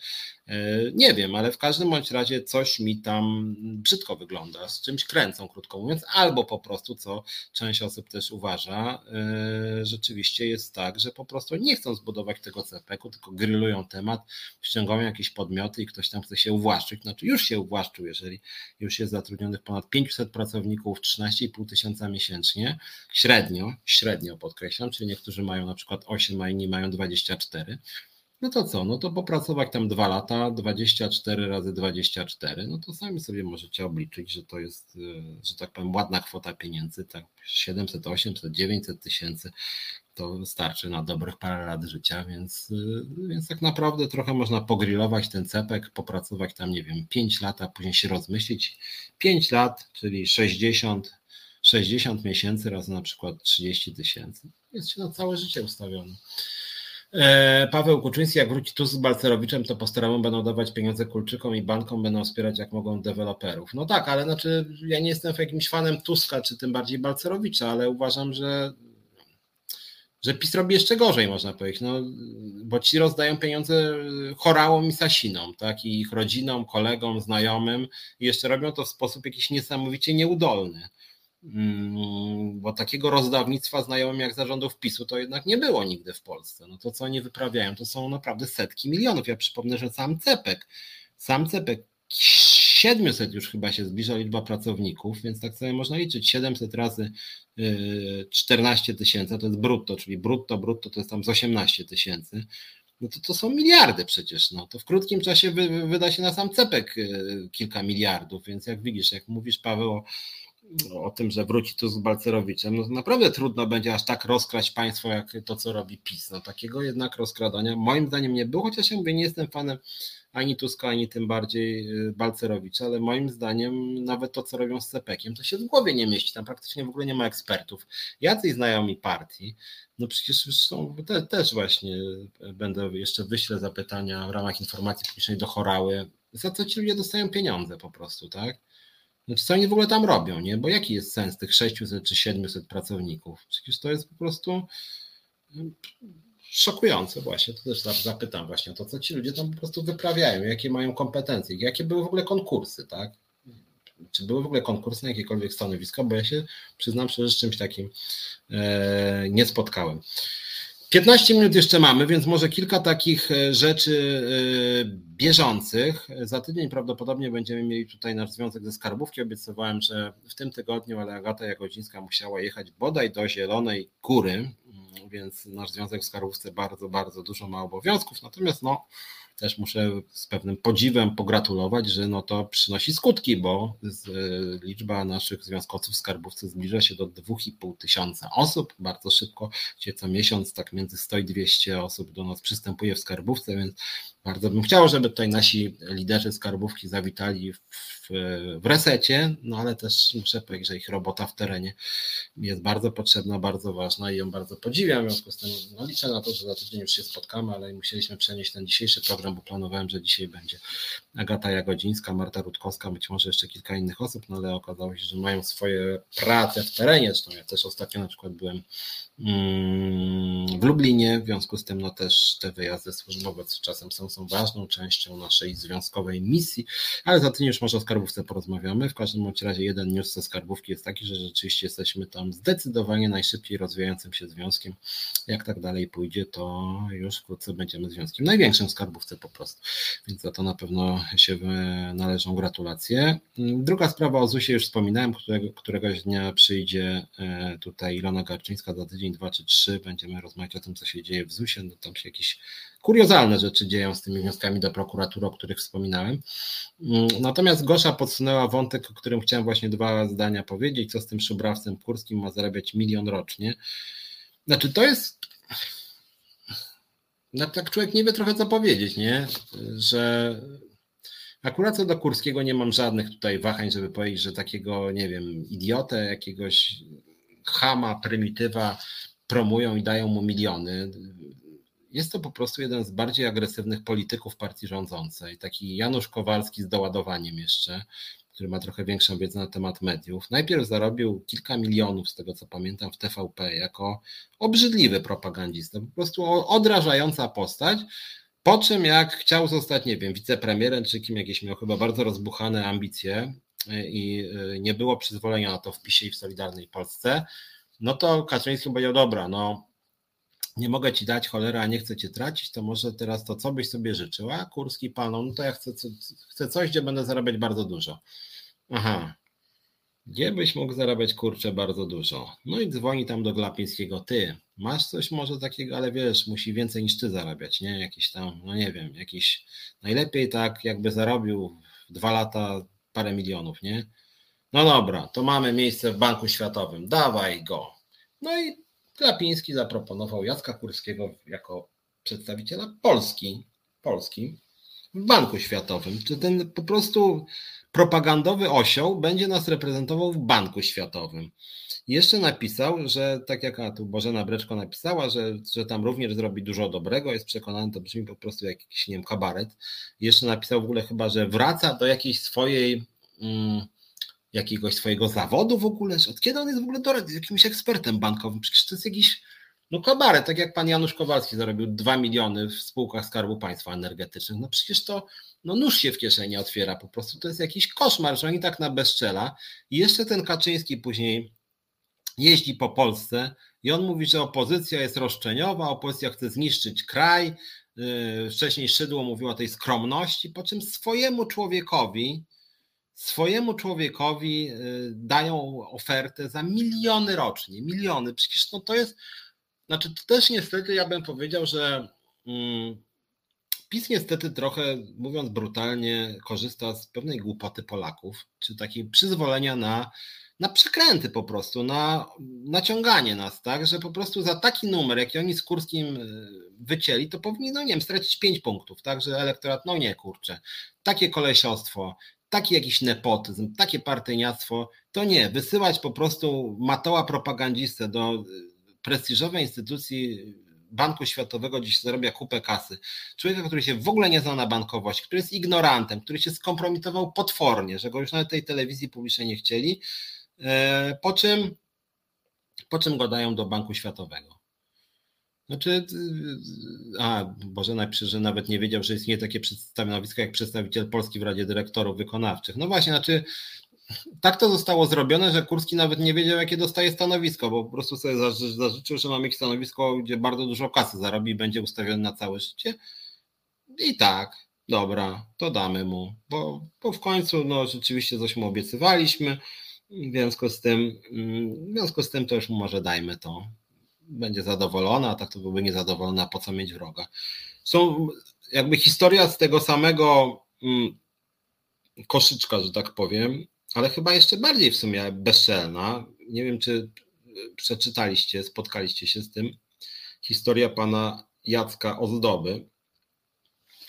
Nie wiem, ale w każdym bądź razie coś mi tam brzydko wygląda, z czymś kręcą, krótko mówiąc, albo po prostu, co część osób też uważa, rzeczywiście jest tak, że po prostu nie chcą zbudować tego CPK-u, tylko grylują temat, ściągają jakieś podmioty i ktoś tam chce się uwłaszczyć. Znaczy już się uwłaszczył, jeżeli już jest zatrudnionych ponad 500 pracowników, 13,5 tysiąca miesięcznie, średnio, średnio podkreślam, czyli niektórzy mają na przykład 8, a inni mają 24 no to co? No to popracować tam dwa lata, 24 razy 24, no to sami sobie możecie obliczyć, że to jest, y, że tak powiem, ładna kwota pieniędzy, tak 700, 800, 900 tysięcy to starczy na dobrych parę lat życia, więc, y, więc tak naprawdę trochę można pogrillować ten cepek, popracować tam, nie wiem, 5 lat, a później się rozmyślić. 5 lat, czyli 60, 60 miesięcy razy na przykład 30 tysięcy. Jest się na całe życie ustawione. E, Paweł Kuczyński, jak wróci tu z Balcerowiczem, to postaramy będą dawać pieniądze Kulczykom i bankom, będą wspierać jak mogą deweloperów. No tak, ale znaczy ja nie jestem jakimś fanem Tuska, czy tym bardziej Balcerowicza, ale uważam, że że PiS robi jeszcze gorzej, można powiedzieć, no, bo ci rozdają pieniądze chorałom i sasinom, tak, i ich rodzinom, kolegom, znajomym i jeszcze robią to w sposób jakiś niesamowicie nieudolny. Mm, bo takiego rozdawnictwa znajomym jak zarządów PiSu to jednak nie było nigdy w Polsce. No to co oni wyprawiają to są naprawdę setki milionów. Ja przypomnę, że sam CEPEK, sam CEPEK 700 już chyba się zbliża liczba pracowników, więc tak sobie można liczyć 700 razy 14 y, tysięcy, to jest brutto, czyli brutto, brutto to jest tam z 18 tysięcy. No to to są miliardy przecież, no to w krótkim czasie wy, wyda się na sam cepek y, kilka miliardów, więc jak widzisz, jak mówisz Paweł o o tym, że wróci tu z Balcerowiczem, no naprawdę trudno będzie aż tak rozkraść państwo, jak to, co robi PiS. No, takiego jednak rozkradania moim zdaniem nie było, chociaż ja mówię, nie jestem fanem ani Tuska, ani tym bardziej y, Balcerowicza, ale moim zdaniem nawet to, co robią z CPK-iem, to się w głowie nie mieści. Tam praktycznie w ogóle nie ma ekspertów. Jacyś znajomi partii, no przecież są, te, też właśnie będę jeszcze wyślę zapytania w ramach informacji publicznej do chorały, za co ci ludzie dostają pieniądze po prostu, tak? Znaczy, co oni w ogóle tam robią, nie? Bo jaki jest sens tych 600 czy 700 pracowników? Przecież to jest po prostu mm, szokujące właśnie. To też zapytam właśnie o to, co ci ludzie tam po prostu wyprawiają, jakie mają kompetencje, jakie były w ogóle konkursy, tak? Czy były w ogóle konkursy na jakiekolwiek stanowisko, bo ja się przyznam szczerze, z czymś takim e, nie spotkałem. 15 minut jeszcze mamy, więc może kilka takich e, rzeczy e, bieżących. Za tydzień prawdopodobnie będziemy mieli tutaj nasz związek ze skarbówki. Obiecywałem, że w tym tygodniu, ale Agata Jagodzińska musiała jechać bodaj do Zielonej Góry, mm, więc nasz związek w skarbówce bardzo, bardzo dużo ma obowiązków. Natomiast no, też muszę z pewnym podziwem pogratulować, że no to przynosi skutki, bo e, liczba naszych związkowców w skarbówce zbliża się do 2,5 tysiąca osób. Bardzo szybko, gdzie co miesiąc tak między 100 i 200 osób do nas przystępuje w skarbówce, więc bardzo bym chciał, żeby tutaj nasi liderzy skarbówki zawitali w, w resecie, no ale też muszę powiedzieć, że ich robota w terenie jest bardzo potrzebna, bardzo ważna i ją bardzo podziwiam. W związku z tym no, liczę na to, że za tydzień już się spotkamy, ale musieliśmy przenieść ten dzisiejszy program, bo planowałem, że dzisiaj będzie Agata Jagodzińska, Marta Rutkowska, być może jeszcze kilka innych osób, no ale okazało się, że mają swoje prace w terenie. Zresztą ja też ostatnio na przykład byłem mm, w Lublinie, w związku z tym no też te wyjazdy służbowe czasem są, są ważną częścią naszej związkowej misji, ale za tydzień już może o skarbówce porozmawiamy. W każdym razie jeden news ze skarbówki jest taki, że rzeczywiście jesteśmy tam zdecydowanie najszybciej rozwijającym się związkiem. Jak tak dalej pójdzie, to już wkrótce będziemy związkiem największym w skarbówce po prostu. Więc za to na pewno się należą gratulacje. Druga sprawa o ZUS-ie już wspominałem, którego, któregoś dnia przyjdzie e, tutaj Ilona Garczyńska za tydzień, dwa czy trzy. Będziemy rozmawiać o tym, co się dzieje w ZUS-ie. No, tam się jakieś kuriozalne rzeczy dzieją z tymi wnioskami do prokuratury, o których wspominałem. Mm, natomiast Gosza podsunęła wątek, o którym chciałem właśnie dwa zdania powiedzieć, co z tym szubrawcem kurskim ma zarabiać milion rocznie. Znaczy to jest no tak człowiek nie wie trochę co powiedzieć, nie? Że akurat co do Kurskiego nie mam żadnych tutaj wahań, żeby powiedzieć, że takiego, nie wiem, idiotę, jakiegoś chama, prymitywa promują i dają mu miliony jest to po prostu jeden z bardziej agresywnych polityków partii rządzącej. Taki Janusz Kowalski z doładowaniem jeszcze, który ma trochę większą wiedzę na temat mediów. Najpierw zarobił kilka milionów, z tego co pamiętam, w TVP jako obrzydliwy propagandista, po prostu odrażająca postać. Po czym jak chciał zostać, nie wiem, wicepremierem czy kim jakieś miał chyba bardzo rozbuchane ambicje y, i y, nie było przyzwolenia na to w PiSie i w Solidarnej Polsce, no to Kaczyński powiedział, dobra, no nie mogę ci dać cholera, a nie chcę cię tracić, to może teraz to, co byś sobie życzyła? Kurski palną, no to ja chcę, chcę coś, gdzie będę zarabiać bardzo dużo. Aha, gdzie byś mógł zarabiać kurczę bardzo dużo? No i dzwoni tam do Glapińskiego, ty, masz coś może takiego, ale wiesz, musi więcej niż ty zarabiać, nie? Jakiś tam, no nie wiem, jakiś, najlepiej tak jakby zarobił dwa lata parę milionów, nie? No dobra, to mamy miejsce w Banku Światowym, dawaj go. No i Glapiński zaproponował Jacka Kurskiego jako przedstawiciela Polski, Polski Banku Światowym. Czy ten po prostu propagandowy osioł będzie nas reprezentował w Banku Światowym. jeszcze napisał, że tak jak a tu Bożena Breczko napisała, że, że tam również zrobi dużo dobrego, jest przekonany, to brzmi po prostu jak jakiś, nie wiem, kabaret. jeszcze napisał w ogóle chyba, że wraca do jakiejś swojej, mm, jakiegoś swojego zawodu w ogóle, od kiedy on jest w ogóle do, jakimś ekspertem bankowym, przecież to jest jakiś no kabaret, tak jak pan Janusz Kowalski zarobił 2 miliony w spółkach Skarbu Państwa energetycznych, no przecież to no nóż się w kieszeni otwiera po prostu. To jest jakiś koszmar, że oni tak na bezczela. I jeszcze ten Kaczyński później jeździ po Polsce i on mówi, że opozycja jest roszczeniowa, opozycja chce zniszczyć kraj. Yy, wcześniej Szydło mówił o tej skromności, po czym swojemu człowiekowi, swojemu człowiekowi yy, dają ofertę za miliony rocznie, miliony. Przecież no to jest, znaczy to też niestety ja bym powiedział, że mm, PiS niestety trochę, mówiąc brutalnie, korzysta z pewnej głupoty Polaków, czy takiej przyzwolenia na, na przekręty po prostu, na naciąganie nas, tak, że po prostu za taki numer, jaki oni z Kurskim e, wycięli, to powinni, no nie wiem, stracić 5 punktów, tak, że elektorat, no nie, kurczę, takie kolesiostwo, taki jakiś nepotyzm, takie partyjniactwo, to nie, wysyłać po prostu matoła propagandzistę do prestiżowej instytucji Banku Światowego dziś zarabia kupę kasy. Człowieka, który się w ogóle nie zna na bankowości, który jest ignorantem, który się skompromitował potwornie, że go już nawet tej telewizji publicznej nie chcieli, e, po czym, po czym go dają do Banku Światowego. Znaczy, a Boże, że nawet nie wiedział, że istnieje takie stanowisko jak przedstawiciel Polski w Radzie Dyrektorów Wykonawczych. No właśnie, znaczy tak to zostało zrobione, że Kurski nawet nie wiedział, jakie dostaje stanowisko, bo po prostu sobie zażyczył, że ma mieć stanowisko, gdzie bardzo dużo kasy zarobi i będzie ustawiony na całe życie. I tak, dobra, to damy mu, bo, bo w końcu no, rzeczywiście coś mu obiecywaliśmy. W związku z tym, w związku z tym to już mu może dajmy to. Będzie zadowolona, a tak to byłby niezadowolona, po co mieć wroga. Są jakby historia z tego samego mm, koszyczka, że tak powiem, ale chyba jeszcze bardziej w sumie bezczelna. Nie wiem, czy przeczytaliście, spotkaliście się z tym. Historia pana Jacka Ozdoby.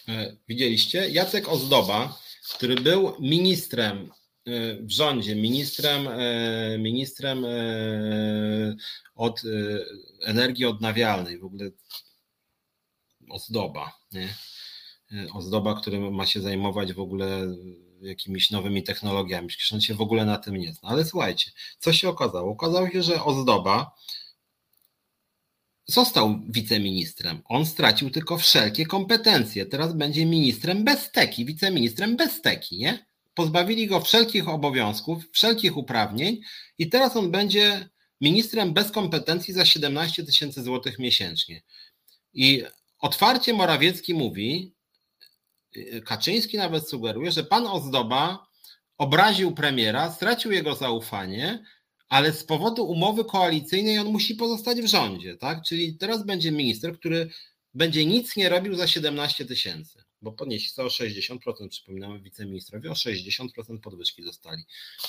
E, widzieliście? Jacek Ozdoba, który był ministrem e, w rządzie, ministrem, e, ministrem od energii odnawialnej, w ogóle ozdoba, nie? Ozdoba, który ma się zajmować w ogóle jakimiś nowymi technologiami, przecież on się w ogóle na tym nie zna. Ale słuchajcie, co się okazało? Okazało się, że Ozdoba został wiceministrem. On stracił tylko wszelkie kompetencje. Teraz będzie ministrem bez teki, wiceministrem bez teki, nie? Pozbawili go wszelkich obowiązków, wszelkich uprawnień i teraz on będzie ministrem bez kompetencji za 17 tysięcy złotych miesięcznie. I otwarcie Morawiecki mówi, Kaczyński nawet sugeruje, że pan Ozdoba obraził premiera, stracił jego zaufanie, ale z powodu umowy koalicyjnej on musi pozostać w rządzie, tak? Czyli teraz będzie minister, który będzie nic nie robił za 17 tysięcy bo podnieśli to o 60%, przypominamy wiceministrowie, o 60% podwyżki dostali.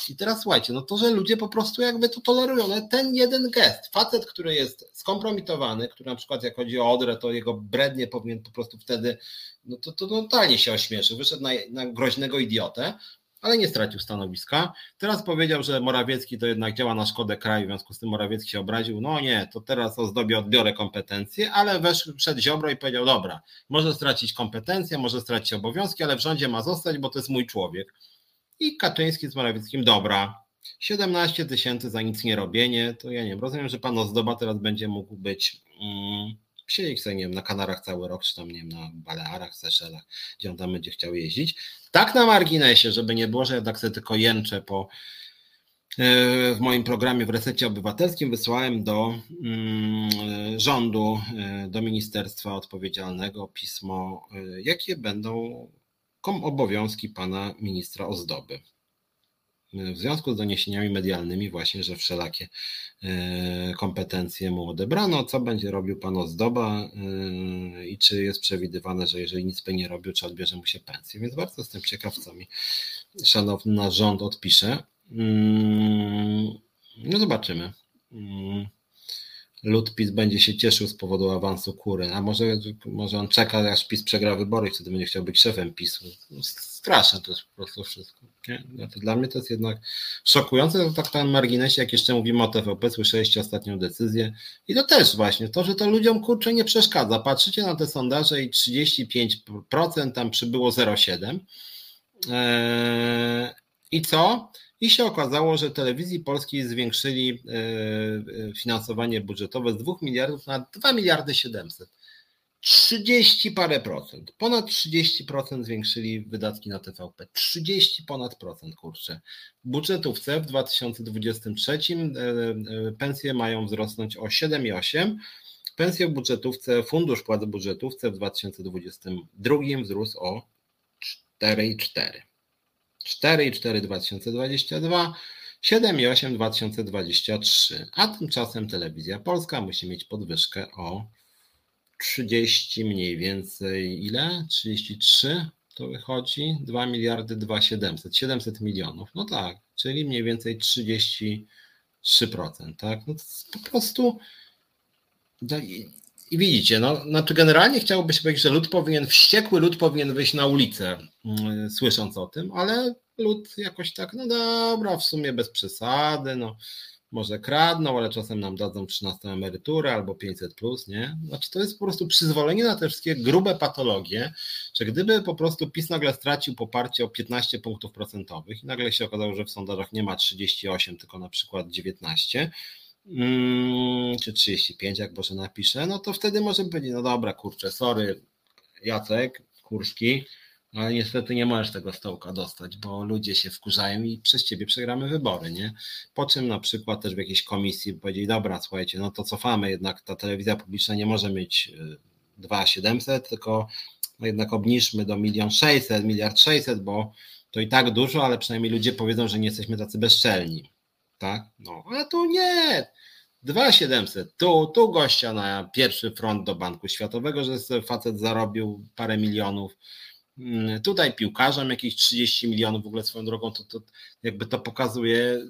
I teraz słuchajcie, no to, że ludzie po prostu jakby to tolerują, ten jeden gest, facet, który jest skompromitowany, który na przykład jak chodzi o Odrę, to jego brednie powinien po prostu wtedy, no to, to totalnie się ośmieszy, wyszedł na, na groźnego idiotę, ale nie stracił stanowiska. Teraz powiedział, że Morawiecki to jednak działa na szkodę kraju, w związku z tym Morawiecki się obraził. No nie, to teraz o zdobie odbiorę kompetencje, ale weszł przed Ziobro i powiedział, dobra, może stracić kompetencje, może stracić obowiązki, ale w rządzie ma zostać, bo to jest mój człowiek. I Kaczyński z Morawieckim, dobra, 17 tysięcy za nic nie robienie, to ja nie wiem, rozumiem, że pan Ozdoba teraz będzie mógł być... Mm, siedzieć sobie, nie wiem, na Kanarach cały rok, czy tam, nie wiem, na Balearach, Seszelach, gdzie on tam będzie chciał jeździć. Tak na marginesie, żeby nie było, że jednak sobie tylko jęczę po, w moim programie w Resecie Obywatelskim wysłałem do mm, rządu, do ministerstwa odpowiedzialnego pismo, jakie będą obowiązki pana ministra Ozdoby w związku z doniesieniami medialnymi właśnie, że wszelakie e, kompetencje mu odebrano, co będzie robił pan Ozdoba e, i czy jest przewidywane, że jeżeli nic by nie robił, czy odbierze mu się pensję. Więc bardzo jestem ciekaw, co mi szanowny rząd odpisze. Mm, no zobaczymy. Lud PiS będzie się cieszył z powodu awansu kury, a może, może on czeka, aż PiS przegra wybory i wtedy będzie chciał być szefem PiSu. Straszne to jest po prostu wszystko. No dla mnie to jest jednak szokujące, to tak na marginesie, jak jeszcze mówimy o TVP, słyszeliście ostatnią decyzję i to też właśnie, to, że to ludziom kurczę nie przeszkadza. Patrzycie na te sondaże i 35% tam przybyło 0,7 eee, i co? I się okazało, że telewizji polskiej zwiększyli e, e, finansowanie budżetowe z 2 miliardów na 2 miliardy 700. 30 parę procent, ponad 30% zwiększyli wydatki na TVP. 30 ponad procent, kurczę. W budżetówce w 2023 e, pensje mają wzrosnąć o 7,8. Pensje w budżetówce, fundusz płac w budżetówce w 2022 wzrósł o 4,4. 4,4 2022, 7,8 2023, a tymczasem telewizja polska musi mieć podwyżkę o 30 mniej więcej, ile? 33 to wychodzi 2 miliardy 2 700, 700 milionów, no tak, czyli mniej więcej 33%, tak, no to po prostu no i, widzicie, no, znaczy generalnie chciałoby się powiedzieć, że lud powinien, wściekły lud powinien wyjść na ulicę, yy, słysząc o tym, ale lud jakoś tak, no dobra, w sumie bez przesady, no może kradną, ale czasem nam dadzą 13 emeryturę albo 500 plus, nie? Znaczy to jest po prostu przyzwolenie na te wszystkie grube patologie, że gdyby po prostu PiS nagle stracił poparcie o 15 punktów procentowych i nagle się okazało, że w sondażach nie ma 38, tylko na przykład 19, mm, czy 35, jak Boże napisze, no to wtedy może powiedzieć, no dobra, kurczę, sorry, Jacek, Kurski, ale niestety nie możesz tego stołka dostać, bo ludzie się wkurzają i przez ciebie przegramy wybory, nie? Po czym na przykład też w jakiejś komisji powiedzieli, dobra, słuchajcie, no to cofamy, jednak ta telewizja publiczna nie może mieć 2,700, y, tylko no jednak obniżmy do milion 600, miliard 600, bo to i tak dużo, ale przynajmniej ludzie powiedzą, że nie jesteśmy tacy bezczelni, tak? No, a tu nie, 2700, tu, tu gościa na pierwszy front do Banku Światowego, że facet zarobił parę milionów, tutaj piłkarzom jakieś 30 milionów w ogóle swoją drogą, to, to jakby to pokazuje,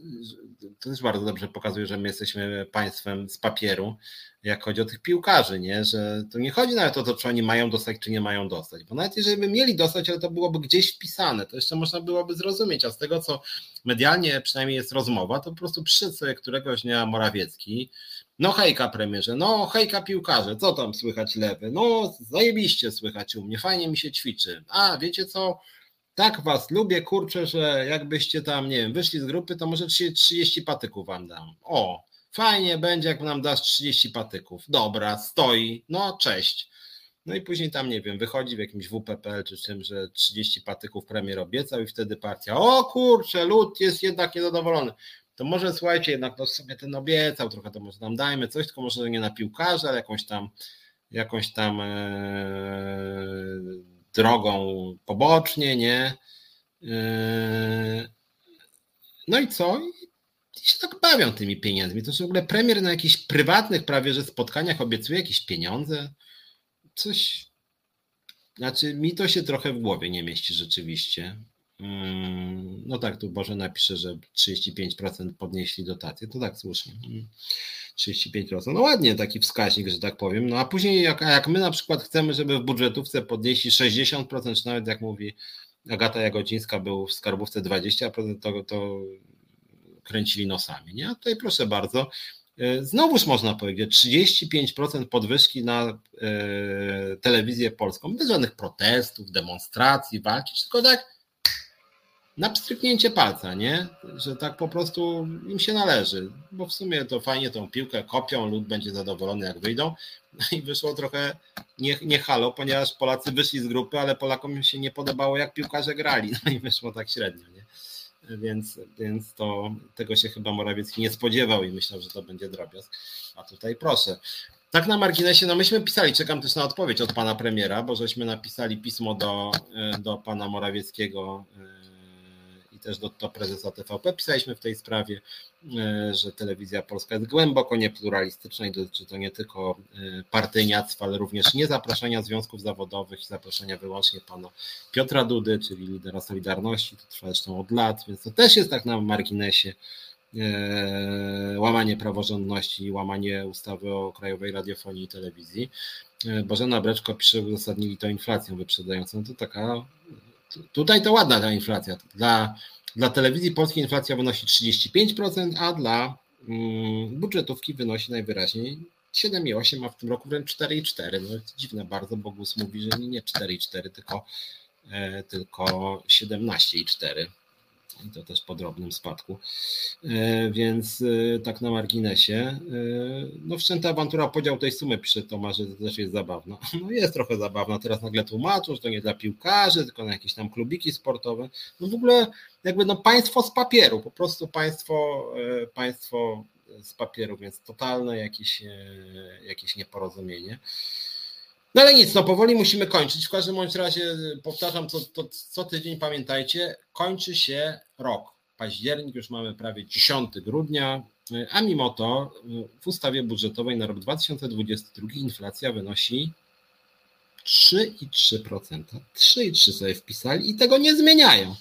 to też bardzo dobrze pokazuje, że my jesteśmy państwem z papieru, jak chodzi o tych piłkarzy, nie? że to nie chodzi nawet o to, czy oni mają dostać, czy nie mają dostać, bo nawet jeżeli by mieli dostać, ale to byłoby gdzieś wpisane, to jeszcze można byłoby zrozumieć, a z tego, co medialnie przynajmniej jest rozmowa, to po prostu przyszedł sobie któregoś dnia Morawiecki, no hejka premierze, no hejka piłkarze, co tam słychać lewy? No zajebiście słychać u mnie, fajnie mi się ćwiczy. A wiecie co? Tak was lubię, kurczę, że jakbyście tam, nie wiem, wyszli z grupy, to może 30 patyków wam dam. O, fajnie będzie, jak nam dasz 30 patyków. Dobra, stoi, no cześć. No i później tam, nie wiem, wychodzi w jakimś WPPL czy czym, że 30 patyków premier obiecał i wtedy partia, o kurczę, lud jest jednak niezadowolony to może słuchajcie, jednak no sobie ten obiecał, trochę to może nam dajmy coś, tylko może nie na piłkarza, ale jakąś tam jakąś tam e, drogą pobocznie, nie? E, no i co? I się tak bawią tymi pieniędzmi. To w ogóle premier na jakichś prywatnych prawie że spotkaniach obiecuje jakieś pieniądze. Coś. Znaczy, mi to się trochę w głowie nie mieści rzeczywiście. Mm, no tak, tu Boże napisze, że 35% podnieśli dotacje. To tak, słusznie. 35%. Mm, no ładnie taki wskaźnik, że tak powiem. No a później jak, jak my na przykład chcemy, żeby w budżetówce podnieśli 60%, czy nawet jak mówi Agata Jagodzińska, był w skarbówce 20%, to, to kręcili nosami. Nie? A tutaj proszę bardzo, e, znowuż można powiedzieć, 35% podwyżki na e, telewizję polską, bez żadnych protestów, demonstracji, walki, tylko tak na pstryknięcie palca, nie? Że tak po prostu im się należy, bo w sumie to fajnie tą piłkę kopią, lud będzie zadowolony jak wyjdą. No i wyszło trochę nie, nie halo, ponieważ Polacy wyszli z grupy, ale Polakom się nie podobało jak piłkarze grali, no i wyszło tak średnio, nie? więc, więc to tego się chyba Morawiecki nie spodziewał i myślał, że to będzie drobiazg. A tutaj proszę. Tak na marginesie, no myśmy pisali, czekam też na odpowiedź od pana premiera, bo żeśmy napisali pismo do, do pana Morawieckiego też do, do prezesa TVP pisaliśmy w tej sprawie, e, że telewizja polska jest głęboko niepluralistyczna i dotyczy to nie tylko e, partyjniactwa, ale również nie zapraszania związków zawodowych i zapraszania wyłącznie pana Piotra Dudy, czyli lidera Solidarności, to trwa zresztą od lat, więc to też jest tak na marginesie e, łamanie praworządności, łamanie ustawy o Krajowej Radiofonii i Telewizji. Bożena Breczko pisze, uzasadnili to inflacją wyprzedzającą. To taka Tutaj to ładna ta inflacja. Dla, dla telewizji polskiej inflacja wynosi 35%, a dla mm, budżetówki wynosi najwyraźniej 7,8, a w tym roku wręcz 4,4. No dziwne bardzo, bo GUS mówi, że nie 4,4, tylko, e, tylko 17,4 i to też po drobnym spadku. E, więc e, tak na marginesie. E, no wszczęta awantura podział tej sumy, pisze Tomasz, że to też jest zabawna. [LAUGHS] No jest trochę zabawna. Teraz nagle tłumaczą, że to nie dla piłkarzy, tylko na jakieś tam klubiki sportowe. No w ogóle jakby no państwo z papieru, po prostu państwo, państwo z papieru, więc totalne jakieś, jakieś nieporozumienie. No ale nic, no powoli musimy kończyć. W każdym bądź razie powtarzam co, to, co tydzień, pamiętajcie, kończy się rok. Październik, już mamy prawie 10 grudnia, a mimo to w ustawie budżetowej na rok 2022 inflacja wynosi 3,3%. 3,3 sobie wpisali i tego nie zmieniają.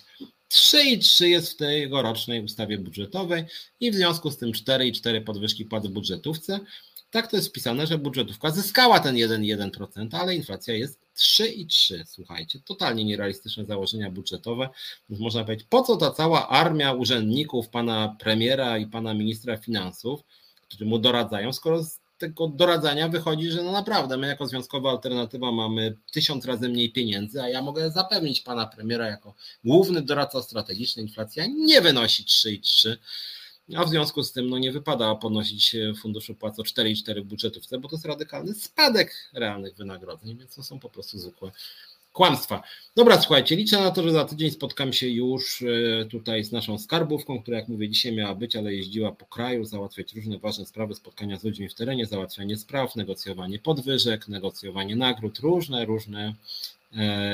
3,3 jest w tej rocznej ustawie budżetowej i w związku z tym 4,4 podwyżki płac w budżetówce. Tak to jest wpisane, że budżetówka zyskała ten 1,1%, ale inflacja jest 3,3. Słuchajcie, totalnie nierealistyczne założenia budżetowe. Można powiedzieć, po co ta cała armia urzędników pana premiera i pana ministra finansów, którzy mu doradzają, skoro z tego doradzania wychodzi, że no naprawdę my jako związkowa alternatywa mamy tysiąc razy mniej pieniędzy, a ja mogę zapewnić pana premiera jako główny doradca strategiczny, inflacja nie wynosi 3,3 a w związku z tym no, nie wypada podnosić funduszu płac o 4,4 w budżetówce, bo to jest radykalny spadek realnych wynagrodzeń, więc to są po prostu zwykłe kłamstwa. Dobra, słuchajcie, liczę na to, że za tydzień spotkam się już e, tutaj z naszą skarbówką, która jak mówię dzisiaj miała być, ale jeździła po kraju, załatwiać różne ważne sprawy, spotkania z ludźmi w terenie, załatwianie spraw, negocjowanie podwyżek, negocjowanie nagród, różne, różne E,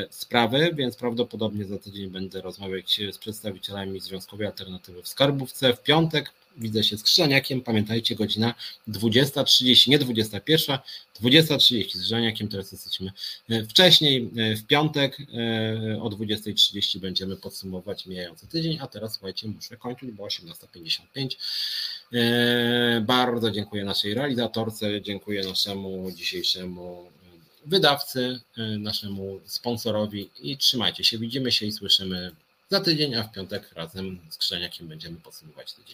sprawy, więc prawdopodobnie za tydzień będę rozmawiać z przedstawicielami Związkowej Alternatywy w Skarbówce. W piątek widzę się z Krzyżaniakiem. Pamiętajcie, godzina 20.30, nie 21, 20.30 z Krzyżaniakiem. Teraz jesteśmy e, wcześniej. E, w piątek o 20.30 będziemy podsumować mijający tydzień, a teraz słuchajcie, muszę kończyć, bo 18.55. Bardzo dziękuję naszej realizatorce, dziękuję naszemu dzisiejszemu wydawcy, y, naszemu sponsorowi i trzymajcie się. Widzimy się i słyszymy za tydzień, a w piątek razem z Krzeniakiem będziemy podsumować tydzień.